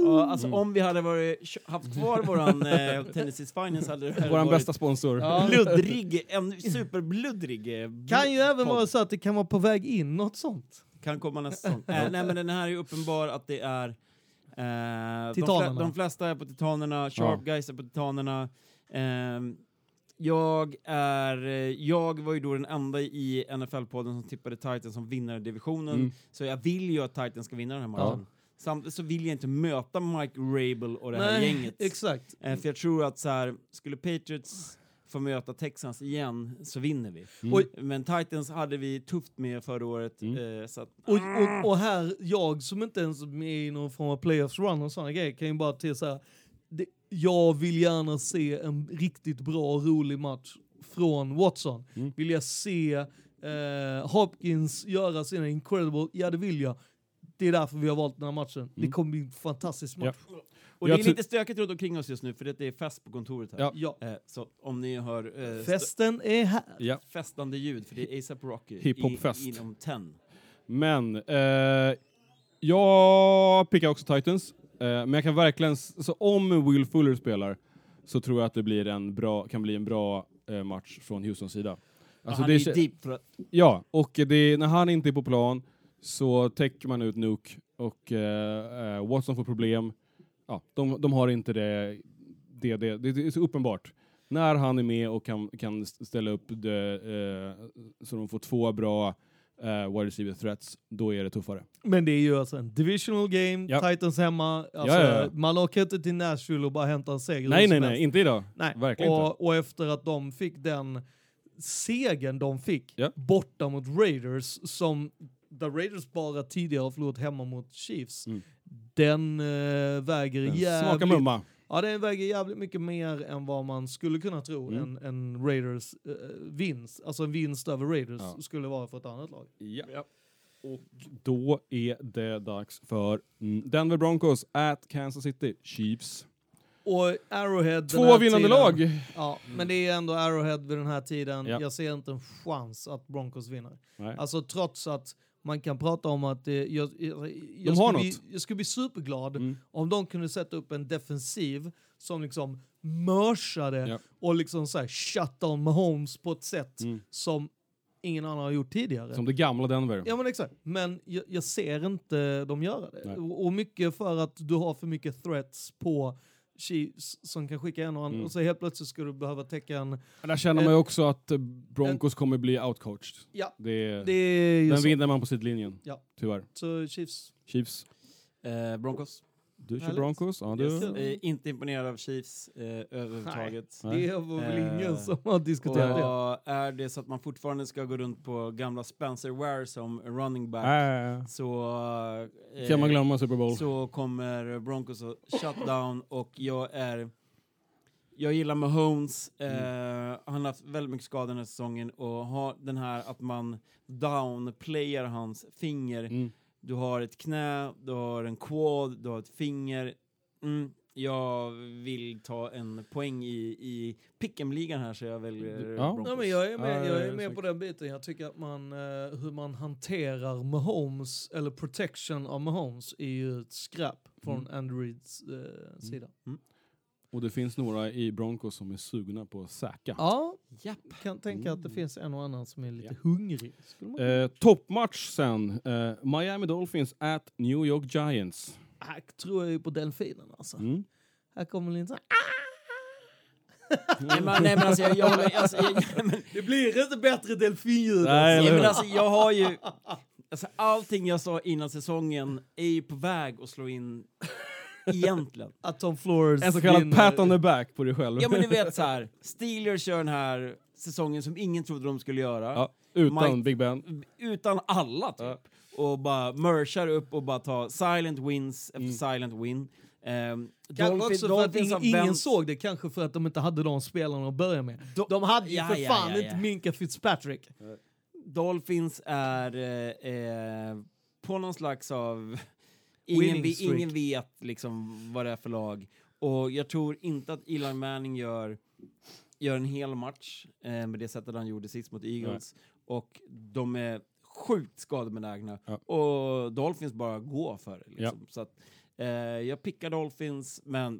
Ja, alltså Mm. om vi hade varit, haft kvar våran eh, [laughs] Tennessees Finance hade det här Vår varit bästa sponsor. Ja. [laughs] bluddrig, en superbluddrig. eh, Kan ju även podd. vara så att det kan vara på väg in något sånt. Kan komma nästa säsong. Eh, nej men den här är ju uppenbar att det är... Eh, de, Titanerna. fle- de flesta är på Titanerna, Sharp Guys är på Titanerna. Ehm, jag är... eh, Jag var ju då den enda i NFL-podden som tippade Titans som vinnare i divisionen. Mm. Så jag vill ju att Titans ska vinna den här matchen. Samtidigt så vill jag inte möta Mike Rabel och det här gänget. exakt. Eh, för jag tror att så här, skulle Patriots få möta Texans igen så vinner vi. Mm. Men Titans hade vi tufft med förra året. Mm. Eh, så att, Och, och, och här, jag som inte ens är med i någon form av playoffs run och sådana grejer kan ju bara till så här. Det, jag vill gärna se en riktigt bra och rolig match från Watson. Mm. Vill jag se eh, Hopkins göra sina incredible, ja det vill jag. Det är därför vi har valt den här matchen. Det Mm. kommer bli en fantastisk match. och Jag det är lite stökigt runt omkring oss just nu för det är fest på kontoret här. Ja. Ja. Eh, så om ni hör eh, Festen är här. Ja. festande ljud, för det är ASAP Rocky Hiphop-fest. i- inom 10. Men eh, jag pickar också Titans. Eh, men jag kan verkligen, så om Will Fuller spelar så tror jag att det blir en bra, kan bli en bra eh, match från Houstons sida. Alltså han det är ju deep för att Ja, och det, när han inte är på plan så täcker man ut Nuke och eh, eh, Watson får problem. Ja, de, de har inte det, det, det, det är så uppenbart. När han är med och kan, kan ställa upp det, eh, så de får två bra eh, wide receiver threats, då är det tuffare. Men det är ju alltså en divisional game, Ja. Titans hemma. Alltså, Ja, ja. Man åker inte till Nashville och bara hämtar en seger. Nej, nej, nej, inte idag. Nej. Verkligen inte. och, och efter att de fick den segern de fick borta mot Raiders, som där Raiders bara tidigare har förlorat hemma mot Chiefs, Mm. den äh, väger Den jävligt... Smaka mumma. Ja, den väger jävligt mycket mer än vad man skulle kunna tro Mm. en, en Raiders äh, vinst, alltså en vinst över Raiders Ja. skulle vara för ett annat lag. Ja. Och då är det dags för mm, Denver Broncos at Kansas City Chiefs. Och Arrowhead Två vinnande tiden, lag. Ja, men det är ändå Arrowhead vid den här tiden. Ja. Jag ser inte en chans att Broncos vinner. Nej. Alltså trots att man kan prata om att det, jag, jag, jag, skulle bli, jag skulle bli superglad Mm. om de kunde sätta upp en defensiv som liksom mörsade Ja. och liksom så här shut down Mahomes på ett sätt Mm. som ingen annan har gjort tidigare. Som det gamla Denver. Ja men exakt, men jag, jag ser inte dem göra det. Och, och mycket för att du har för mycket threats på Chiefs som kan skicka en och annan Mm. och så helt plötsligt ska du behöva täcka en... Där känner man ju också att Broncos kommer bli outcoached. Ja, Det, det är ju den så. vinner man på sidlinjen. Ja. Tyvärr. Så Chiefs. Chiefs. Eh, Broncos. Du kör Härligt. Broncos. Ja, du. Eh, inte imponerad av Chiefs eh, överhuvudtaget. Nej. Det var väl Eh, ingen som har diskuterat det. Och är det så att man fortfarande ska gå runt på gamla Spencer Ware som running back Äh, så, eh, kan man glömma Super Bowl. så kommer Broncos att shut down och jag är jag gillar Mahomes, eh, Mm. han har haft väldigt mycket skador den här säsongen och har den här att man downplayar hans finger. Mm. Du har ett knä, du har en quad, du har ett finger. Mm, jag vill ta en poäng i, i pick'em-ligan här så jag väljer Ja. Broncos. Ja, men jag är med, Ja, jag ja, är med på den biten. Jag tycker att man, eh, hur man hanterar Mahomes, eller protection av Mahomes, är ju ett skräp från Mm. Andy Reids eh, sida. Och det finns några i Broncos som är sugna på att säkra. Ja, Japp. kan tänka att det Mm. finns en och annan som är lite Ja. hungrig. Skulle man... Eh, Toppmatch sen. Eh, Miami Dolphins at New York Giants. Här tror jag ju på delfinen alltså. Mm. Här kommer lite så här, Nej, men, nej men alltså jag, jag, alltså, jag, men, [laughs] Det blir inte bättre delfinljud. Nej, men alltså jag har ju... [laughs] Alltså, allting jag sa innan säsongen är ju på väg att slå in egentligen. [laughs] Att Tom Flores En så kallad vinner. pat on the back på dig själv. Ja men du vet så här. [laughs] Steelers kör den här säsongen som ingen trodde de skulle göra. Ja, utan Mike- Big Ben. Utan alla typ. Ja. Och bara merchar upp och bara tar silent wins efter Mm. silent win. Um, Kanske också för att ingen, ingen såg det, kanske för att de inte hade de spelarna att börja med. Do- De hade ju Ja, för ja, fan ja, ja. inte Minka Fitzpatrick. Dolphins är eh, eh, på någon slags av... Ingen, ingen vet liksom vad det är för lag. Och jag tror inte att Eli Manning gör, gör en hel match eh, med det sättet han gjorde sist mot Eagles. Och de är sjukt skadebenägna. Ja. Och Dolphins bara går för det. Liksom. Så att, eh, jag pickar Dolphins, men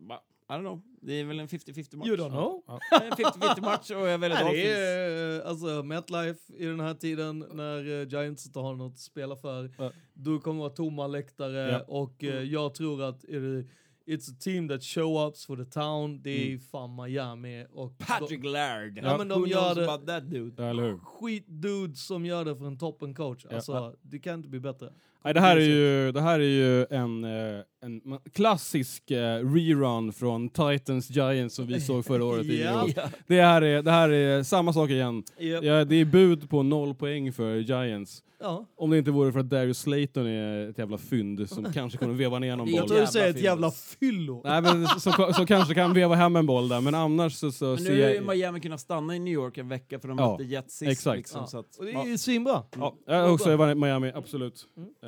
I don't know. Det är väl en 50-50 match. You don't know. Ja. En 50-50 match och jag väljer Dolphins. det är alltså MetLife i den här tiden när eh, Giants inte har något att spela för. Ja. Du kommer vara tomma läktare Ja. och eh, jag tror att är det, it's a team that show ups for the town. Det är Mm. fan Miami. Och Patrick Laird. Ja, men de Who gör knows det- about that dude? Ja, skitdude som gör det för en toppencoach. Alltså, Ja. det kan inte bli bättre. Nej, det här är ju, det här är ju en, eh, en klassisk eh, rerun från Titans Giants som vi [laughs] såg förra året. Ja. Det, här är, det här är samma sak igen. Japp. Ja, det är bud på noll poäng för Giants. Ja. Om det inte vore för att Darius Slayton är ett jävla fynd som [laughs] kanske kommer veva ner någon Det är Jag boll. tror du säger ett jävla fyllo. Nej, men som, som kanske kan veva hem en boll där, men annars så, så Men nu har ju. Miami kunnat stanna i New York en vecka för de Ja, mötte Jets sist. exakt. Liksom, Ja. så att, Och det är ju svinbra. Ja, jag har också Miami, absolut. Eh,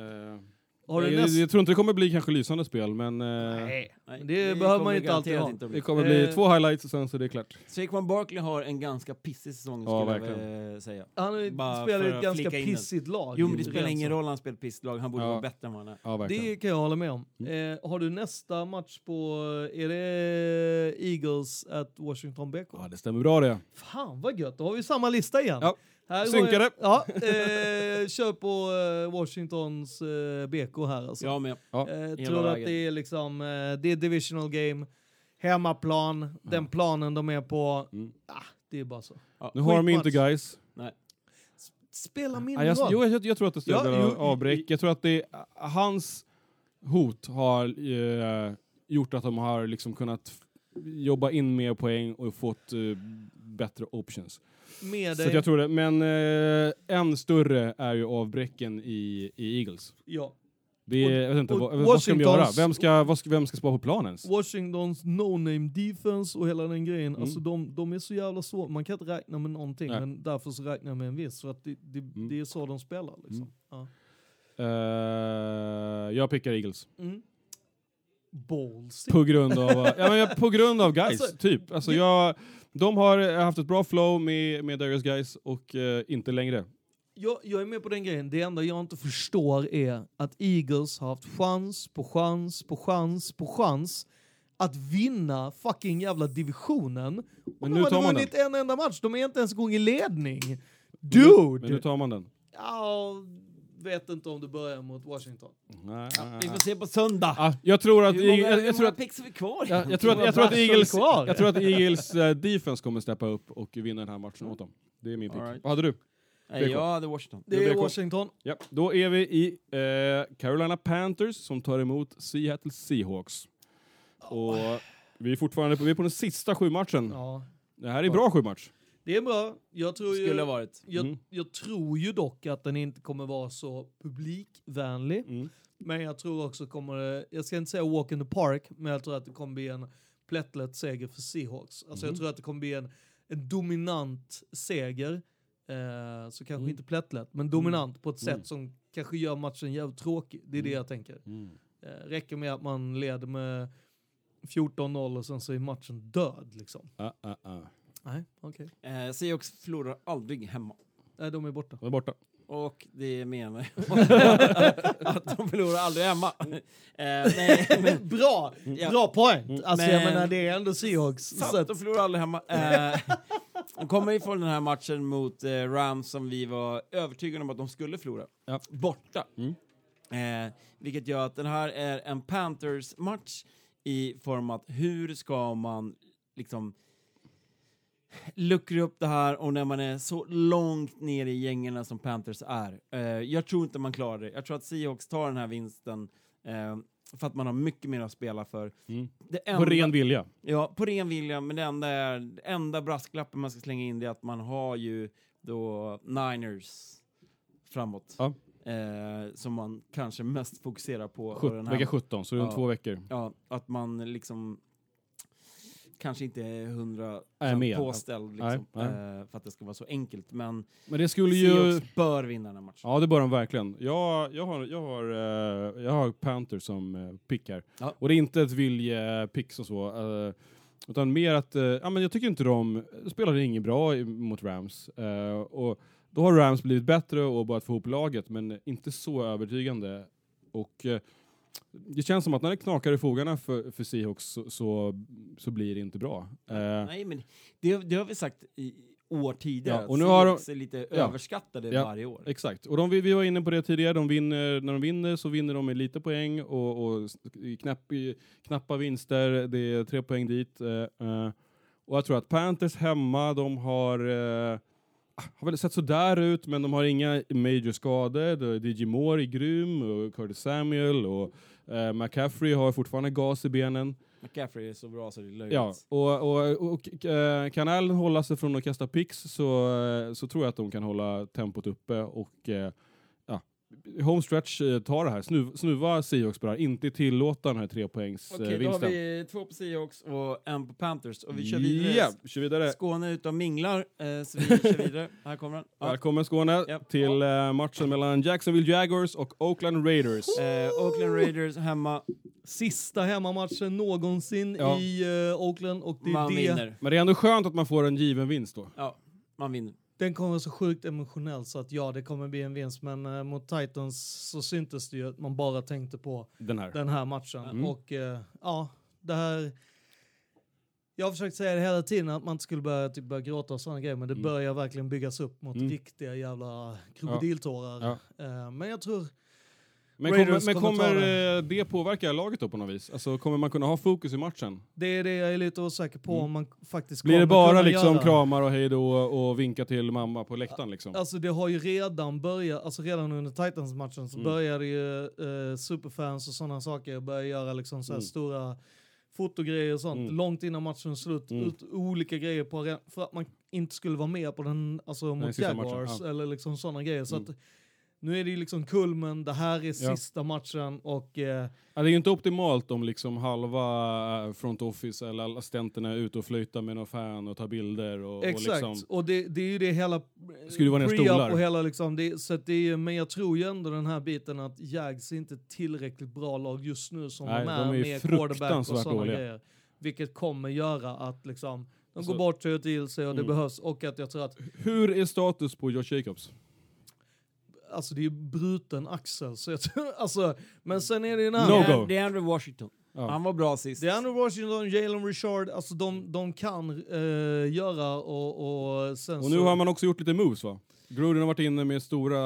Har du jag, näst... jag tror inte det kommer bli kanske lysande spel, men eh, Nej, Nej, det behöver man inte alltid ha. inte det kommer bli Eh, två highlights och sen så är det klart. Saquon Barkley har en ganska pissig säsong Ja, skulle jag verkligen. vilja säga. Han Bara spelar ett ganska pissigt lag. Jo men det spelar ingen roll han spelar pisslag, han borde Ja. vara bättre än vad han är. Ja. Det kan jag hålla med om. Mm. Eh, har du nästa match på, är det Eagles at Washington BK? Ja, det stämmer bra det. Fan vad gött, då har vi samma lista igen. Ja, Här går synkade. Jag, ja, eh, kör på eh, Washingtons eh, BK här alltså. Jag med. Ja. Eh, tror att det är liksom, eh, det är divisional game, hemmaplan, den planen de är på. Mm. Ah, det är bara så. Ja. Nu har de inte guys. Spela Ja, mindre jag, roll. jo, jag, jag tror att det Ja, stöder jo, avbräck. Jag tror att det är, hans hot har eh, gjort att de har liksom kunnat jobba in mer poäng och fått eh, bättre options. Med Så dig. att jag tror det. Men eh, än större är ju avbräcken i, i Eagles. ja. Det är, jag vet inte, vad, vad ska de göra? Vem ska, vad ska, vem ska spara på planen? Washingtons no-name defense och hela den grejen. Mm. Alltså de, de är så jävla svåra. Man kan inte räkna med någonting, Nej. men därför så räknar jag med en viss. För att det, det, Mm. det är så de spelar liksom. Mm. Ja. Eh, jag pickar Eagles. Mm. ballsy. På grund av, ja, men jag- på grund av guys, Alltså, typ. Alltså jag, de har haft ett bra flow med, med Darius guys och eh, inte längre. Jag, jag är med på den grejen. Det enda jag inte förstår är att Eagles har haft chans på chans på chans på chans att vinna fucking jävla divisionen. Och Men de nu hade tar man vunnit en enda match. De är inte ens en gång i ledning. Men Dude! nu tar man den. Ja, vet inte om du börjar mot Washington. Nej, nej, Vi får se på söndag. Ah, jag tror att, Hur många, jag, jag, hur tror att picks vi kvar? Ja, jag, tror att, jag, tror att Eagles, jag tror att Eagles eh, defense kommer steppa upp och vinna den här matchen åt dem. Det är min pick. Right. Vad hade du? Nej, jag hade Washington. Det är. Washington. Ja, då är vi i eh, Carolina Panthers som tar emot Seattle Seahawks. Och vi är fortfarande på, vi är på den sista sju matchen. Ja. Det här är bra sju match. Det är bra. Jag tror ju... Skulle ha varit. Jag, Mm. jag tror ju dock att den inte kommer vara så publikvänlig. Mm. Men jag tror också kommer jag ska inte säga walk in the park, men jag tror att det kommer bli en plättlätt seger för Seahawks. Alltså Mm. jag tror att det kommer bli en, en dominant seger. Eh, så kanske Mm. inte plättlätt, men dominant på ett Mm. sätt som kanske gör matchen jävligt tråkig. Det är det Mm. jag tänker. Eh, räcker med att man leder med 14-0 och sen så är matchen död liksom. Ah, ah, ah. Nej, okej. Eh, Seahawks förlorar aldrig hemma. Nej, de är borta. De är borta. Och det menar jag. [laughs] att de förlorar aldrig hemma. Eh, nej, [laughs] men, Bra! Ja. Bra point! Alltså jag Men- menar det är ändå Seahawks. Så sant, att, de förlorar aldrig hemma. Eh, de kommer ifrån den här matchen mot eh, Rams som vi var övertygade om att de skulle förlora. Ja. Borta. Mm. Eh, vilket gör att den här är en Panthers-match i form att hur ska man liksom luckra upp det här och när man är så långt ner i gängerna som Panthers är. Eh, jag tror inte man klarar det. Jag tror att Seahawks tar den här vinsten eh, för att man har mycket mer att spela för. Mm. Det På enda- ren vilja. Ja, på ren vilja, men det enda, är, enda brasklappen man ska slänga in är att man har ju då Niners framåt. Ja. Eh, som man kanske mest fokuserar på. Sjut- den här- Vecka 17, så det är om Ja. två veckor. Ja, att man liksom kanske inte är hundra påställd liksom, Nej, nej. Eh, för att det ska vara så enkelt. Men Men det skulle ju... Bör vinna den här matchen. Ja, det bör de verkligen. Jag, jag, har, jag, har, eh, jag har Panthers som uh, pick här. Ja. Och det är inte ett viljepick och så. eh, utan mer att, eh, ja men jag tycker inte de spelade inget bra mot Rams. Eh, och då har Rams blivit bättre och börjat få ihop laget, men inte så övertygande. Och eh, det känns som att när det knakar i fogarna för, för Seahawks så, så, så blir det inte bra. Eh, Nej, men det, det har vi sagt i år tidigare. Ja, och nu har de- är lite Ja. överskattade Ja. varje år. Exakt, och de, vi var inne på det tidigare, de vinner, när de vinner så vinner de med lite poäng och, och knapp, knappa vinster, det är tre poäng dit. eh, eh, och jag tror att Panthers hemma, de har, eh, har väl sett sådär ut, men de har inga major skador. DJ Moore är grym, och Curtis Samuel och eh, McCaffrey har fortfarande gas i benen. McCaffrey är så bra så det är löjligt. Ja, och, och, och eh, kan Allen hålla sig från att kasta picks så, eh, så tror jag att de kan hålla tempot uppe och eh, ja, home stretch eh, tar det här. Snuv, snuva Seahawks bara, inte tillåta den här trepoängs Okej, eh, då har vi två på Seahawks och en på Panthers. Och vi kör vidare. Ja, kör vidare. Skåne utav minglar, eh, så vi [laughs] kör vidare. Här kommer den. Ja. Välkommen Skåne Ja. till eh, matchen mellan Jacksonville Jaguars och Oakland Raiders. Eh, Oakland Raiders hemma, Sista hemmamatchen någonsin Ja. i uh, Oakland och det är man det. vinner. Men det är ändå skönt att man får en given vinst då. Ja, man vinner. Den kommer så sjukt emotionell så att ja, det kommer bli en vinst. Men eh, mot Titans så syntes det ju att man bara tänkte på Den här. den här matchen. Mm. Och eh, ja, det här... Jag har försökt säga det hela tiden att man inte skulle börja, typ, börja gråta och sådana grejer, men det Mm. börjar verkligen byggas upp mot Mm. riktiga jävla krokodiltårar. Ja. Eh, men jag tror... Men Raiders kommer, men kommer det. eh, det påverka laget då på något vis? Alltså kommer man kunna ha fokus i matchen? Det är det jag är lite osäker på Mm. om man faktiskt Blir det bara liksom göra. kramar och hej då och vinka till mamma på läktaren liksom? Alltså det har ju redan börjat, alltså redan under Titans-matchen så Mm. började ju eh, superfans och sådana saker börja göra liksom så här Mm. stora fotogrejer och sånt Mm. långt innan matchen slut. Mm. Ut olika grejer på arenan för att man inte skulle vara med på den, alltså mot Jaguars ja. eller liksom sådana grejer. Så Mm. att nu är det ju liksom kulmen, det här är Ja. sista matchen och eh, Ja, det är ju inte optimalt om liksom halva eh, front office eller assistenterna är ute och flyter med någon fan och tar bilder och, Exakt, och och, liksom... det, det är ju det hela... Skruva ner pre-up stolar. Och hela liksom, det, så det är, men jag tror ju ändå den här biten att Jags är inte tillräckligt bra lag just nu som Nej, de är, de är med quarterback och sådana grejer. Vilket kommer göra att liksom, de Alltså- går bort till sig och det Mm. behövs. Och att jag tror att Hur är status på Josh Jacobs? Alltså det är bruten axel. Så jag tror, [laughs] alltså, men sen är det ju den No. Det är Andrew Washington. Ja. Han var bra sist. Det är Andrew Washington, Jalen Richard, alltså de, de kan eh, göra och, och sen Och nu så... har man också gjort lite moves va? Gruden har varit inne med stora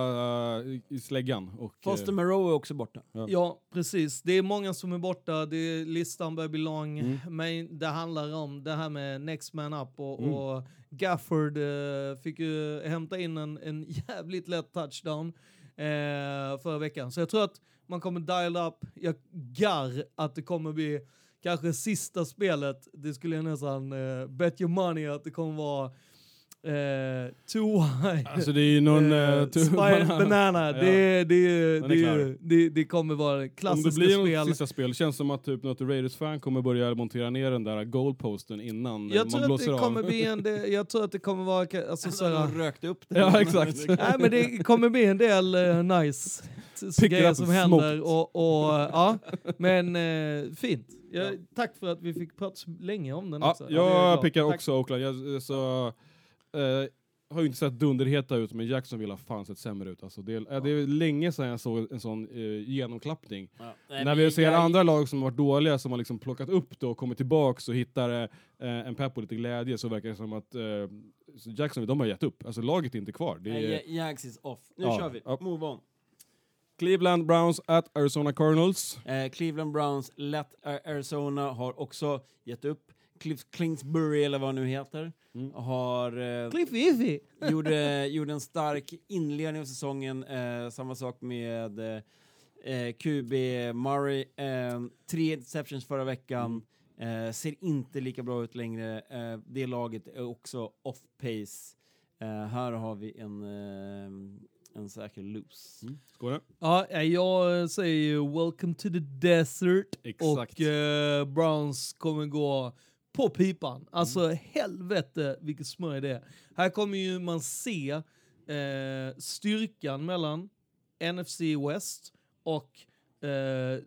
eh, i- släggan. Och, Foster eh, Moreau är också borta. Ja, precis. Det är många som är borta, det är, listan börjar bli lång, Mm. men det handlar om det här med next man up och, Mm. och Gafford eh, fick ju hämta in en, en jävligt lätt touchdown eh, förra veckan. Så jag tror att man kommer dial up, jag gar att det kommer bli kanske sista spelet, det skulle jag nästan bet your money att det kommer vara eh, too high. Alltså det är ju någon... Tu- Spy Banana, Ja. det, det, Den är det, det, det kommer vara Om klassiska det blir spel. något sista spel, känns som att typ något Raiders-fan kommer börja montera ner den där goalposten innan Jag man tror, att blåser det kommer av. bli en del, [laughs] jag tror att det kommer vara... Alltså, så här, De rökte upp det. Ja, exakt. [laughs] nej, men det kommer bli en del eh, nice grejer som händer. Och, och, ja, men eh, fint. Jag, Tack för att vi fick prata så länge om den Ja, också. det jag jag pickar också Oakland. Jag, så, eh, har ju inte sett dunderheta ut, men Jacksonville har fan sett sämre ut. Alltså, det, är, eh, det är länge sedan jag såg en sån eh, genomklappning. Ja. Nej, När vi ser jag- andra lag som varit dåliga, som har liksom plockat upp det och kommit tillbaks och hittar eh, en pepp och lite glädje, så verkar det som att eh, Jacksonville, de har gett upp. Alltså laget är inte kvar. Det är, Nej, Ja- Jags is off. Nu Ja, kör vi. ja. Move on. Cleveland Browns at Arizona Cardinals. Eh, Cleveland Browns, Let Arizona har också gett upp. Cliff Kingsbury, eller vad han nu heter, Mm. har... Eh, Cliff Iffy. [laughs] gjorde, gjorde en stark inledning av säsongen. Eh, samma sak med eh, QB Murray. Eh, tre interceptions förra veckan. Eh, ser inte lika bra ut längre. Eh, det laget är också off pace. Eh, här har vi en, eh, en säker loose. Skåne. Ja, eh, jag säger welcome to the desert. Exakt. Och eh, Browns kommer gå på pipan. Alltså Mm. helvete vilket smörj det är. Här kommer ju man se eh, styrkan mellan NFC West och eh,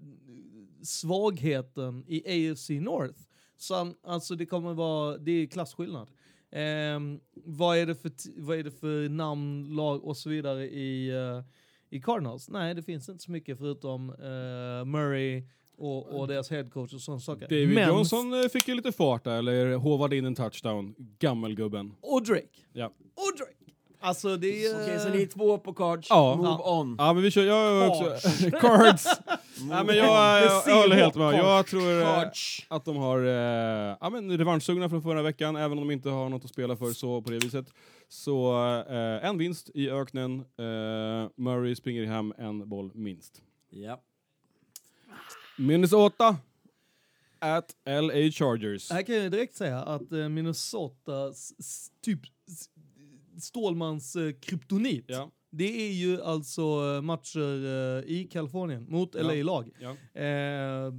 svagheten i AFC North. Så alltså det kommer vara, det är klasskillnad. Ehm, vad, är det för vad är det för namn, lag och så vidare i, eh, i Cardinals? Nej, det finns inte så mycket förutom eh, Murray och, och deras headcoach och sådana saker. David Men- Johnson eh, fick ju lite fart där, eller håvade in en touchdown. Gammelgubben. Och Drake. Ja. Och Drake. Alltså det är... Okej, så ni är två på cards. Ja. Move Ja. on. Ja men vi kör, jag också... Cards. [laughs] Nej men on. jag, jag, jag håller helt med. Jag tror eh, Cards. att de har eh, ja, men revanschsugna från förra veckan, även om de inte har något att spela för så på det viset. Så eh, en vinst i öknen. Eh, Murray springer hem en boll minst. Ja. Minnesota at LA Chargers. Här kan jag direkt säga att eh, Minnesota, typ Stålmans eh, kryptonit, Ja, det är ju alltså eh, matcher i Kalifornien mot Ja. LA-lag. ja. Eh,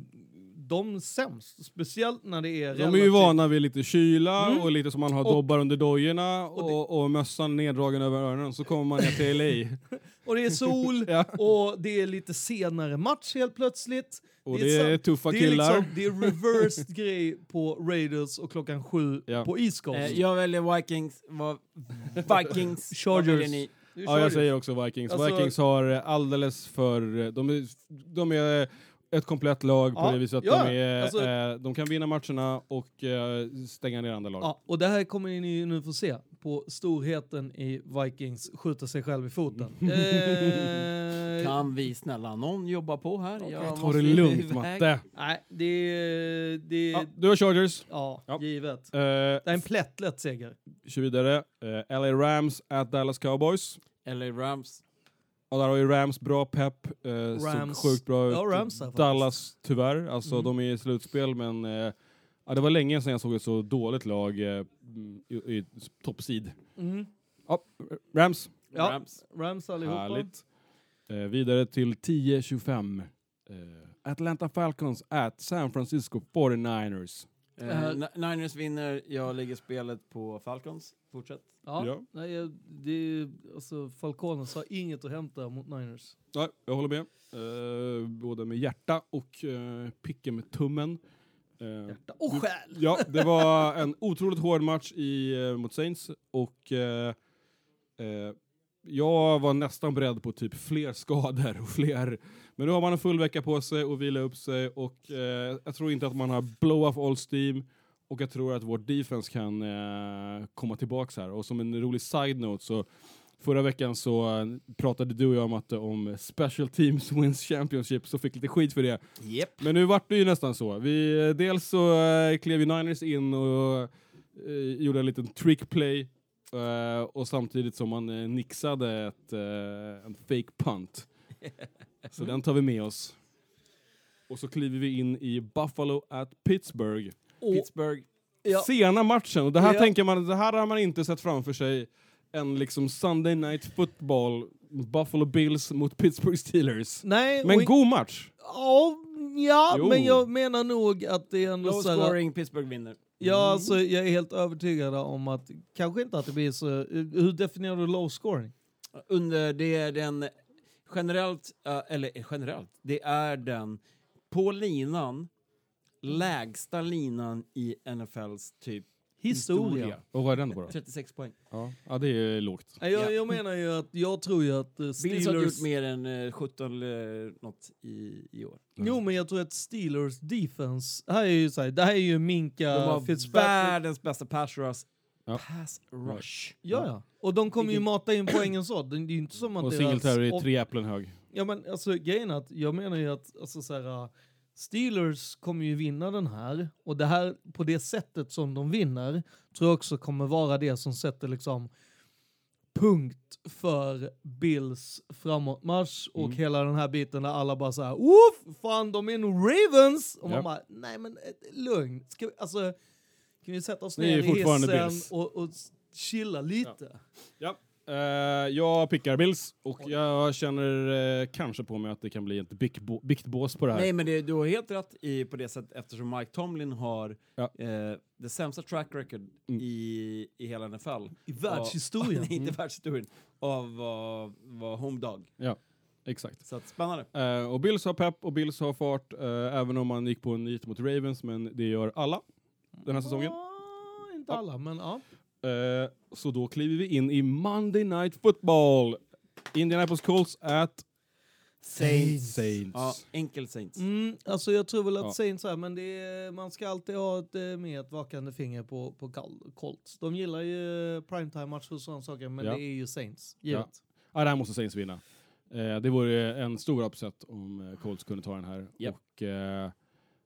de sämst, speciellt när det är De är ju relativt- vana vid lite kyla Mm. och lite som man har Och- dobbar under dojorna och det- och, och mössan neddragen över öronen. Så kommer man ner till LA. [laughs] Och det är sol [laughs] Ja. och det är lite senare match helt plötsligt. Och Det det är tuffa det är killar. liksom, det är reversed [laughs] grej på Raiders och klockan sju Ja. på East Coast. Eh, jag väljer Vikings. Vikings. Chargers. Ja, jag säger också Vikings. Alltså- Vikings har alldeles för... De de är ett komplett lag på Ja, det viset att ja, de, är, alltså- eh, de kan vinna matcherna och eh, stänga ner andra lag. Ja, och det här kommer ni nu få se på storheten i Vikings skjuta sig själv i foten. [laughs] eh, Kan vi snälla någon jobba på här? Ta måste det lugnt. Matte. nej, det är... Det är Ja, du har Chargers. ja, Ja. givet. Eh, Det är en plättlätt seger. kör vidare. Eh, LA Rams at Dallas Cowboys. LA Rams. Och där har ju Rams bra pepp. Eh, Rams. Såg sjukt bra ut. Ja, Rams där. Dallas tyvärr. Alltså Mm. de är i slutspel men eh, ja, det var länge sedan jag såg ett så dåligt lag eh, i, i toppsid. Mm. Ja, Rams. Ja, Rams. Rams allihopa. Härligt. Eh, vidare till 10-25. Eh, Atlanta Falcons at San Francisco 49ers. Eh, Ni- Niners vinner, jag lägger spelet på Falcons. Fortsätt. Ja. Ja. Nej, jag- det är, alltså, Falcones har inget att hämta mot Niners. Nej, jag håller med. Eh, både med hjärta och eh, picken med tummen. Eh, Hjärta och själ! Ja, [laughs] det var en otroligt hård match i, eh, mot Saints och eh, eh, jag var nästan beredd på typ fler skador och fler. Men nu har man en full vecka på sig och vila upp sig och eh, jag tror inte att man har blow off all steam och jag tror att vårt defense kan eh, komma tillbaks här. Och som en rolig side-note så Förra veckan så eh, pratade du och jag Matte om special teams [laughs] wins championship så fick lite skit för det. Yep. Men nu vart det ju nästan så. Vi, eh, dels så eh, klev ju Niners in och eh, gjorde en liten trick play eh, och samtidigt som man eh, nixade ett, eh, en fake punt. [laughs] så den tar vi med oss. Och så kliver vi in i Buffalo at Pittsburgh. Och, Pittsburgh. ja, Sena matchen, och det här Ja. tänker man, det här har man inte sett framför sig en liksom Sunday night football, Buffalo Bills mot Pittsburgh Steelers. nej, Men god match! Ja, ja Jo. men jag menar nog att det är ändå Low scoring, Pittsburgh vinner. Ja, alltså jag är helt övertygad om att, kanske inte att det blir så, hur definierar du low scoring? Under, det är den generellt, eh, eller eh, generellt, det är den på linan, lägsta linan i NFLs typ Historia. Och vad är den på då? 36 poäng. Ja, ja det är lågt. Nej, Jag, Ja. jag menar ju att, jag tror ju att eh, Bills har Steelers... gjort mer än eh, 17 eller något i, i år. Jo, men jag tror att Steelers defense, här är ju så här, det här är ju Minka De har Fitzpatrick. världens bästa pass rush. Ja. Pass rush. Ja, ja. Och de kommer ju mata in poängen så. Det är ju inte som att Och deras... Singletary är och- tre äpplen hög. Ja men alltså grejen är att jag menar ju att alltså, så här, Steelers kommer ju vinna den här och det här på det sättet som de vinner tror jag också kommer vara det som sätter liksom punkt för Bills framåtmarsch och Mm. hela den här biten där alla bara såhär Woof! Fan de är nog Ravens! Och Ja. man bara nej men eh, lugn. Ska vi, alltså, kan vi sätta oss ner i hissen och, och chilla lite? Ja. Eh, jag pickar Bills och jag känner eh, kanske på mig att det kan bli ett biktbå- biktbås på det här. Nej, men det, du har helt rätt i, på det sättet eftersom Mike Tomlin har Ja. eh, det sämsta track record Mm. i, i hela NFL. I världshistorien. Nej, [laughs] inte världshistorien. Av vad var home dog. Exakt. Så att, spännande. Eh, och Bills har pepp och Bills har fart, eh, även om man gick på en nit mot Ravens, men det gör alla den här säsongen. Ah, inte Ja. alla, men ja. Eh, så då kliver vi in i Monday Night Football. Indianapolis Colts at Saints. Saints. Ja, enkel Saints. Mm, alltså jag tror väl att Ja. Saints här, men det är, man ska alltid ha ett, eh, ett vakande finger på, på Col- Colts. De gillar ju primetime-matcher och sådana saker, men Ja. det är ju Saints, givet. Ja, det här måste Saints vinna. Eh, det vore en stor upset om eh, Colts kunde ta den här. Japp. Och, eh,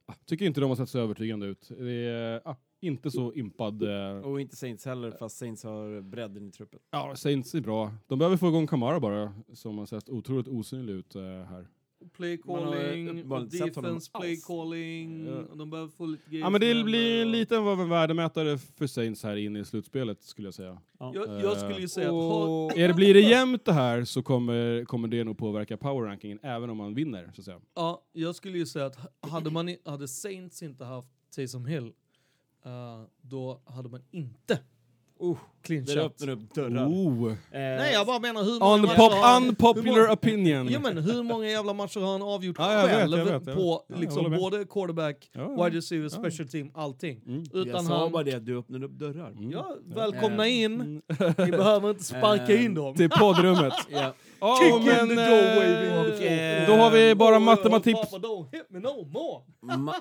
ah, tycker inte de har sett så övertygande ut. Det är ah, inte så impad. Eh, Och inte Saints heller, fast Saints har bredden i truppen. ja, Saints är bra. De behöver få igång Kamara bara, som har sett otroligt osynlig ut eh, här. Play har calling, och defense play alls. calling, Ja. och de behöver få lite grejer. Ja, men det blir henne. lite av en värdemätare för Saints här in i slutspelet skulle jag säga. Ja. Jag, jag skulle ju säga att ha, Är det, blir det jämnt det här så kommer, kommer det nog påverka power-rankingen även om man vinner. Så att säga. ja, jag skulle ju säga att hade, man, hade Saints inte haft Taysom Hill, eh, Eh, då hade man inte Uh, clean det shot. öppnar upp dörrar. Oh. Eh, Nej, jag bara menar hur många matcher Unpop har han- hur unpopular många- opinion. Ja, men hur många jävla matcher har han avgjort Ja, jag vet, själv jag vet, jag vet. på Ja, jag liksom håller med. både quarterback, Ja, wide receiver, special team, allting. Mm. jag Utan sa han... bara det att du öppnade upp dörrar. Mm. Ja, välkomna Eh, in. Ni behöver inte [laughs] sparka Eh, in dem. Till poddrummet. [laughs] Ja. Ja, Kick in men, the doorway, eh, baby. eh, Då har vi bara Oh, matematips. Papa, don't hit me no more.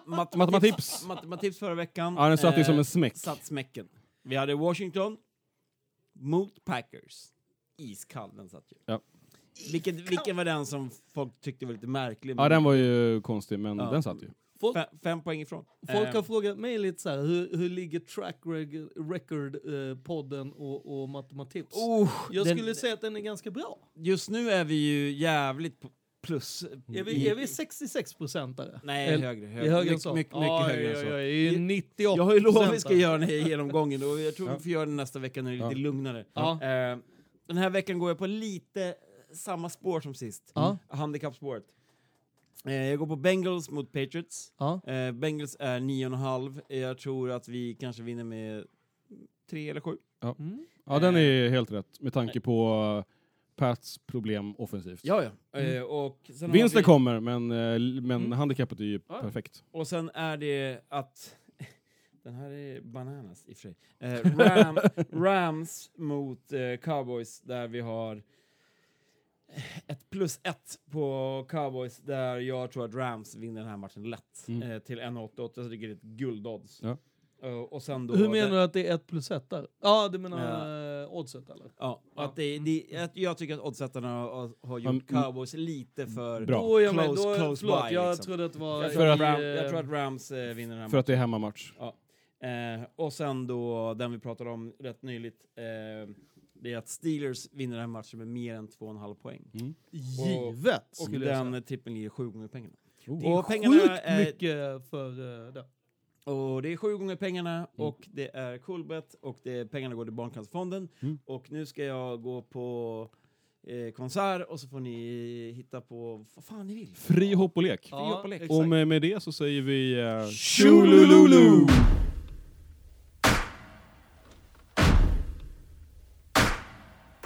Ma-. Matematips. Matematips förra veckan. Ja, den satt ju som en smäck. Satt smäcken. Vi hade Washington mot Packers. Iskall den satt ju. Ja. Vilket, vilken var den som folk tyckte var lite märklig? Ja, den var ju konstig, men Ja. den satt ju. Folk, fem, fem poäng ifrån. folk Eh, har frågat mig lite så här, hur, hur ligger track reg- record eh, podden och, och matematips? oh, Jag den- skulle säga att den är ganska bra. Just nu är vi ju jävligt på plus. Är vi, är vi 66 procentare? Nej, Eller- högre. Det högre. är högre än mycket, så? mycket, mycket Oj, högre än så. det är ju 98 Jag har ju lovat att vi ska göra den här genomgången och jag tror Ja. vi får göra den nästa vecka när det är lite Ja. lugnare. Ja. Eh, den här veckan går jag på lite samma spår som sist. Ja. Handikappspåret. Eh, jag går på Bengals mot Patriots. Ja. Eh, Bengals är 9,5. Jag tror att vi kanske vinner med tre eller sju. Mm. Ja, den är helt rätt med tanke på Pats problem offensivt. Ja, ja. Eh, och sen Vinsten vi- kommer, men, eh, men Mm. handikappet är ju Ja. perfekt. Och sen är det att... [laughs] Den här är bananas i och för sig. Eh, Ram, [laughs] Rams mot eh, Cowboys där vi har ett plus ett på Cowboys där jag tror att Rams vinner den här matchen lätt. Mm. Eh, till 1,88 så det är ett guldodds. Ja. Eh, och sen då... Hur menar det- du att det är ett plus ett där? Ja, du menar eh, oddset eller? Ja, Ja. att det, det, att jag tycker att oddsättarna har, har gjort Mm. Cowboys lite för... Bra. Då med. Close- Då, close förlåt, by, jag liksom. trodde att det var... Jag För tror, att- Ram, eh, jag tror att Rams eh, vinner den här För att det är hemmamatch. Eh, och sen då den vi pratade om rätt nyligt. Eh, det är att Steelers vinner den här matchen med mer än 2,5 poäng. Mm. Givet, Och den tippen ligger sju gånger pengarna. Oh. Det är och pengarna sjukt är- mycket för uh, det. Och det är sju gånger pengarna Mm. och det är Coolbet och det, pengarna går till Barncancerfonden. Mm. Och nu ska jag gå på eh, konsert och så får ni hitta på vad fan ni vill. Fri hopp och lek. Fri hopp och lek. Och med, med det så säger vi... Uh, Tjolululu!